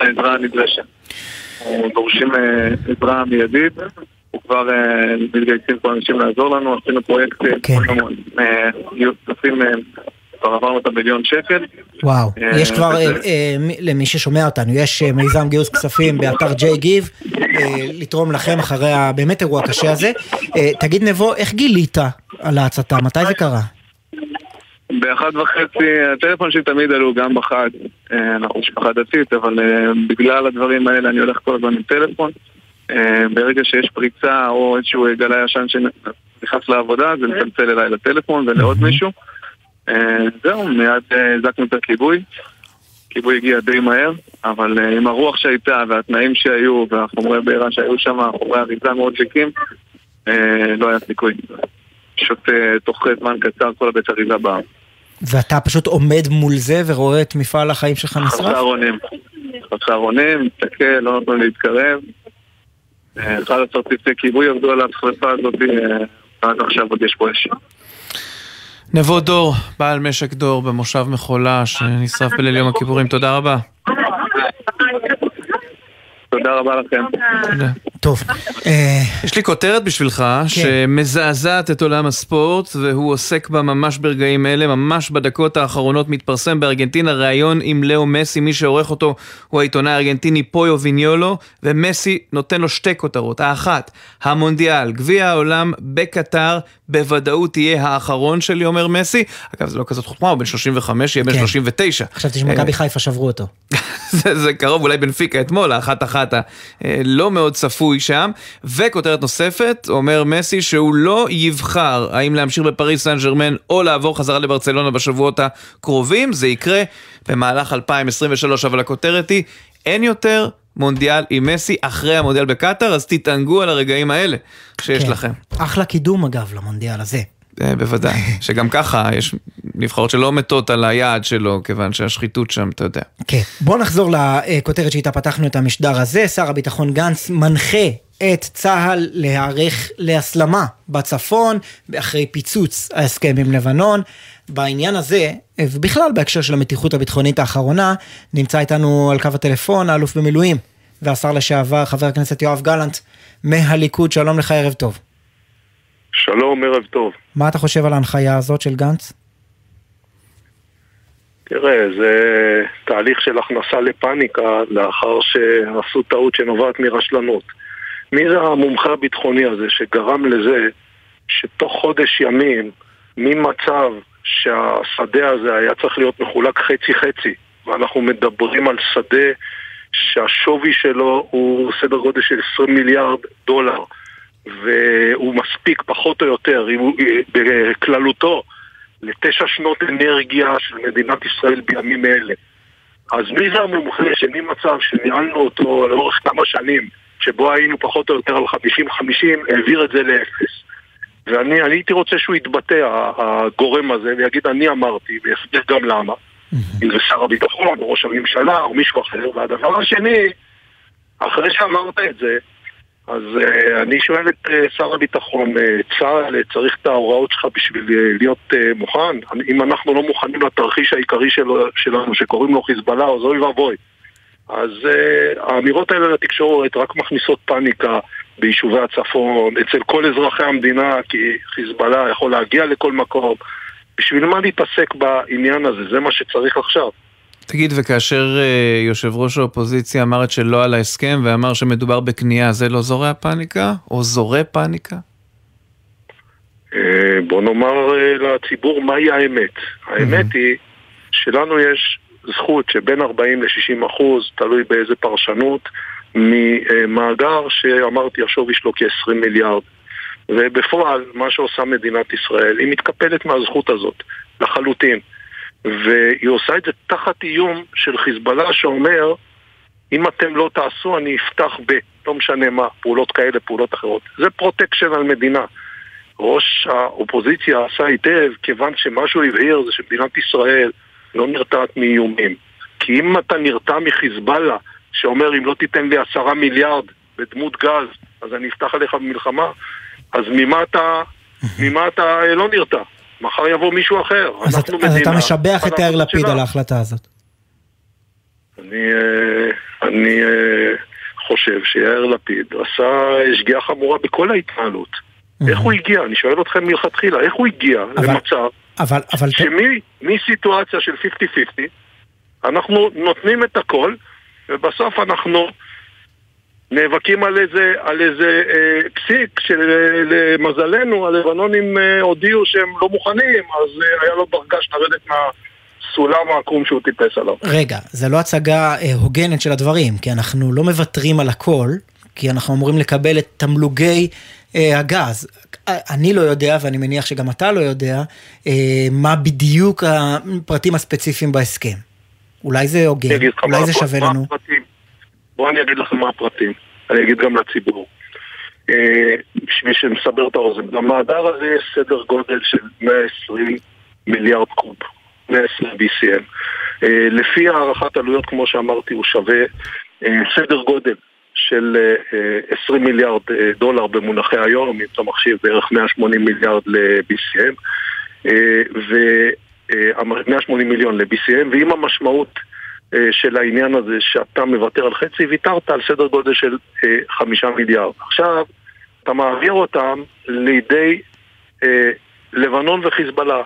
העזרה הנדרשת. דורשים אה, עזרה מיידית, וכבר מתגייסים פה אנשים לעזור לנו, עשינו פרויקט גיוס כספים, אה, כבר עברנו את המיליון שקל. וואו, אה, יש כבר, אה, אה, מי- למי ששומע אותנו, יש מיזם גיוס כספים באתר ג'יי גיב, לתרום לכם אחרי הבאמת אירוע קשה הזה. תגיד נבו, איך גילית על ההצתה? מתי זה קרה? באחת וחצי, הטלפון שלי תמיד עלו גם בחג, אנחנו משפחה דתית, אבל בגלל הדברים האלה אני הולך כל הזמן עם טלפון. ברגע שיש פריצה או איזשהו גלי עשן שנכנס לעבודה, זה מצלצל אליי לטלפון ולעוד מישהו. אה, זהו, מיד אה, הזעקנו את הכיבוי. הכיבוי הגיע די מהר, אבל אה, עם הרוח שהייתה והתנאים שהיו והחומרי בעירה שהיו שם, חומרי אריזה מאוד דליקים, לא היה סיכוי. פשוט תוך זמן קצר כל הבית אריזה בעם. ואתה פשוט עומד מול זה ורואה את מפעל החיים שלך נשרף? חסר אונים. חסר אונים, מסתכל, לא לי להתקרב. אה, 11 צוותי כיבוי עבדו על השרפה הזאת, רק עכשיו עוד יש פה אש. נבו דור, בעל משק דור במושב מחולה שנשרף בליל יום הכיפורים, תודה רבה. תודה רבה לכם. טוב. אה, יש לי כותרת בשבילך, כן. שמזעזעת את עולם הספורט, והוא עוסק בה ממש ברגעים אלה, ממש בדקות האחרונות מתפרסם בארגנטינה ראיון עם לאו מסי, מי שעורך אותו הוא העיתונאי הארגנטיני פויו ויניולו, ומסי נותן לו שתי כותרות. האחת, המונדיאל, גביע העולם בקטר, בוודאות יהיה האחרון שלי, אומר מסי. אגב, זה לא כזאת חוכמה, הוא בן 35, יהיה בן כן. 39. חשבתי שמכבי חיפה שברו אותו. זה, זה קרוב אולי בנפיקה אתמול, האחת אחת הלא מאוד צפוי שם. וכותרת נוספת, אומר מסי שהוא לא יבחר האם להמשיך בפריס סן ג'רמן או לעבור חזרה לברצלונה בשבועות הקרובים, זה יקרה במהלך 2023, אבל הכותרת היא, אין יותר מונדיאל עם מסי אחרי המונדיאל בקטאר, אז תתענגו על הרגעים האלה שיש כן. לכם. אחלה קידום אגב למונדיאל הזה. אה, בוודאי, שגם ככה יש נבחרות שלא מתות על היעד שלו, כיוון שהשחיתות שם, אתה יודע. כן. בואו נחזור לכותרת שאיתה פתחנו את המשדר הזה. שר הביטחון גנץ מנחה את צה"ל להיערך להסלמה בצפון, אחרי פיצוץ ההסכם עם לבנון. בעניין הזה, ובכלל בהקשר של המתיחות הביטחונית האחרונה, נמצא איתנו על קו הטלפון האלוף במילואים והשר לשעבר, חבר הכנסת יואב גלנט, מהליכוד. שלום לך, ערב טוב. שלום, ערב טוב. מה אתה חושב על ההנחיה הזאת של גנץ? תראה, זה תהליך של הכנסה לפאניקה לאחר שעשו טעות שנובעת מרשלנות. מי זה המומחה הביטחוני הזה שגרם לזה שתוך חודש ימים, ממצב שהשדה הזה היה צריך להיות מחולק חצי-חצי, ואנחנו מדברים על שדה שהשווי שלו הוא סדר גודל של 20 מיליארד דולר, והוא מספיק פחות או יותר, אם הוא- בכללותו, לתשע שנות אנרגיה של מדינת ישראל בימים אלה. אז מי זה המומחה שממצב שניהלנו אותו לאורך כמה שנים, שבו היינו פחות או יותר על 50-50, העביר את זה לאפס. ואני אני הייתי רוצה שהוא יתבטא, הגורם הזה, ויגיד אני אמרתי, ויסביר גם למה. אם זה שר הביטחון, או ראש הממשלה, או מישהו אחר. והדבר השני, אחרי שאמרת את זה, אז uh, אני שואל את uh, שר הביטחון, uh, צה"ל uh, צריך את ההוראות שלך בשביל uh, להיות uh, מוכן? אם אנחנו לא מוכנים לתרחיש העיקרי שלו, שלנו, שקוראים לו חיזבאללה, אז אוי ואבוי. אז uh, האמירות האלה לתקשורת רק מכניסות פאניקה ביישובי הצפון, אצל כל אזרחי המדינה, כי חיזבאללה יכול להגיע לכל מקום. בשביל מה להתעסק בעניין הזה? זה מה שצריך עכשיו. תגיד, וכאשר אה, יושב ראש האופוזיציה אמר את שלא על ההסכם ואמר שמדובר בכניעה, זה לא זורע פאניקה? או זורע פאניקה? אה, בוא נאמר אה, לציבור מהי האמת. האמת היא שלנו יש זכות שבין 40 ל-60 אחוז, תלוי באיזה פרשנות, ממאגר שאמרתי השווי שלו כ-20 מיליארד. ובפועל, מה שעושה מדינת ישראל, היא מתקפלת מהזכות הזאת, לחלוטין. והיא עושה את זה תחת איום של חיזבאללה שאומר, אם אתם לא תעשו, אני אפתח ב... לא משנה מה, פעולות כאלה, פעולות אחרות. זה פרוטקשן על מדינה. ראש האופוזיציה עשה היטב, כיוון שמה שהוא הבהיר זה שמדינת ישראל לא נרתעת מאיומים. כי אם אתה נרתע מחיזבאללה, שאומר אם לא תיתן לי עשרה מיליארד בדמות גז, אז אני אפתח עליך במלחמה, אז ממה אתה, ממה אתה אה, לא נרתע? מחר יבוא מישהו אחר. אז, אתה, אז אתה משבח את יאיר לפיד על ההחלטה הזאת. אני, אה, אני אה, חושב שיאיר לפיד עשה שגיאה חמורה בכל ההתנהלות. איך הוא הגיע? אני שואל אתכם מלכתחילה, איך הוא הגיע אבל, למצב אבל, אבל... שמסיטואציה של 50-50 אנחנו נותנים את הכל ובסוף אנחנו נאבקים על איזה, על איזה אה, פסיק שלמזלנו הלבנונים אה, הודיעו שהם לא מוכנים אז אה, היה לו דרגש לרדת מהסולם העקום שהוא טיפס עליו. רגע, זה לא הצגה אה, הוגנת של הדברים, כי אנחנו לא מוותרים על הכל, כי אנחנו אמורים לקבל את תמלוגי אה, הגז. אני לא יודע, ואני מניח שגם אתה לא יודע, אה, מה בדיוק הפרטים הספציפיים בהסכם. אולי זה הוגן, אולי זה שווה לנו. הפרטים. בואו אני אגיד לכם מה הפרטים, אני אגיד גם לציבור. אה, בשביל שנסבר את האוזן, במאגר הזה יש סדר גודל של 120 מיליארד קוב, 120 BCM. אה, לפי הערכת עלויות, כמו שאמרתי, הוא שווה סדר גודל של 20 מיליארד דולר במונחי היום, אם אתה מחשיב בערך 180 מיליארד ל-BCM, ו-180 מיליון ל-BCM, ועם המשמעות של העניין הזה שאתה מוותר על חצי, ויתרת על סדר גודל של חמישה מיליארד. עכשיו, אתה מעביר אותם לידי לבנון וחיזבאללה.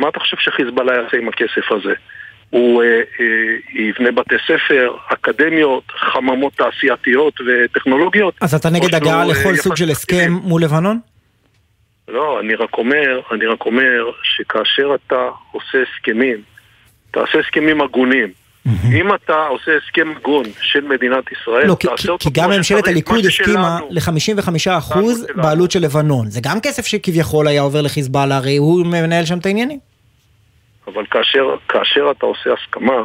מה אתה חושב שחיזבאללה יעשה עם הכסף הזה? הוא אה, אה, יבנה בתי ספר, אקדמיות, חממות תעשייתיות וטכנולוגיות. אז אתה נגד הגעה לכל סוג של הסכם מול לבנון? לא, אני רק אומר, אני רק אומר שכאשר אתה עושה הסכמים, תעשה הסכמים הגונים. אם אתה עושה הסכם הגון של מדינת ישראל, לא, תעשה אותו כי גם ממשלת הליכוד הסכימה ל-55% בעלות של לבנון. זה גם כסף שכביכול היה עובר לחיזבאללה, הרי הוא מנהל שם את העניינים. אבל כאשר, כאשר אתה עושה הסכמה,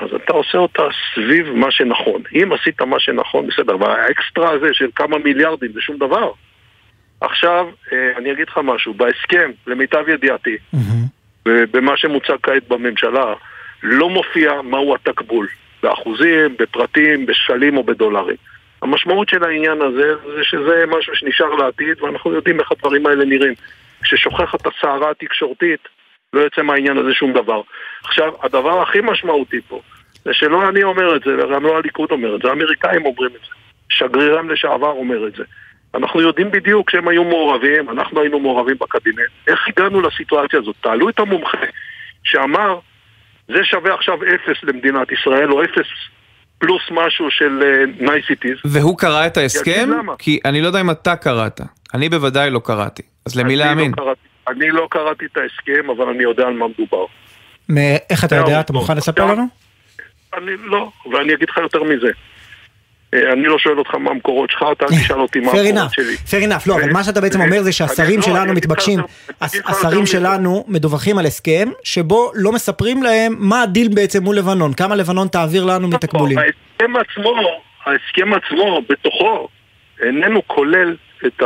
אז אתה עושה אותה סביב מה שנכון. אם עשית מה שנכון, בסדר, והאקסטרה הזה של כמה מיליארדים זה שום דבר. עכשיו, אה, אני אגיד לך משהו, בהסכם, למיטב ידיעתי, במה שמוצג כעת בממשלה, לא מופיע מהו התקבול, באחוזים, בפרטים, בשקלים או בדולרים. המשמעות של העניין הזה זה שזה משהו שנשאר לעתיד, ואנחנו יודעים איך הדברים האלה נראים. כששוכחת הסערה התקשורתית, לא יוצא מהעניין הזה שום דבר. עכשיו, הדבר הכי משמעותי פה, זה שלא אני אומר את זה, וגם לא הליכוד אומר את זה, האמריקאים אומרים את זה. שגרירם לשעבר אומר את זה. אנחנו יודעים בדיוק שהם היו מעורבים, אנחנו היינו מעורבים בקבינט. איך הגענו לסיטואציה הזאת? תעלו את המומחה שאמר, זה שווה עכשיו אפס למדינת ישראל, או אפס פלוס משהו של niceties. אה, והוא קרא את ההסכם? כי אני לא יודע אם אתה קראת. אני בוודאי לא קראתי. אז למי להאמין? לא קראתי. אני לא קראתי את ההסכם, אבל אני יודע על מה מדובר. איך אתה יודע? אתה מוכן לספר לנו? אני לא, ואני אגיד לך יותר מזה. אה, אני לא שואל אותך מה המקורות שלך, אתה תשאל אותי מה המקורות שלי. fair enough, לא, אבל מה שאתה בעצם אומר זה שהשרים לא, שלנו מתבקשים, השרים שלנו מדווחים על הסכם, שבו לא מספרים להם מה הדיל בעצם מול לבנון, כמה לבנון תעביר לנו נכון, מתקבולים. ההסכם עצמו, ההסכם עצמו, בתוכו, איננו כולל את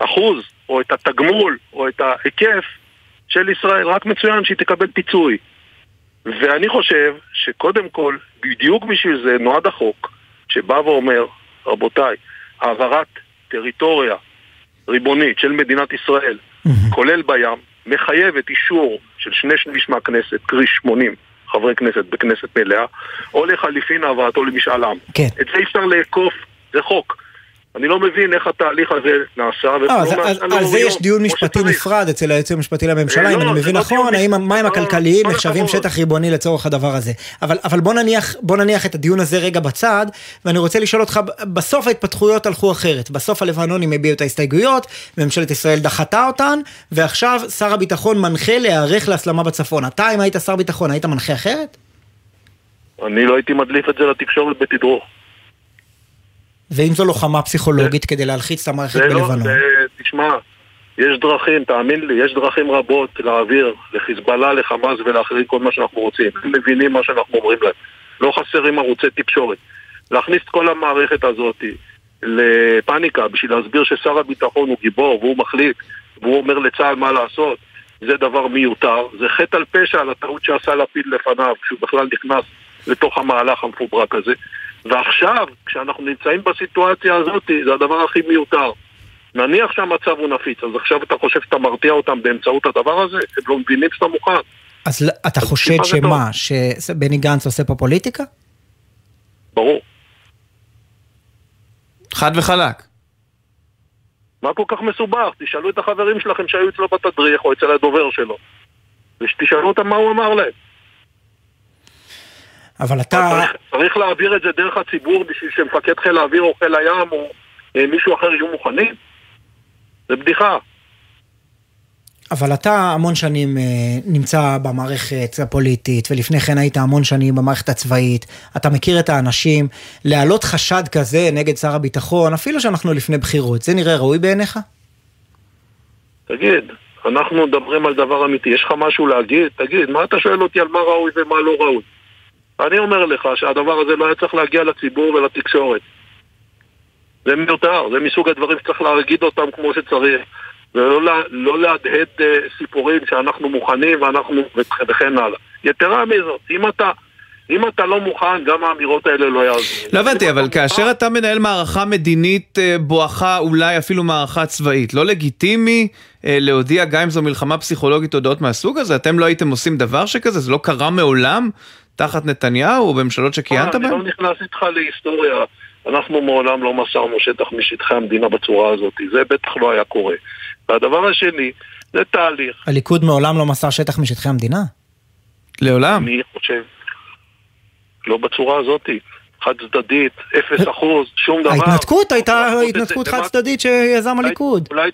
האחוז או את התגמול, או את ההיקף של ישראל, רק מצוין שהיא תקבל פיצוי. ואני חושב שקודם כל, בדיוק בשביל זה נועד החוק, שבא ואומר, רבותיי, העברת טריטוריה ריבונית של מדינת ישראל, כולל בים, מחייבת אישור של שני שליש מהכנסת, קרי 80 חברי כנסת בכנסת מלאה, או לחליפין העברתו למשאל עם. כן. את זה אי אפשר לאכוף, זה חוק. אני לא מבין איך התהליך הזה נעשה. אה, על זה יש דיון משפטי נפרד אצל היועץ המשפטי לממשלה, אה, אם לא, אני מבין לא נכון, האם המים הכלכליים נחשבים שטח ריבוני לצורך הדבר הזה. אבל בוא נניח את הדיון הזה רגע בצד, ואני רוצה לשאול אותך, בסוף ההתפתחויות הלכו אחרת. בסוף הלבנונים הביעו את ההסתייגויות, ממשלת ישראל דחתה אותן, ועכשיו שר הביטחון מנחה להיערך להסלמה בצפון. אתה, אם היית שר ביטחון, היית מנחה אחרת? אני לא הייתי מדליף את זה לתקשורת בתדרוך. ואם זו לוחמה פסיכולוגית כדי להלחיץ את המערכת לא, בלבנון? זה, תשמע, יש דרכים, תאמין לי, יש דרכים רבות להעביר לחיזבאללה, לחמאס ולאחרים כל מה שאנחנו רוצים. הם מבינים מה שאנחנו אומרים להם. לא חסרים ערוצי תקשורת. להכניס את כל המערכת הזאת לפאניקה בשביל להסביר ששר הביטחון הוא גיבור והוא מחליט והוא אומר לצה"ל מה לעשות, זה דבר מיותר. זה חטא על פשע על הטעות שעשה לפיד לפניו, כשהוא בכלל נכנס לתוך המהלך המפוברק הזה. ועכשיו, כשאנחנו נמצאים בסיטואציה הזאת, זה הדבר הכי מיותר. נניח שהמצב הוא נפיץ, אז עכשיו אתה חושב שאתה מרתיע אותם באמצעות הדבר הזה? הם לא מבינים שאתה מוכן. אז ל- אתה חושד טיפה זה שמה, שבני גנץ עושה פה פוליטיקה? ברור. חד וחלק. מה כל כך מסובך? תשאלו את החברים שלכם שהיו אצלו בתדריך או אצל הדובר שלו. ושתשאלו אותם מה הוא אמר להם. אבל אתה... צריך, צריך להעביר את זה דרך הציבור בשביל שמפקד חיל האוויר או חיל הים או אה, מישהו אחר יהיו מוכנים? זה בדיחה. אבל אתה המון שנים אה, נמצא במערכת הפוליטית, ולפני כן היית המון שנים במערכת הצבאית. אתה מכיר את האנשים. להעלות חשד כזה נגד שר הביטחון, אפילו שאנחנו לפני בחירות, זה נראה ראוי בעיניך? תגיד, אנחנו מדברים על דבר אמיתי, יש לך משהו להגיד? תגיד, מה אתה שואל אותי על מה ראוי ומה לא ראוי? אני אומר לך שהדבר הזה לא היה צריך להגיע לציבור ולתקשורת. זה מיותר, זה מסוג הדברים שצריך להגיד אותם כמו שצריך. ולא לה- לא להדהד אה, סיפורים שאנחנו מוכנים ואנחנו וכן הלאה. יתרה מזאת, אם אתה, אם אתה לא מוכן, גם האמירות האלה לא יעזרו. לא הבנתי, אבל כאשר אתה מנהל מערכה מדינית אה, בואכה אולי אפילו מערכה צבאית, לא לגיטימי אה, להודיע גם אם זו מלחמה פסיכולוגית הודעות מהסוג הזה? אתם לא הייתם עושים דבר שכזה? זה לא קרה מעולם תחת נתניהו או בממשלות שכיהנת אני בהן? לא נכנס איתך להיסטוריה. אנחנו מעולם לא מסרנו שטח משטחי המדינה בצורה הזאת. זה בטח לא היה קורה. והדבר השני, זה תהליך. הליכוד מעולם לא מסר שטח משטחי המדינה? לעולם? אני חושב, לא בצורה הזאת. חד צדדית, אפס אחוז, שום דבר. ההתנתקות הייתה את זה, התנתקות חד צדדית שיזם הליכוד. אולי,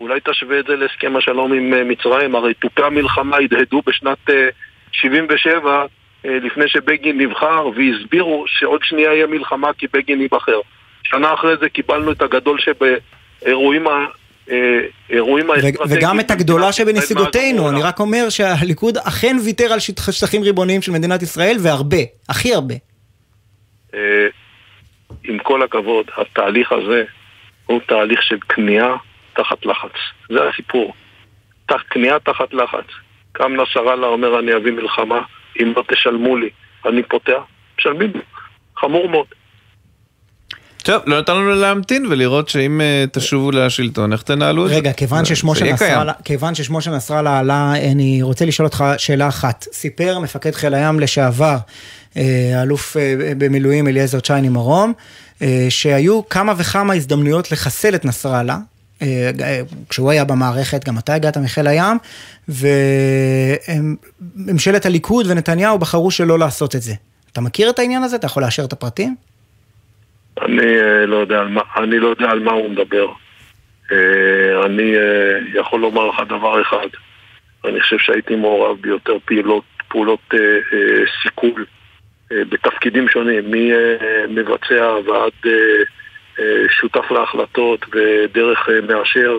אולי תשווה את זה להסכם השלום עם אה, מצרים, הרי תופי המלחמה הדהדו בשנת אה, 77 אה, לפני שבגין נבחר והסבירו שעוד שנייה יהיה מלחמה כי בגין ייבחר. שנה אחרי זה קיבלנו את הגדול שבאירועים ה... אה, אירועים האסטרטגיים. וגם את הגדולה שבנסיגותינו, אני רק אומר שהליכוד אכן ויתר על שטח- שטחים ריבוניים של מדינת ישראל, והרבה, הכי הרבה. אה, עם כל הכבוד, התהליך הזה הוא תהליך של כניעה תחת לחץ. זה הסיפור. כניעה תחת לחץ. קם נסראללה אומר אני אביא מלחמה, אם לא תשלמו לי, אני פותח, משלמים לי. חמור מאוד. טוב, לא נתנו לנו להמתין ולראות שאם אה, תשובו לשלטון, איך תנהלו את זה? רגע, כיוון ששמו זה של יהיה קיים. נסראללה, עלה, אני רוצה לשאול אותך שאלה אחת. סיפר מפקד חיל הים לשעבר, אה, אלוף אה, במילואים אליעזר צ'ייני מרום, אה, שהיו כמה וכמה הזדמנויות לחסל את נסראללה. כשהוא היה במערכת, גם אתה הגעת מחיל הים, וממשלת הליכוד ונתניהו בחרו שלא לעשות את זה. אתה מכיר את העניין הזה? אתה יכול לאשר את הפרטים? אני אה, לא יודע על מה, אני לא יודע על מה הוא מדבר. אה, אני אה, יכול לומר לך דבר אחד. אני חושב שהייתי מעורב ביותר פעולות, פעולות סיכול בתפקידים שונים, ממבצע ועד שותף להחלטות ודרך אה, מאשר,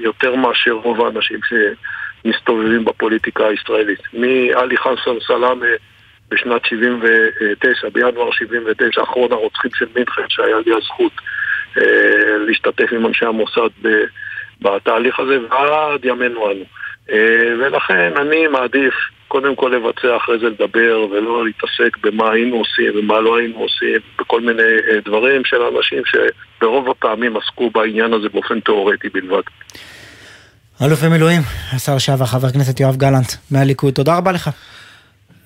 יותר מאשר רוב האנשים שמסתובבים בפוליטיקה הישראלית. מעלי חסן סלאמה בשנת 79, בינואר 79, אחרון הרוצחים של מינכן, שהיה לי הזכות אה, להשתתף עם אנשי המוסד בתהליך הזה, ועד ימינו אנו. אה, ולכן אני מעדיף קודם כל לבצע, אחרי זה לדבר, ולא להתעסק במה היינו עושים ומה לא היינו עושים, בכל מיני אה, דברים של אנשים שברוב הפעמים עסקו בעניין הזה באופן תיאורטי בלבד. אלוף במילואים, השר לשעבר, חבר הכנסת יואב גלנט, מהליכוד, תודה רבה לך.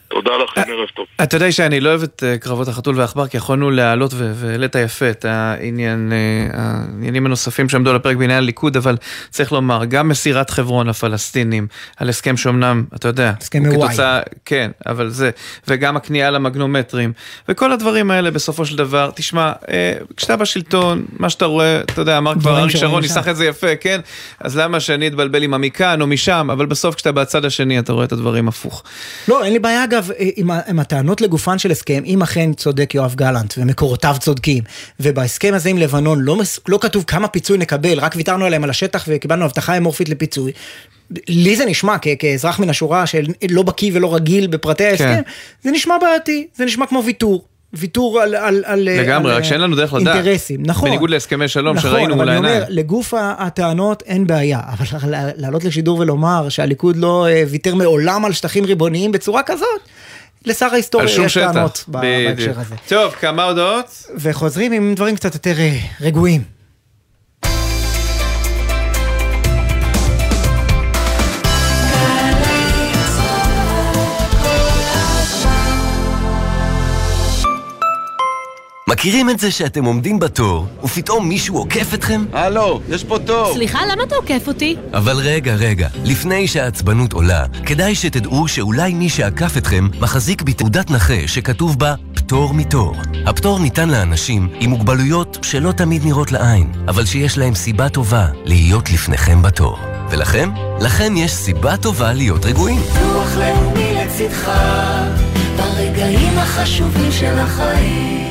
תודה לכם, ערב טוב. אתה יודע שאני לא אוהב את אה, קרבות החתול והעכבר, כי יכולנו להעלות והעלית יפה את העניין, אה, העניינים הנוספים שעמדו על הפרק בעניין הליכוד, אבל צריך לומר, גם מסירת חברון לפלסטינים, על הסכם שאומנם, אתה יודע, הסכם הוא מוואי. כתוצאה, כן, אבל זה, וגם הכניעה למגנומטרים, וכל הדברים האלה בסופו של דבר, תשמע, אה, כשאתה בשלטון, מה שאתה רואה, אתה יודע, אמר כבר אריק שרון. ניסח את זה יפה, כן? אז למה שאני אתבלבל עם המכאן או משם, אבל בסוף כשאתה בצד השני אתה רואה את הדברים הפוך. לא, אין לי בעיה אגב, אה, עם, עם הטענות לגופן של הסכם, אם אכן צודק יואב גלנט ומקורותיו צודקים, ובהסכם הזה עם לבנון לא, מס- לא כתוב כמה פיצוי נקבל, רק ויתרנו עליהם על השטח וקיבלנו הבטחה אמורפית לפיצוי. לי זה נשמע, כ- כאזרח מן השורה שלא בקיא ולא רגיל בפרטי ההסכם, כן. זה נשמע בעייתי, זה נשמע כמו ויתור. ויתור על, על, על לגמרי, על, רק שאין לנו דרך לדעת. אינטרסים, נכון. בניגוד להסכמי שלום נכון, שראינו מול אבל אני העיניים. אומר, לגוף הטענות אין בעיה, אבל לעלות לשידור ולומר שהליכוד לא אה, ויתר מעולם על שטחים ריבוניים בצורה כזאת, לשר ההיסטוריה יש טענות בהקשר. הזה. טוב, כמה הודעות? וחוזרים עם דברים קצת יותר אה, רגועים. מכירים את זה שאתם עומדים בתור, ופתאום מישהו עוקף אתכם? הלו, יש פה תור. סליחה, למה אתה עוקף אותי? אבל רגע, רגע, לפני שהעצבנות עולה, כדאי שתדעו שאולי מי שעקף אתכם מחזיק בתעודת נכה שכתוב בה פטור מתור. הפטור ניתן לאנשים עם מוגבלויות שלא תמיד נראות לעין, אבל שיש להם סיבה טובה להיות לפניכם בתור. ולכם? לכם יש סיבה טובה להיות רגועים. רוח לאומי לצדך, ברגעים החשובים של החיים.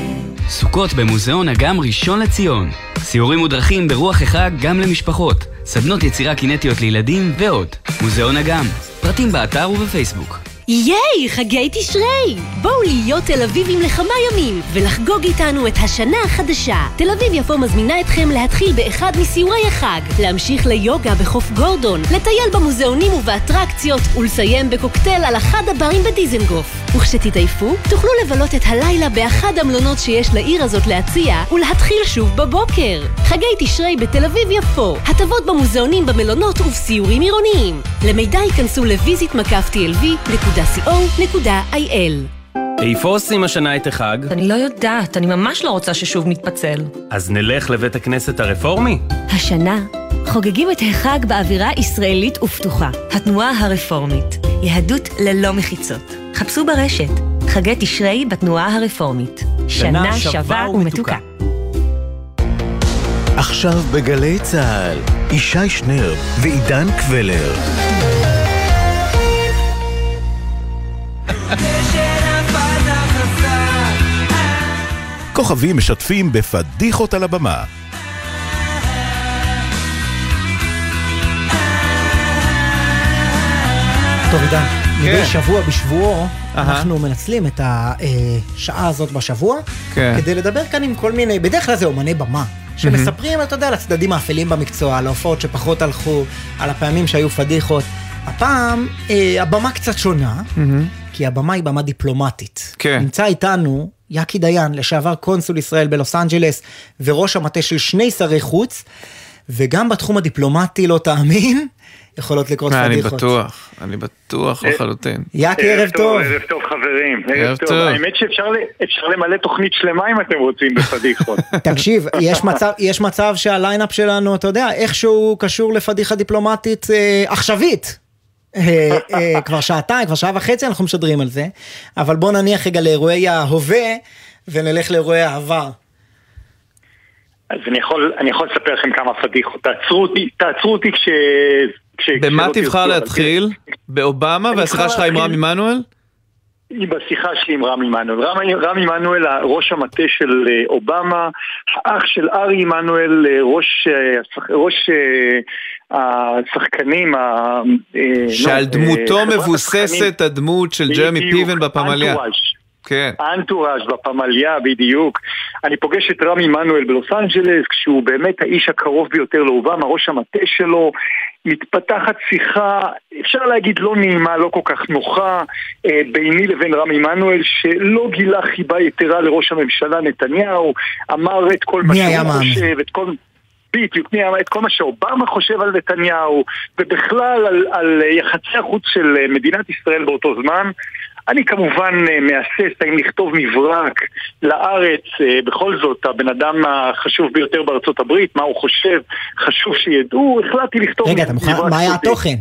סוכות במוזיאון אגם ראשון לציון. סיורים מודרכים ברוח החג גם למשפחות. סדנות יצירה קינטיות לילדים ועוד. מוזיאון אגם. פרטים באתר ובפייסבוק. ייי, חגי תשרי! בואו להיות תל אביבים לכמה ימים ולחגוג איתנו את השנה החדשה. תל אביב יפו מזמינה אתכם להתחיל באחד מסיורי החג, להמשיך ליוגה בחוף גורדון, לטייל במוזיאונים ובאטרקציות ולסיים בקוקטייל על אחד הברים בדיזנגוף. וכשתתעייפו, תוכלו לבלות את הלילה באחד המלונות שיש לעיר הזאת להציע ולהתחיל שוב בבוקר. חגי תשרי בתל אביב יפו, הטבות במוזיאונים, במלונות ובסיורים עירוניים. למידע ייכנסו לויזית tlv.co.il איפה עושים השנה את החג? אני לא יודעת, אני ממש לא רוצה ששוב נתפצל. אז נלך לבית הכנסת הרפורמי? השנה חוגגים את החג באווירה ישראלית ופתוחה. התנועה הרפורמית. יהדות ללא מחיצות. חפשו ברשת. חגי תשרי בתנועה הרפורמית. שנה שווה ומתוקה. עכשיו בגלי צה"ל, ישי שנר ועידן קבלר. כוכבים משתפים בפדיחות על הבמה. טוב עידן, כן. מדי שבוע בשבועו אנחנו מנצלים את השעה הזאת בשבוע כן. כדי לדבר כאן עם כל מיני, בדרך כלל זה אומני במה. שמספרים, אתה יודע, על הצדדים האפלים במקצוע, על ההופעות שפחות הלכו, על הפעמים שהיו פדיחות. הפעם אה, הבמה קצת שונה, כי הבמה היא במה דיפלומטית. כן. נמצא איתנו יאקי דיין, לשעבר קונסול ישראל בלוס אנג'לס, וראש המטה של שני שרי חוץ, וגם בתחום הדיפלומטי, לא תאמין, יכולות לקרות אני פדיחות. בטוח, אני בטוח לחלוטין. יאקי, ערב טוב. ערב טוב חברים, ערב טוב. האמת שאפשר למלא תוכנית שלמה אם אתם רוצים בפדיחות. תקשיב, יש מצב, יש מצב שהליינאפ שלנו, אתה יודע, איכשהו קשור לפדיחה דיפלומטית אה, עכשווית. אה, אה, כבר שעתיים, כבר שעה וחצי אנחנו משדרים על זה, אבל בוא נניח רגע לאירועי ההווה ונלך לאירועי העבר. אז אני יכול, אני יכול לספר לכם כמה פדיחות. תעצרו אותי, תעצרו אותי כש... כש במה כשלא תבחר תרצו, להתחיל? באובמה והשיחה שלך עם רם עמנואל? היא בשיחה שלי עם רם עמנואל. רם, רם עמנואל, ראש המטה של אה, אובמה, האח של ארי עמנואל, אה, ראש, ראש השחקנים, ה- אה, שעל נו, דמותו אה, מבוססת הדמות של ג'רמי פיבן בפמליה. אנטוראז'. כן. האנטוראז' בפמליה, בדיוק. אני פוגש את רמי עמנואל בלוס אנג'לס, כשהוא באמת האיש הקרוב ביותר לאובמה, ראש המטה שלו. מתפתחת שיחה, אפשר להגיד לא נעימה, לא כל כך נוחה, אה, ביני לבין רמי עמנואל, שלא גילה חיבה יתרה לראש הממשלה נתניהו, אמר את כל מה שהוא? חושב, את כל... בדיוק, מי אמר את כל מה שאובמה חושב על נתניהו, ובכלל על, על יחסי החוץ של אה, מדינת ישראל באותו זמן. אני כמובן אה, מהסס האם לכתוב מברק לארץ, אה, בכל זאת, הבן אדם החשוב ביותר בארצות הברית, מה הוא חושב, חשוב שידעו, החלטתי לכתוב רגע, אתה מוכן, מברק מה היה. התוכן?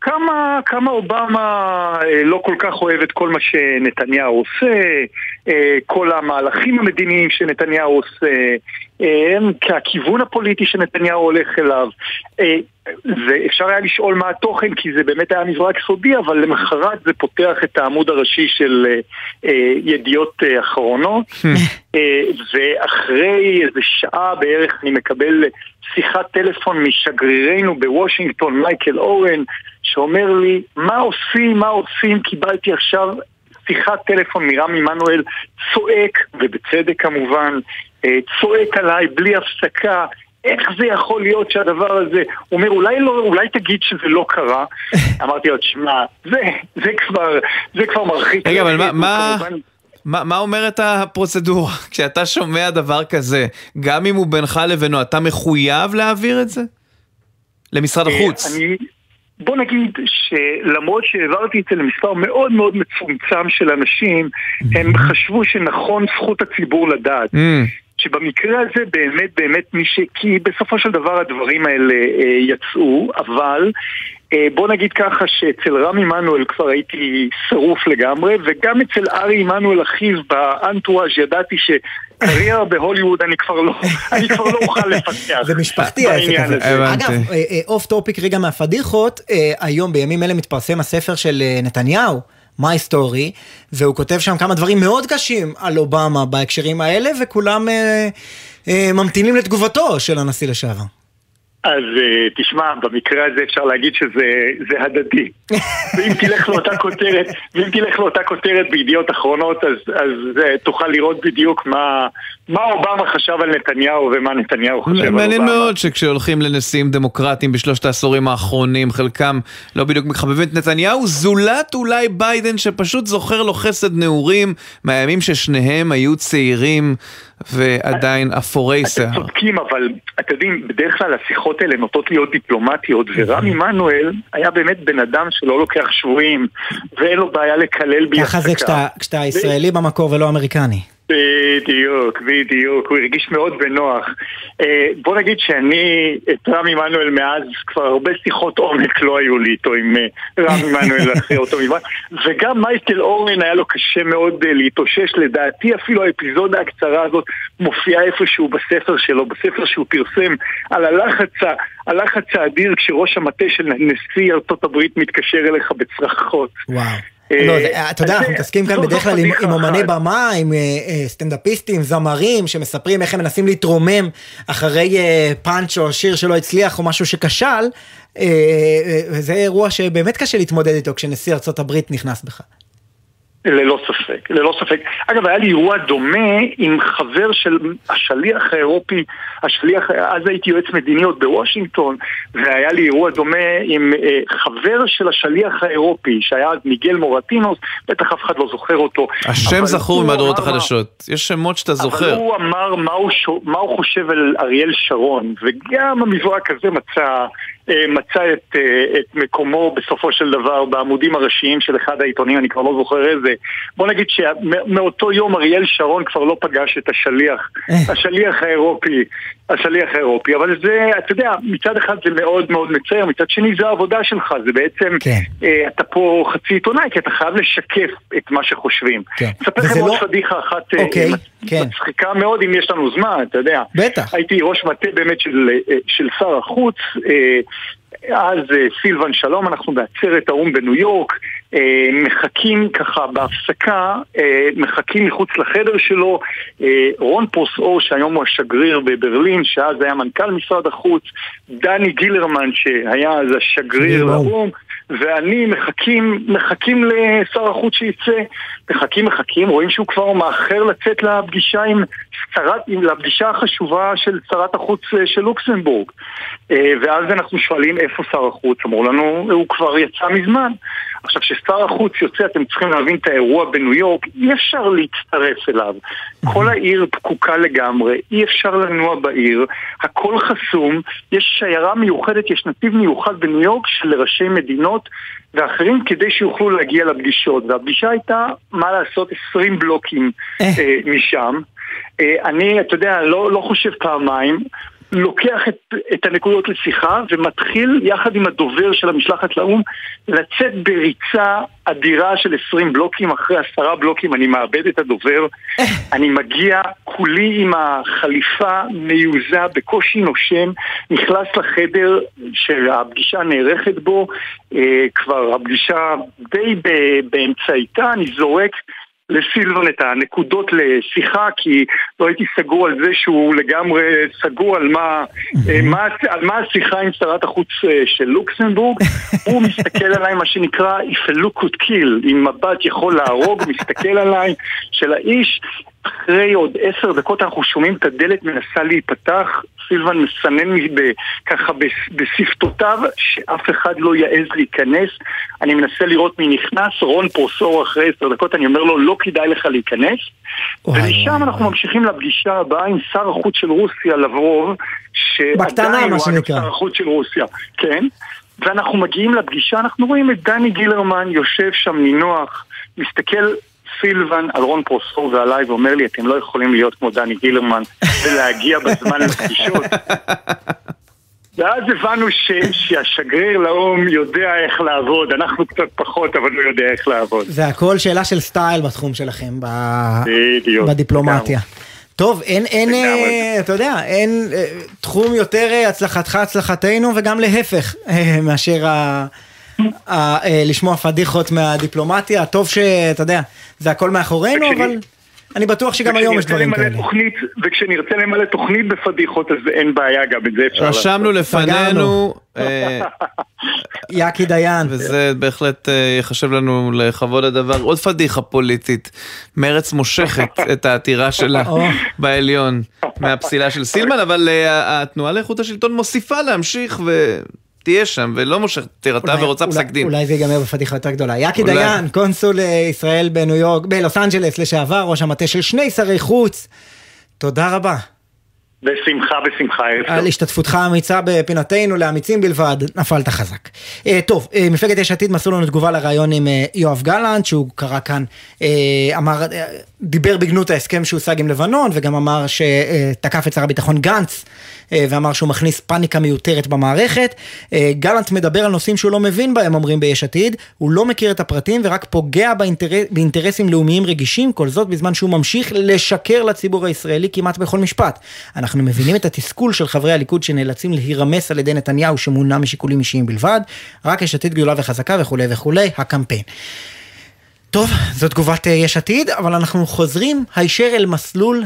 כמה, כמה אובמה לא כל כך אוהב את כל מה שנתניהו עושה, כל המהלכים המדיניים שנתניהו עושה, אה, כהכיוון הפוליטי שנתניהו הולך אליו. אה, ואפשר היה לשאול מה התוכן, כי זה באמת היה מברק סודי, אבל למחרת זה פותח את העמוד הראשי של אה, אה, ידיעות אה, אחרונות. אה, ואחרי איזה שעה בערך אני מקבל שיחת טלפון משגרירנו בוושינגטון, מייקל אורן, שאומר לי, מה עושים, מה עושים, קיבלתי עכשיו שיחת טלפון מרם עמנואל, צועק, ובצדק כמובן, אה, צועק עליי בלי הפסקה, איך זה יכול להיות שהדבר הזה... הוא אומר, אולי, לא, אולי תגיד שזה לא קרה. אמרתי לו, תשמע, זה, זה כבר, זה כבר מרחיק. רגע, אבל מה... מה... מה, מה אומרת הפרוצדורה? כשאתה שומע דבר כזה, גם אם הוא בינך לבינו, אתה מחויב להעביר את זה? למשרד החוץ. אני, בוא נגיד שלמרות שהעברתי את זה למספר מאוד מאוד מצומצם של אנשים, הם חשבו שנכון זכות הציבור לדעת. שבמקרה הזה באמת באמת מי ש... כי בסופו של דבר הדברים האלה אה, יצאו, אבל בוא נגיד ככה שאצל רם עמנואל כבר הייתי שרוף לגמרי, וגם אצל ארי עמנואל אחיו באנטוראז' ידעתי שקריירה בהוליווד אני כבר לא, אני כבר לא אוכל לפתח. זה משפחתי העסק הזה. אגב, off topic רגע מהפדיחות, אה, היום בימים אלה מתפרסם הספר של אה, נתניהו. My Story, והוא כותב שם כמה דברים מאוד קשים על אובמה בהקשרים האלה, וכולם אה, אה, ממתינים לתגובתו של הנשיא לשעבר. אז uh, תשמע, במקרה הזה אפשר להגיד שזה הדדי. ואם תלך לאותה כותרת, ואם תלך לאותה כותרת בידיעות אחרונות, אז, אז uh, תוכל לראות בדיוק מה, מה אובמה חשב על נתניהו ומה נתניהו חושב על אובמה. מעניין מאוד שכשהולכים לנשיאים דמוקרטיים בשלושת העשורים האחרונים, חלקם לא בדיוק מחבבים את נתניהו, זולת אולי ביידן שפשוט זוכר לו חסד נעורים מהימים ששניהם היו צעירים. ועדיין אפורי שיער. אתם צודקים, אבל אתם יודעים, בדרך כלל השיחות האלה נוטות להיות דיפלומטיות, ורם עמנואל היה באמת בן אדם שלא לוקח שבויים, ואין לו בעיה לקלל בי ככה זה כשאתה ישראלי במקור ולא אמריקני. בדיוק, בדיוק, הוא הרגיש מאוד בנוח. אה, בוא נגיד שאני, את רם עמנואל מאז, כבר הרבה שיחות עומק לא היו לי איתו עם אה, רם עמנואל אחרי אותו מבן, וגם מייקל אורן היה לו קשה מאוד אה, להתאושש, לדעתי אפילו האפיזודה הקצרה הזאת מופיעה איפשהו בספר שלו, בספר שהוא פרסם, על הלחץ, הלחץ האדיר כשראש המטה של נשיא ארצות הברית מתקשר אליך בצרחות. וואו. לא, אתה יודע, אנחנו מתעסקים כאן בדרך כלל עם אומני במה, עם אה, אה, סטנדאפיסטים, זמרים, שמספרים איך הם מנסים להתרומם אחרי אה, פאנץ' או שיר שלא הצליח או משהו שכשל, וזה אירוע שבאמת קשה להתמודד איתו כשנשיא ארה"ב נכנס בך. ללא ספק, ללא ספק. אגב, היה לי אירוע דומה עם חבר של השליח האירופי, השליח, אז הייתי יועץ מדיני עוד בוושינגטון, והיה לי אירוע דומה עם אה, חבר של השליח האירופי, שהיה אז מיגל מורטינוס, בטח אף אחד לא זוכר אותו. השם זכור מהדורות החדשות, יש שמות שאתה זוכר. אבל הוא אמר מה הוא, ש... מה הוא חושב על אריאל שרון, וגם המברק הזה מצא... אה, מצא את, אה, את מקומו בסופו של דבר בעמודים הראשיים של אחד העיתונים, אני כבר לא זוכר איזה. בוא נגיד שמאותו יום אריאל שרון כבר לא פגש את השליח, אה. השליח האירופי, השליח האירופי, אבל זה, אתה יודע, מצד אחד זה מאוד מאוד מצער, מצד שני זה העבודה שלך, זה בעצם, כן. אה, אתה פה חצי עיתונאי, כי אתה חייב לשקף את מה שחושבים. כן. אספר לכם עוד לא... פדיחה אחת אוקיי, כן. מצחיקה מאוד אם יש לנו זמן, אתה יודע. בטח. הייתי ראש מטה באמת של, של שר החוץ, אז אה, סילבן שלום, אנחנו בעצרת האו"ם בניו יורק, אה, מחכים ככה בהפסקה, אה, מחכים מחוץ לחדר שלו, רון פרוסאור שהיום הוא השגריר בברלין, שאז היה מנכ"ל משרד החוץ, דני גילרמן שהיה אז השגריר לאו"ם, ואני מחכים, מחכים לשר החוץ שיצא, מחכים, מחכים, רואים שהוא כבר מאחר לצאת לפגישה עם שרת, לפגישה החשובה של שרת החוץ של לוקסמבורג. ואז אנחנו שואלים איפה שר החוץ, אמרו לנו, הוא כבר יצא מזמן. עכשיו, כששר החוץ יוצא, אתם צריכים להבין את האירוע בניו יורק, אי אפשר להצטרף אליו. כל העיר פקוקה לגמרי, אי אפשר לנוע בעיר, הכל חסום, יש שיירה מיוחדת, יש נתיב מיוחד בניו יורק של ראשי מדינות ואחרים כדי שיוכלו להגיע לפגישות. והפגישה הייתה, מה לעשות, 20 בלוקים אה, משם. אה, אני, אתה יודע, לא, לא חושב פעמיים. לוקח את, את הנקודות לשיחה ומתחיל יחד עם הדובר של המשלחת לאו"ם לצאת בריצה אדירה של 20 בלוקים, אחרי עשרה בלוקים אני מאבד את הדובר, אני מגיע כולי עם החליפה מיוזה, בקושי נושם, נכנס לחדר שהפגישה נערכת בו, אה, כבר הפגישה די באמצעיתה, אני זורק לסילבן את הנקודות לשיחה כי לא הייתי סגור על זה שהוא לגמרי סגור על מה, אה, מה, על מה השיחה עם שרת החוץ אה, של לוקסמבורג. הוא מסתכל עליי מה שנקרא If a look could kill אם מבט יכול להרוג מסתכל עליי של האיש. אחרי עוד עשר דקות אנחנו שומעים את הדלת מנסה להיפתח, סילבן מסנן ככה בשפתותיו שאף אחד לא יעז להיכנס. אני מנסה לראות מי נכנס, רון פרוסור אחרי עשר דקות, אני אומר לו לא כדאי לך להיכנס. ומשם אנחנו ממשיכים לפגישה הבאה עם שר החוץ של רוסיה, לברוב, שעדיין הוא שר החוץ של רוסיה, כן. ואנחנו מגיעים לפגישה, אנחנו רואים את דני גילרמן יושב שם נינוח, מסתכל סילבן על רון פרוסור ועליי ואומר לי, אתם לא יכולים להיות כמו דני גילרמן ולהגיע בזמן לפגישות. ואז הבנו ש, שהשגריר לאו"ם יודע איך לעבוד, אנחנו קצת פחות, אבל הוא יודע איך לעבוד. זה הכל שאלה של סטייל בתחום שלכם, ב... בדיוק, בדיפלומטיה. טוב, אין, אין, אה, אתה יודע, אין אה, תחום יותר אה, הצלחתך הצלחתנו וגם להפך מאשר ה... אה, לשמוע פדיחות מהדיפלומטיה, טוב שאתה יודע, זה הכל מאחורינו, אבל אני בטוח שגם היום יש דברים כאלה. תוכנית, וכשנרצה למלא תוכנית בפדיחות אז אין בעיה, גם את זה אפשר לעשות. רשמנו לפנינו. אה, יאקי דיין. וזה בהחלט אה, יחשב לנו לכבוד הדבר. עוד פדיחה פוליטית. מרץ מושכת את העתירה שלה בעליון מהפסילה של סילמן, אבל התנועה לאיכות השלטון מוסיפה להמשיך ו... תהיה שם ולא מושכת עתירתה ורוצה פסק דין. אולי זה ייגמר בפדיחה יותר גדולה. יאקי דיין, קונסול אה, ישראל בניו יורק, בלוס אנג'לס לשעבר, ראש המטה של שני שרי חוץ. תודה רבה. בשמחה, בשמחה, על השתתפותך האמיצה בפינתנו, לאמיצים בלבד, נפלת חזק. Uh, טוב, uh, מפלגת יש עתיד מסרו לנו תגובה לראיון עם יואב גלנט, שהוא קרא כאן, אמר, דיבר בגנות ההסכם שהושג עם לבנון, וגם אמר שתקף את שר הביטחון גנץ. אה, ואמר שהוא מכניס פאניקה מיותרת במערכת. אה, גלנט מדבר על נושאים שהוא לא מבין בהם, אומרים ביש עתיד, הוא לא מכיר את הפרטים ורק פוגע באינטרס, באינטרסים לאומיים רגישים, כל זאת בזמן שהוא ממשיך לשקר לציבור הישראלי כמעט בכל משפט. אנחנו מבינים את התסכול של חברי הליכוד שנאלצים להירמס על ידי נתניהו שמונע משיקולים אישיים בלבד, רק יש עתיד גדולה וחזקה וכולי וכולי, הקמפיין. טוב, זו תגובת אה, יש עתיד, אבל אנחנו חוזרים הישר אל מסלול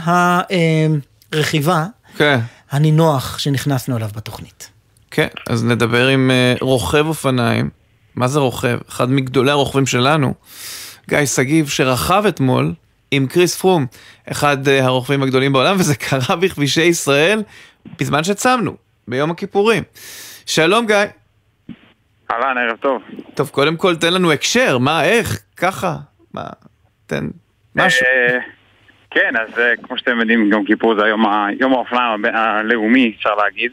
הרכיבה. כן. הנינוח שנכנסנו אליו בתוכנית. כן, אז נדבר עם uh, רוכב אופניים. מה זה רוכב? אחד מגדולי הרוכבים שלנו, גיא שגיב, שרכב אתמול עם קריס פרום, אחד הרוכבים הגדולים בעולם, וזה קרה בכבישי ישראל בזמן שצמנו, ביום הכיפורים. שלום גיא. אהלן, ערב טוב. טוב, קודם כל תן לנו הקשר, מה, איך, ככה, מה, תן משהו. אה, כן, אז אה, כמו שאתם יודעים, יום כיפור זה היום, יום האופניים הלאומי, אפשר להגיד.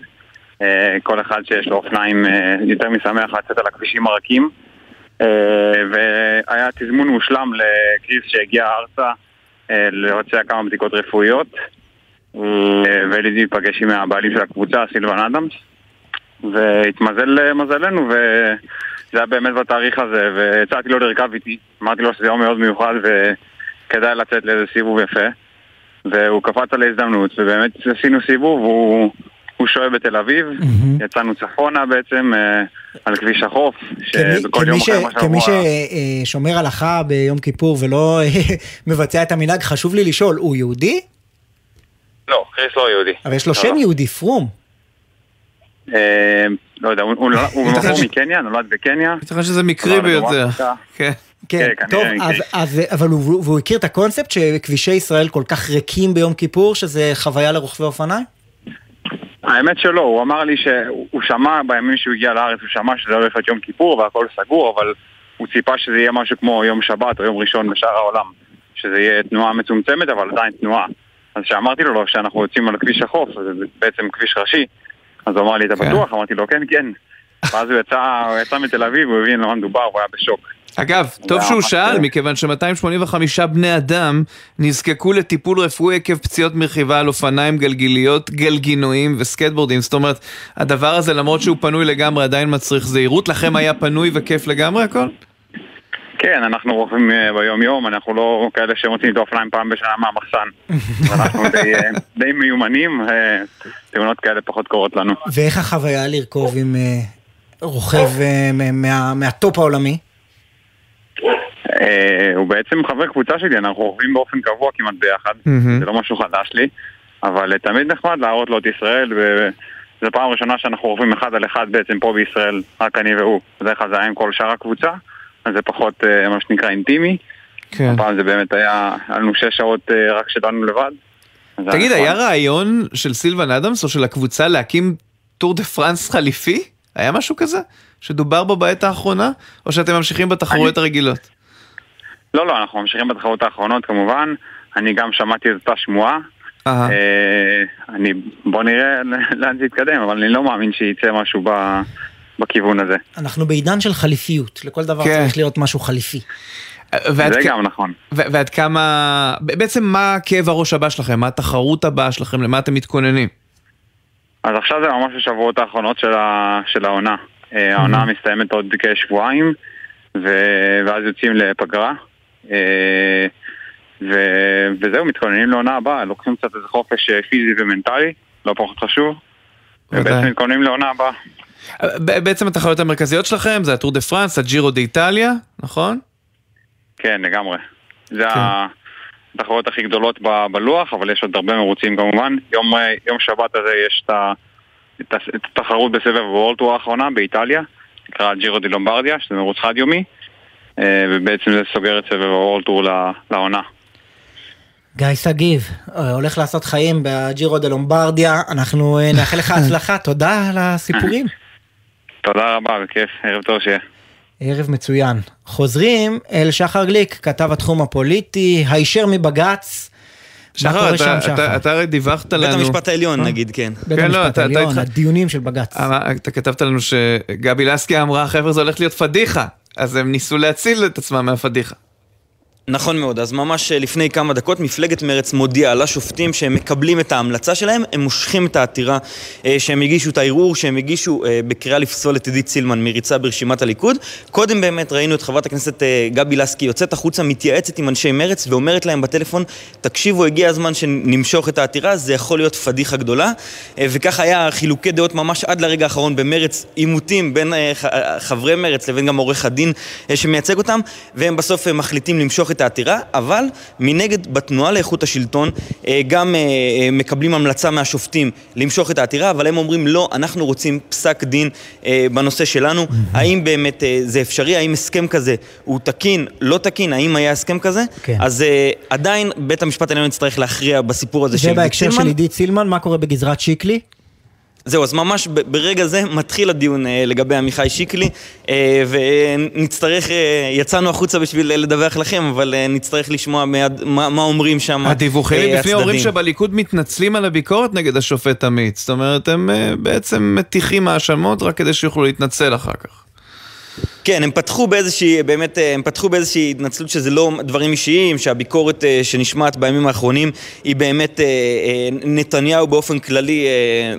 אה, כל אחד שיש לו אופניים יותר משמח לצאת על הכבישים הרכים. והיה תזמון מושלם לקריס שהגיע ארצה לבצע כמה בדיקות רפואיות. ולידי ייפגש עם הבעלים של הקבוצה, סילבן אדמס. והתמזל מזלנו, וזה היה באמת בתאריך הזה, והצעתי לו לרכב איתי. אמרתי לו שזה יום מאוד מיוחד, ו... כדאי לצאת לאיזה סיבוב יפה. והוא קפץ על ההזדמנות, ובאמת עשינו סיבוב, הוא, הוא שוהה בתל אביב, mm-hmm. יצאנו צפונה בעצם אה, על כביש החוף, שבכל יום אחר מה כמי ששומר הלכה ביום כיפור ולא מבצע את המנהג, חשוב לי לשאול, הוא יהודי? לא, קריס לא יהודי. אבל יש לו לא, שם לא. יהודי, פרום. אה, לא יודע, הוא בחור מקניה, נולד בקניה. ייתכן שזה מקרי ביותר. כן. כן, כן טוב, אבל הוא, והוא הכיר את הקונספט שכבישי ישראל כל כך ריקים ביום כיפור, שזה חוויה לרוכבי אופניים? האמת שלא, הוא אמר לי שהוא שמע בימים שהוא הגיע לארץ, הוא שמע שזה הולך להיות יום כיפור והכל סגור, אבל הוא ציפה שזה יהיה משהו כמו יום שבת או יום ראשון בשאר העולם. שזה יהיה תנועה מצומצמת, אבל עדיין תנועה. אז כשאמרתי לו שאנחנו יוצאים על כביש החוף, זה בעצם כביש ראשי, אז הוא אמר לי, אתה כן. בטוח? אמרתי לו, כן, כן. ואז הוא יצא, הוא יצא מתל אביב, הוא הבין על מה מדובר, הוא היה בשוק. אגב, טוב שהוא שאל, מכיוון ש-285 בני אדם נזקקו לטיפול רפואי עקב פציעות מרכיבה על אופניים, גלגיליות, גלגינועים וסקטבורדים. זאת אומרת, הדבר הזה, למרות שהוא פנוי לגמרי, עדיין מצריך זהירות. לכם היה פנוי וכיף לגמרי הכל? כן, אנחנו רוכבים אה, ביום-יום, אנחנו לא כאלה שמוצאים את האופניים פעם בשנה מהמחסן. אנחנו די, אה, די מיומנים, אה, תאונות כאלה פחות קורות לנו. ואיך החוויה לרכוב עם רוכב מה- מהטופ העולמי? הוא בעצם חבר קבוצה שלי, אנחנו רוכבים באופן קבוע כמעט ביחד. זה לא משהו חדש לי, אבל תמיד נחמד להראות לו את ישראל, וזו פעם ראשונה שאנחנו רוכבים אחד על אחד בעצם פה בישראל, רק אני והוא. בדרך כלל זה היה עם כל שאר הקבוצה, אז זה פחות אה, מה שנקרא אינטימי. כן. הפעם זה באמת היה, היה לנו שש שעות אה, רק שלנו לבד. תגיד. היה רעיון של סילבן אדמס או של הקבוצה להקים טור דה פרנס חליפי? היה משהו כזה? שדובר בו בעת האחרונה? או שאתם ממשיכים בתחרויות הרגילות? לא, לא, אנחנו ממשיכים בתחרות האחרונות כמובן. אני גם שמעתי את אותה שמועה. אה, אני, בוא נראה לאן זה יתקדם, אבל אני לא מאמין שייצא משהו ב, בכיוון הזה. אנחנו בעידן של חליפיות, לכל דבר כן. צריך להיות משהו חליפי. ועד זה כ- גם נכון. ו- ועד כמה... בעצם מה כאב הראש הבא שלכם? מה התחרות הבאה שלכם? למה אתם מתכוננים? אז עכשיו זה ממש השבועות האחרונות של, ה, של העונה. אה, העונה מסתיימת עוד כשבועיים, ו, ואז יוצאים לפגרה. אה, ו, וזהו, מתכוננים לעונה הבאה, לוקחים קצת איזה חופש אה, פיזי ומנטלי, לא פחות חשוב. ובעצם מתכוננים לעונה הבאה. בעצם התחרויות המרכזיות שלכם זה הטור דה פרנס, הג'ירו דה איטליה, נכון? כן, לגמרי. זה התחרויות הכי גדולות ב- בלוח, אבל יש עוד הרבה מרוצים כמובן. יום, אה, יום שבת הזה יש את, ה, את, ה- את התחרות בסבב הוולטור האחרונה באיטליה, נקרא ג'ירו די לומברדיה, שזה מרוץ חד יומי, אה, ובעצם זה סוגר את סבב הוולטור לעונה. גיא שגיב, אה, הולך לעשות חיים בג'ירו דה לומברדיה, אנחנו נאחל לך הצלחה, תודה על הסיפורים. תודה רבה, בכיף, ערב טוב שיהיה. ערב מצוין. חוזרים אל שחר גליק, כתב התחום הפוליטי, הישר מבג"ץ. שחר, אתה- שם, אתה- שחר? אתה הרי דיווחת לנו... בית המשפט העליון אה? נגיד, כן. בית כן, לא, המשפט אתה- אתה העליון, התח- הדיונים של בג"ץ. אמר- אתה כתבת לנו שגבי לסקי אמרה, חבר'ה, זה הולך להיות פדיחה. אז הם ניסו להציל את עצמם מהפדיחה. נכון מאוד, אז ממש אה, לפני כמה דקות מפלגת מרצ מודיעה לשופטים שהם מקבלים את ההמלצה שלהם, הם מושכים את העתירה אה, שהם הגישו, את הערעור שהם הגישו אה, בקריאה לפסול את עידית סילמן מריצה ברשימת הליכוד. קודם באמת ראינו את חברת הכנסת גבי לסקי יוצאת החוצה, מתייעצת עם אנשי מרצ ואומרת להם בטלפון, תקשיבו, הגיע הזמן שנמשוך את העתירה, זה יכול להיות פדיחה גדולה. וכך היה חילוקי דעות ממש עד לרגע האחרון במרצ, עימותים בין חברי מרצ לבין גם עורך הדין שמייצג אותם, והם בסוף מחליטים למשוך את העתירה, אבל מנגד בתנועה לאיכות השלטון אה, גם אה, אה, מקבלים המלצה מהשופטים למשוך את העתירה, אבל הם אומרים לא, אנחנו רוצים פסק דין בנושא שלנו, האם באמת זה אפשרי, האם הסכם כזה הוא תקין, לא תקין, האם היה הסכם כזה, כן. אז עדיין בית המשפט העליון יצטרך להכריע בסיפור הזה של זה עידית בהקשר סילמן. של עידית סילמן, מה קורה בגזרת שיקלי? זהו, אז ממש ברגע זה מתחיל הדיון אה, לגבי עמיחי שיקלי, אה, ונצטרך, אה, יצאנו החוצה בשביל לדווח לכם, אבל נצטרך לשמוע מיד, מה, מה אומרים שם הדיווחים מבפנים אומרים. שבליכוד מתנצלים על הביקורת נגד השופט עמית. זאת אומרת, הם בעצם מטיחים האשמות רק כדי שיוכלו להתנצל אחר כך. כן, הם פתחו באיזושהי, באמת, אה, הם פתחו באיזושהי התנצלות שזה לא דברים אישיים, שהביקורת אה, שנשמעת בימים האחרונים היא באמת אה, נתניהו באופן כללי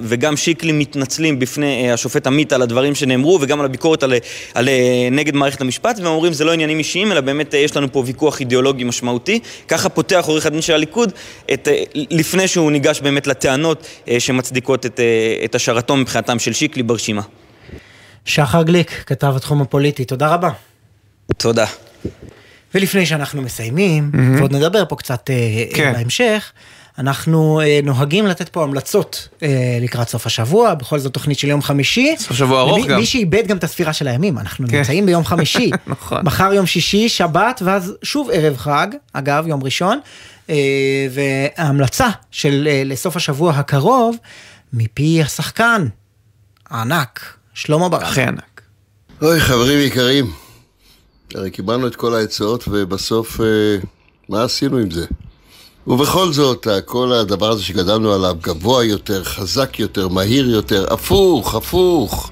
וגם שיקלי מתנצלים בפני השופט עמית על הדברים שנאמרו וגם על הביקורת על, על, נגד מערכת המשפט, והם אומרים זה לא עניינים אישיים, אלא באמת יש לנו פה ויכוח אידיאולוגי משמעותי. ככה פותח עורך הדין של הליכוד, את, לפני שהוא ניגש באמת לטענות שמצדיקות את, את השארתו מבחינתם של שיקלי ברשימה. שחר גליק, כתב התחום הפוליטי, תודה רבה. תודה. ולפני שאנחנו מסיימים, מהמם. ועוד נדבר פה קצת אה, כן. בהמשך, אנחנו אה, נוהגים לתת פה המלצות אה, לקראת סוף השבוע, בכל זאת תוכנית של יום חמישי. סוף שבוע ארוך למי- גם. מי שאיבד גם את הספירה של הימים, אנחנו כן. נמצאים ביום חמישי. נכון. מחר יום שישי, שבת, ואז שוב ערב חג, אגב, יום ראשון. אה, וההמלצה של אה, לסוף השבוע הקרוב, מפי השחקן הענק, שלמה ברק. הכי ענק. אוי, חברים יקרים, הרי קיבלנו את כל העצות ובסוף, אה, מה עשינו עם זה? ובכל זאת, כל הדבר הזה שגדלנו עליו, גבוה יותר, חזק יותר, מהיר יותר, הפוך, הפוך.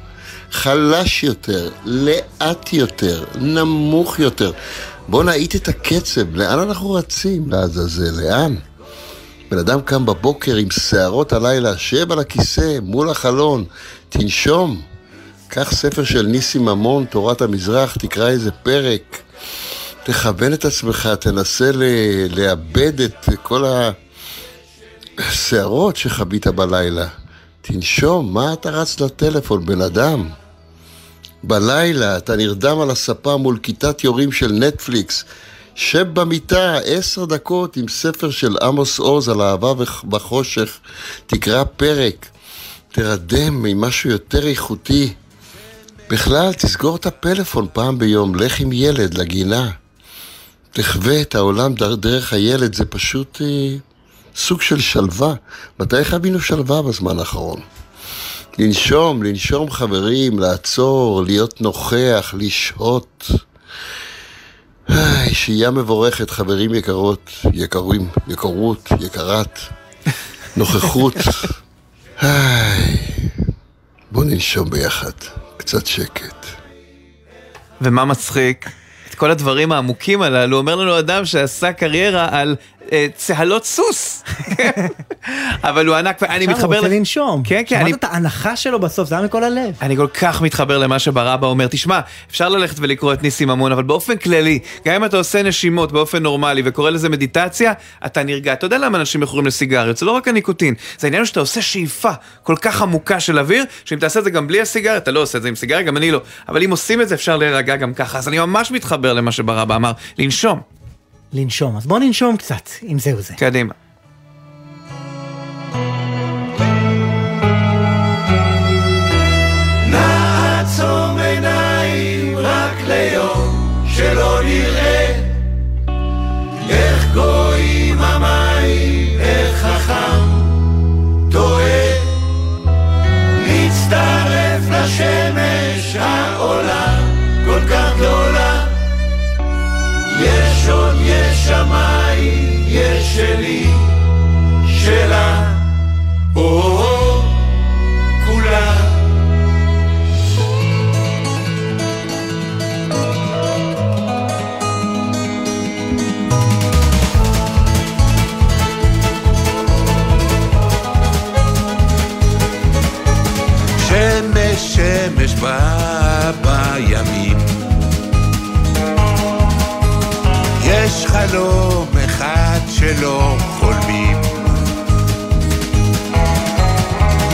חלש יותר, לאט יותר, נמוך יותר. בואו נאיט את הקצב, לאן אנחנו רצים? לעזאזל, לאן? בן אדם קם בבוקר עם שערות הלילה, שב על הכיסא, מול החלון, תנשום. קח ספר של ניסים ממון, תורת המזרח, תקרא איזה פרק. תכוון את עצמך, תנסה ל- לאבד את כל השערות שחבית בלילה. תנשום, מה אתה רץ לטלפון, בן אדם? בלילה אתה נרדם על הספה מול כיתת יורים של נטפליקס. שב במיטה עשר דקות עם ספר של עמוס עוז על אהבה בחושך. תקרא פרק. תרדם עם משהו יותר איכותי. בכלל, תסגור את הפלאפון פעם ביום, לך עם ילד לגינה. תחווה את העולם דרך הילד, זה פשוט אה, סוג של שלווה. מתי חווינו שלווה בזמן האחרון? לנשום, לנשום חברים, לעצור, להיות נוכח, לשהות. היי, שהייה מבורכת, חברים יקרות, יקרים, יקרות, יקרת, נוכחות. היי, בוא ננשום ביחד, קצת שקט. ומה מצחיק? את כל הדברים העמוקים הללו, אומר לנו אדם שעשה קריירה על צהלות סוס. אבל הוא ענק, ואני מתחבר... עכשיו הוא רוצה לנשום. כן, כן. שמעת את ההנחה שלו בסוף, זה היה מכל הלב. אני כל כך מתחבר למה שברבא אומר. תשמע, אפשר ללכת ולקרוא את ניסים ממון, אבל באופן כללי, גם אם אתה עושה נשימות באופן נורמלי וקורא לזה מדיטציה, אתה נרגע. אתה יודע למה אנשים מכורים לסיגריות? זה לא רק הניקוטין, זה העניין שאתה עושה שאיפה כל כך עמוקה של אוויר, שאם תעשה את זה גם בלי הסיגריה, אתה לא עושה את זה עם סיגריה, גם אני לא. אבל אם עושים את זה, אפשר להירגע גם ככה. אז אני ממש מתחבר למה שברבא אמר, לנשום. לנשום. אז בוא ננשום קצת, אם זהו זה. קדימה. נעצום עיניים רק ליום שלא נראה איך גויים המים, איך חכם טועה נצטרף לשמש העולה כל כך גדולה יש עוד יש שמיים, יש שלי, שלה, או כולה. שמש שמש בא בימים יש חלום שלא חולמים.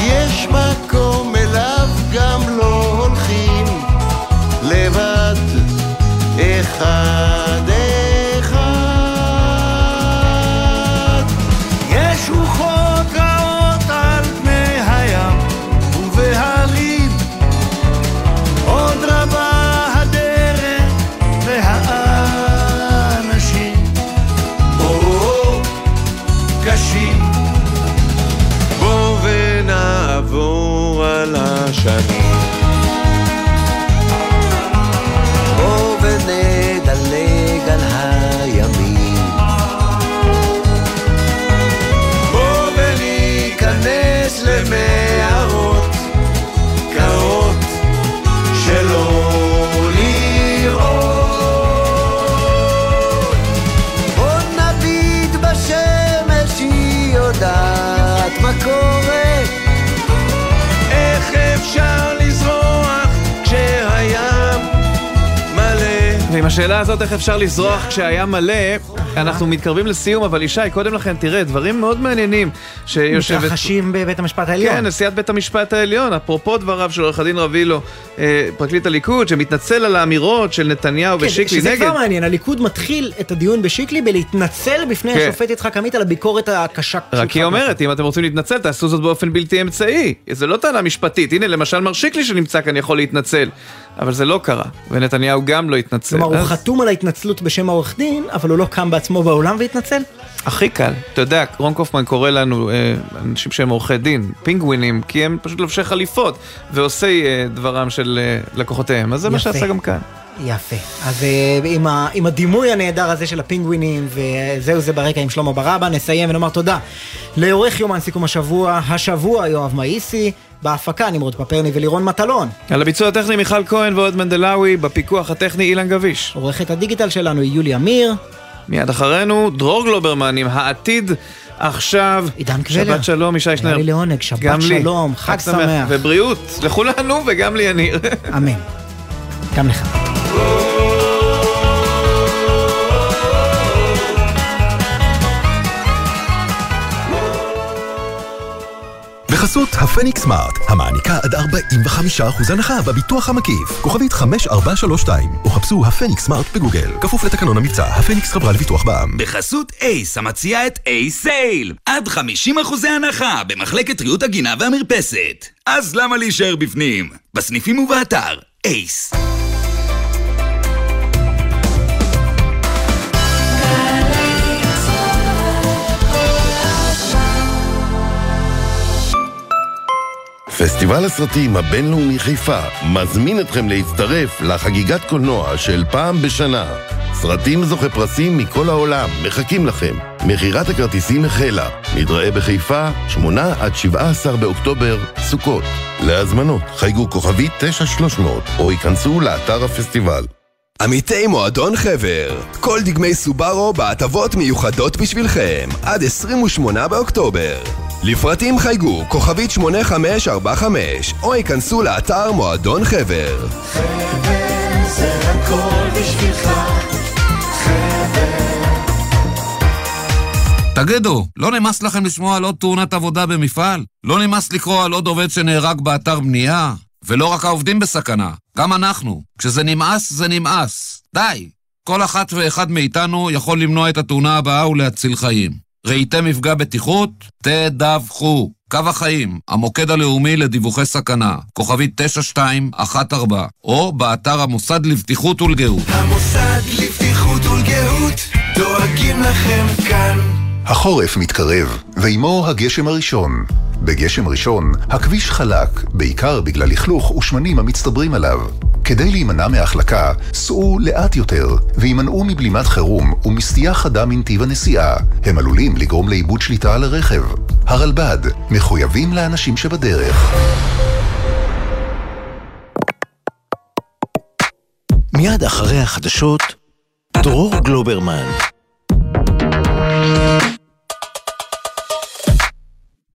יש מקום אליו גם לא הולכים לבד אחד השאלה הזאת איך אפשר לזרוח כשהים מלא, אנחנו מתקרבים לסיום, אבל ישי, קודם לכן, תראה, דברים מאוד מעניינים שיושבת... מתרחשים בבית המשפט העליון. כן, נשיאת בית המשפט העליון, אפרופו דבריו של עורך הדין רבילו, אה, פרקליט הליכוד, שמתנצל על האמירות של נתניהו כן, ושיקלי שזה נגד. כבר מעניין, הליכוד מתחיל את הדיון בשיקלי בלהתנצל בפני כן. השופט יצחק עמית על הביקורת הקשה. רק היא אומרת, אם אתם רוצים להתנצל, תעשו זאת באופן בלתי אמצעי. זה לא טענה משפטית. הנה, למשל, מר שיקלי שנמצא כאן יכול להתנצל. אבל זה לא קרה, ונתניהו גם לא התנצל. כלומר, הוא חתום על ההתנצלות בשם העורך דין, אבל הוא לא קם בעצמו באולם והתנצל? הכי קל. אתה יודע, רון קופמן קורא לנו, אה, אנשים שהם עורכי דין, פינגווינים, כי הם פשוט לובשי חליפות, ועושי אה, דברם של אה, לקוחותיהם. אז זה מה יפה. שעשה גם כאן. יפה. אז אה, עם, ה, עם הדימוי הנהדר הזה של הפינגווינים, וזהו זה ברקע עם שלמה ברבא, נסיים ונאמר תודה לעורך יומן סיכום השבוע, השבוע יואב מאיסי, בהפקה נמרוד פפרני ולירון מטלון. על הביצוע הטכני מיכל כהן ועוד מנדלאווי, בפיקוח הטכני אילן גביש. עורכת הדיגיטל שלנו היא יוליה מיר. מיד אחרינו, דרור גלוברמן עם העתיד עכשיו. עידן קבלר. שבת שלום, ישי שנר. היה לי לעונג, שבת גם לי. שלום, חג שמח. ובריאות לכולנו וגם ליניר. אמן. גם לך. בחסות הפניקס סמארט, המעניקה עד 45% הנחה בביטוח המקיף. כוכבית 5432, או חפשו הפניקס סמארט בגוגל. כפוף לתקנון המבצע, הפניקס חברה לביטוח בע"מ. בחסות אייס, המציעה את אייס סייל. עד 50% הנחה במחלקת ריהוט הגינה והמרפסת. אז למה להישאר בפנים? בסניפים ובאתר, אייס. פסטיבל הסרטים הבינלאומי חיפה מזמין אתכם להצטרף לחגיגת קולנוע של פעם בשנה. סרטים זוכי פרסים מכל העולם מחכים לכם. מכירת הכרטיסים החלה. נתראה בחיפה, 8 עד 17 באוקטובר, סוכות. להזמנות חייגו כוכבית 9300 או ייכנסו לאתר הפסטיבל. עמיתי מועדון חבר, כל דגמי סובארו בהטבות מיוחדות בשבילכם, עד 28 באוקטובר. לפרטים חייגו כוכבית 8545, או ייכנסו לאתר מועדון חבר. חבר זה הכל בשבילך, תגידו, לא נמאס לכם לשמוע על עוד תאונת עבודה במפעל? לא נמאס לקרוא על עוד עובד שנהרג באתר בנייה? ולא רק העובדים בסכנה, גם אנחנו. כשזה נמאס, זה נמאס. די. כל אחת ואחד מאיתנו יכול למנוע את התאונה הבאה ולהציל חיים. ראיתם מפגע בטיחות? תדווחו. קו החיים, המוקד הלאומי לדיווחי סכנה, כוכבית 9214, או באתר המוסד לבטיחות ולגאות. המוסד לבטיחות ולגאות, דואגים לכם כאן. החורף מתקרב, ועימו הגשם הראשון. בגשם ראשון, הכביש חלק, בעיקר בגלל לכלוך ושמנים המצטברים עליו. כדי להימנע מהחלקה, סעו לאט יותר, והימנעו מבלימת חירום ומסטייה חדה מנתיב הנסיעה. הם עלולים לגרום לאיבוד שליטה על הרכב. הרלב"ד, מחויבים לאנשים שבדרך. מיד אחרי החדשות, דרור גלוברמן.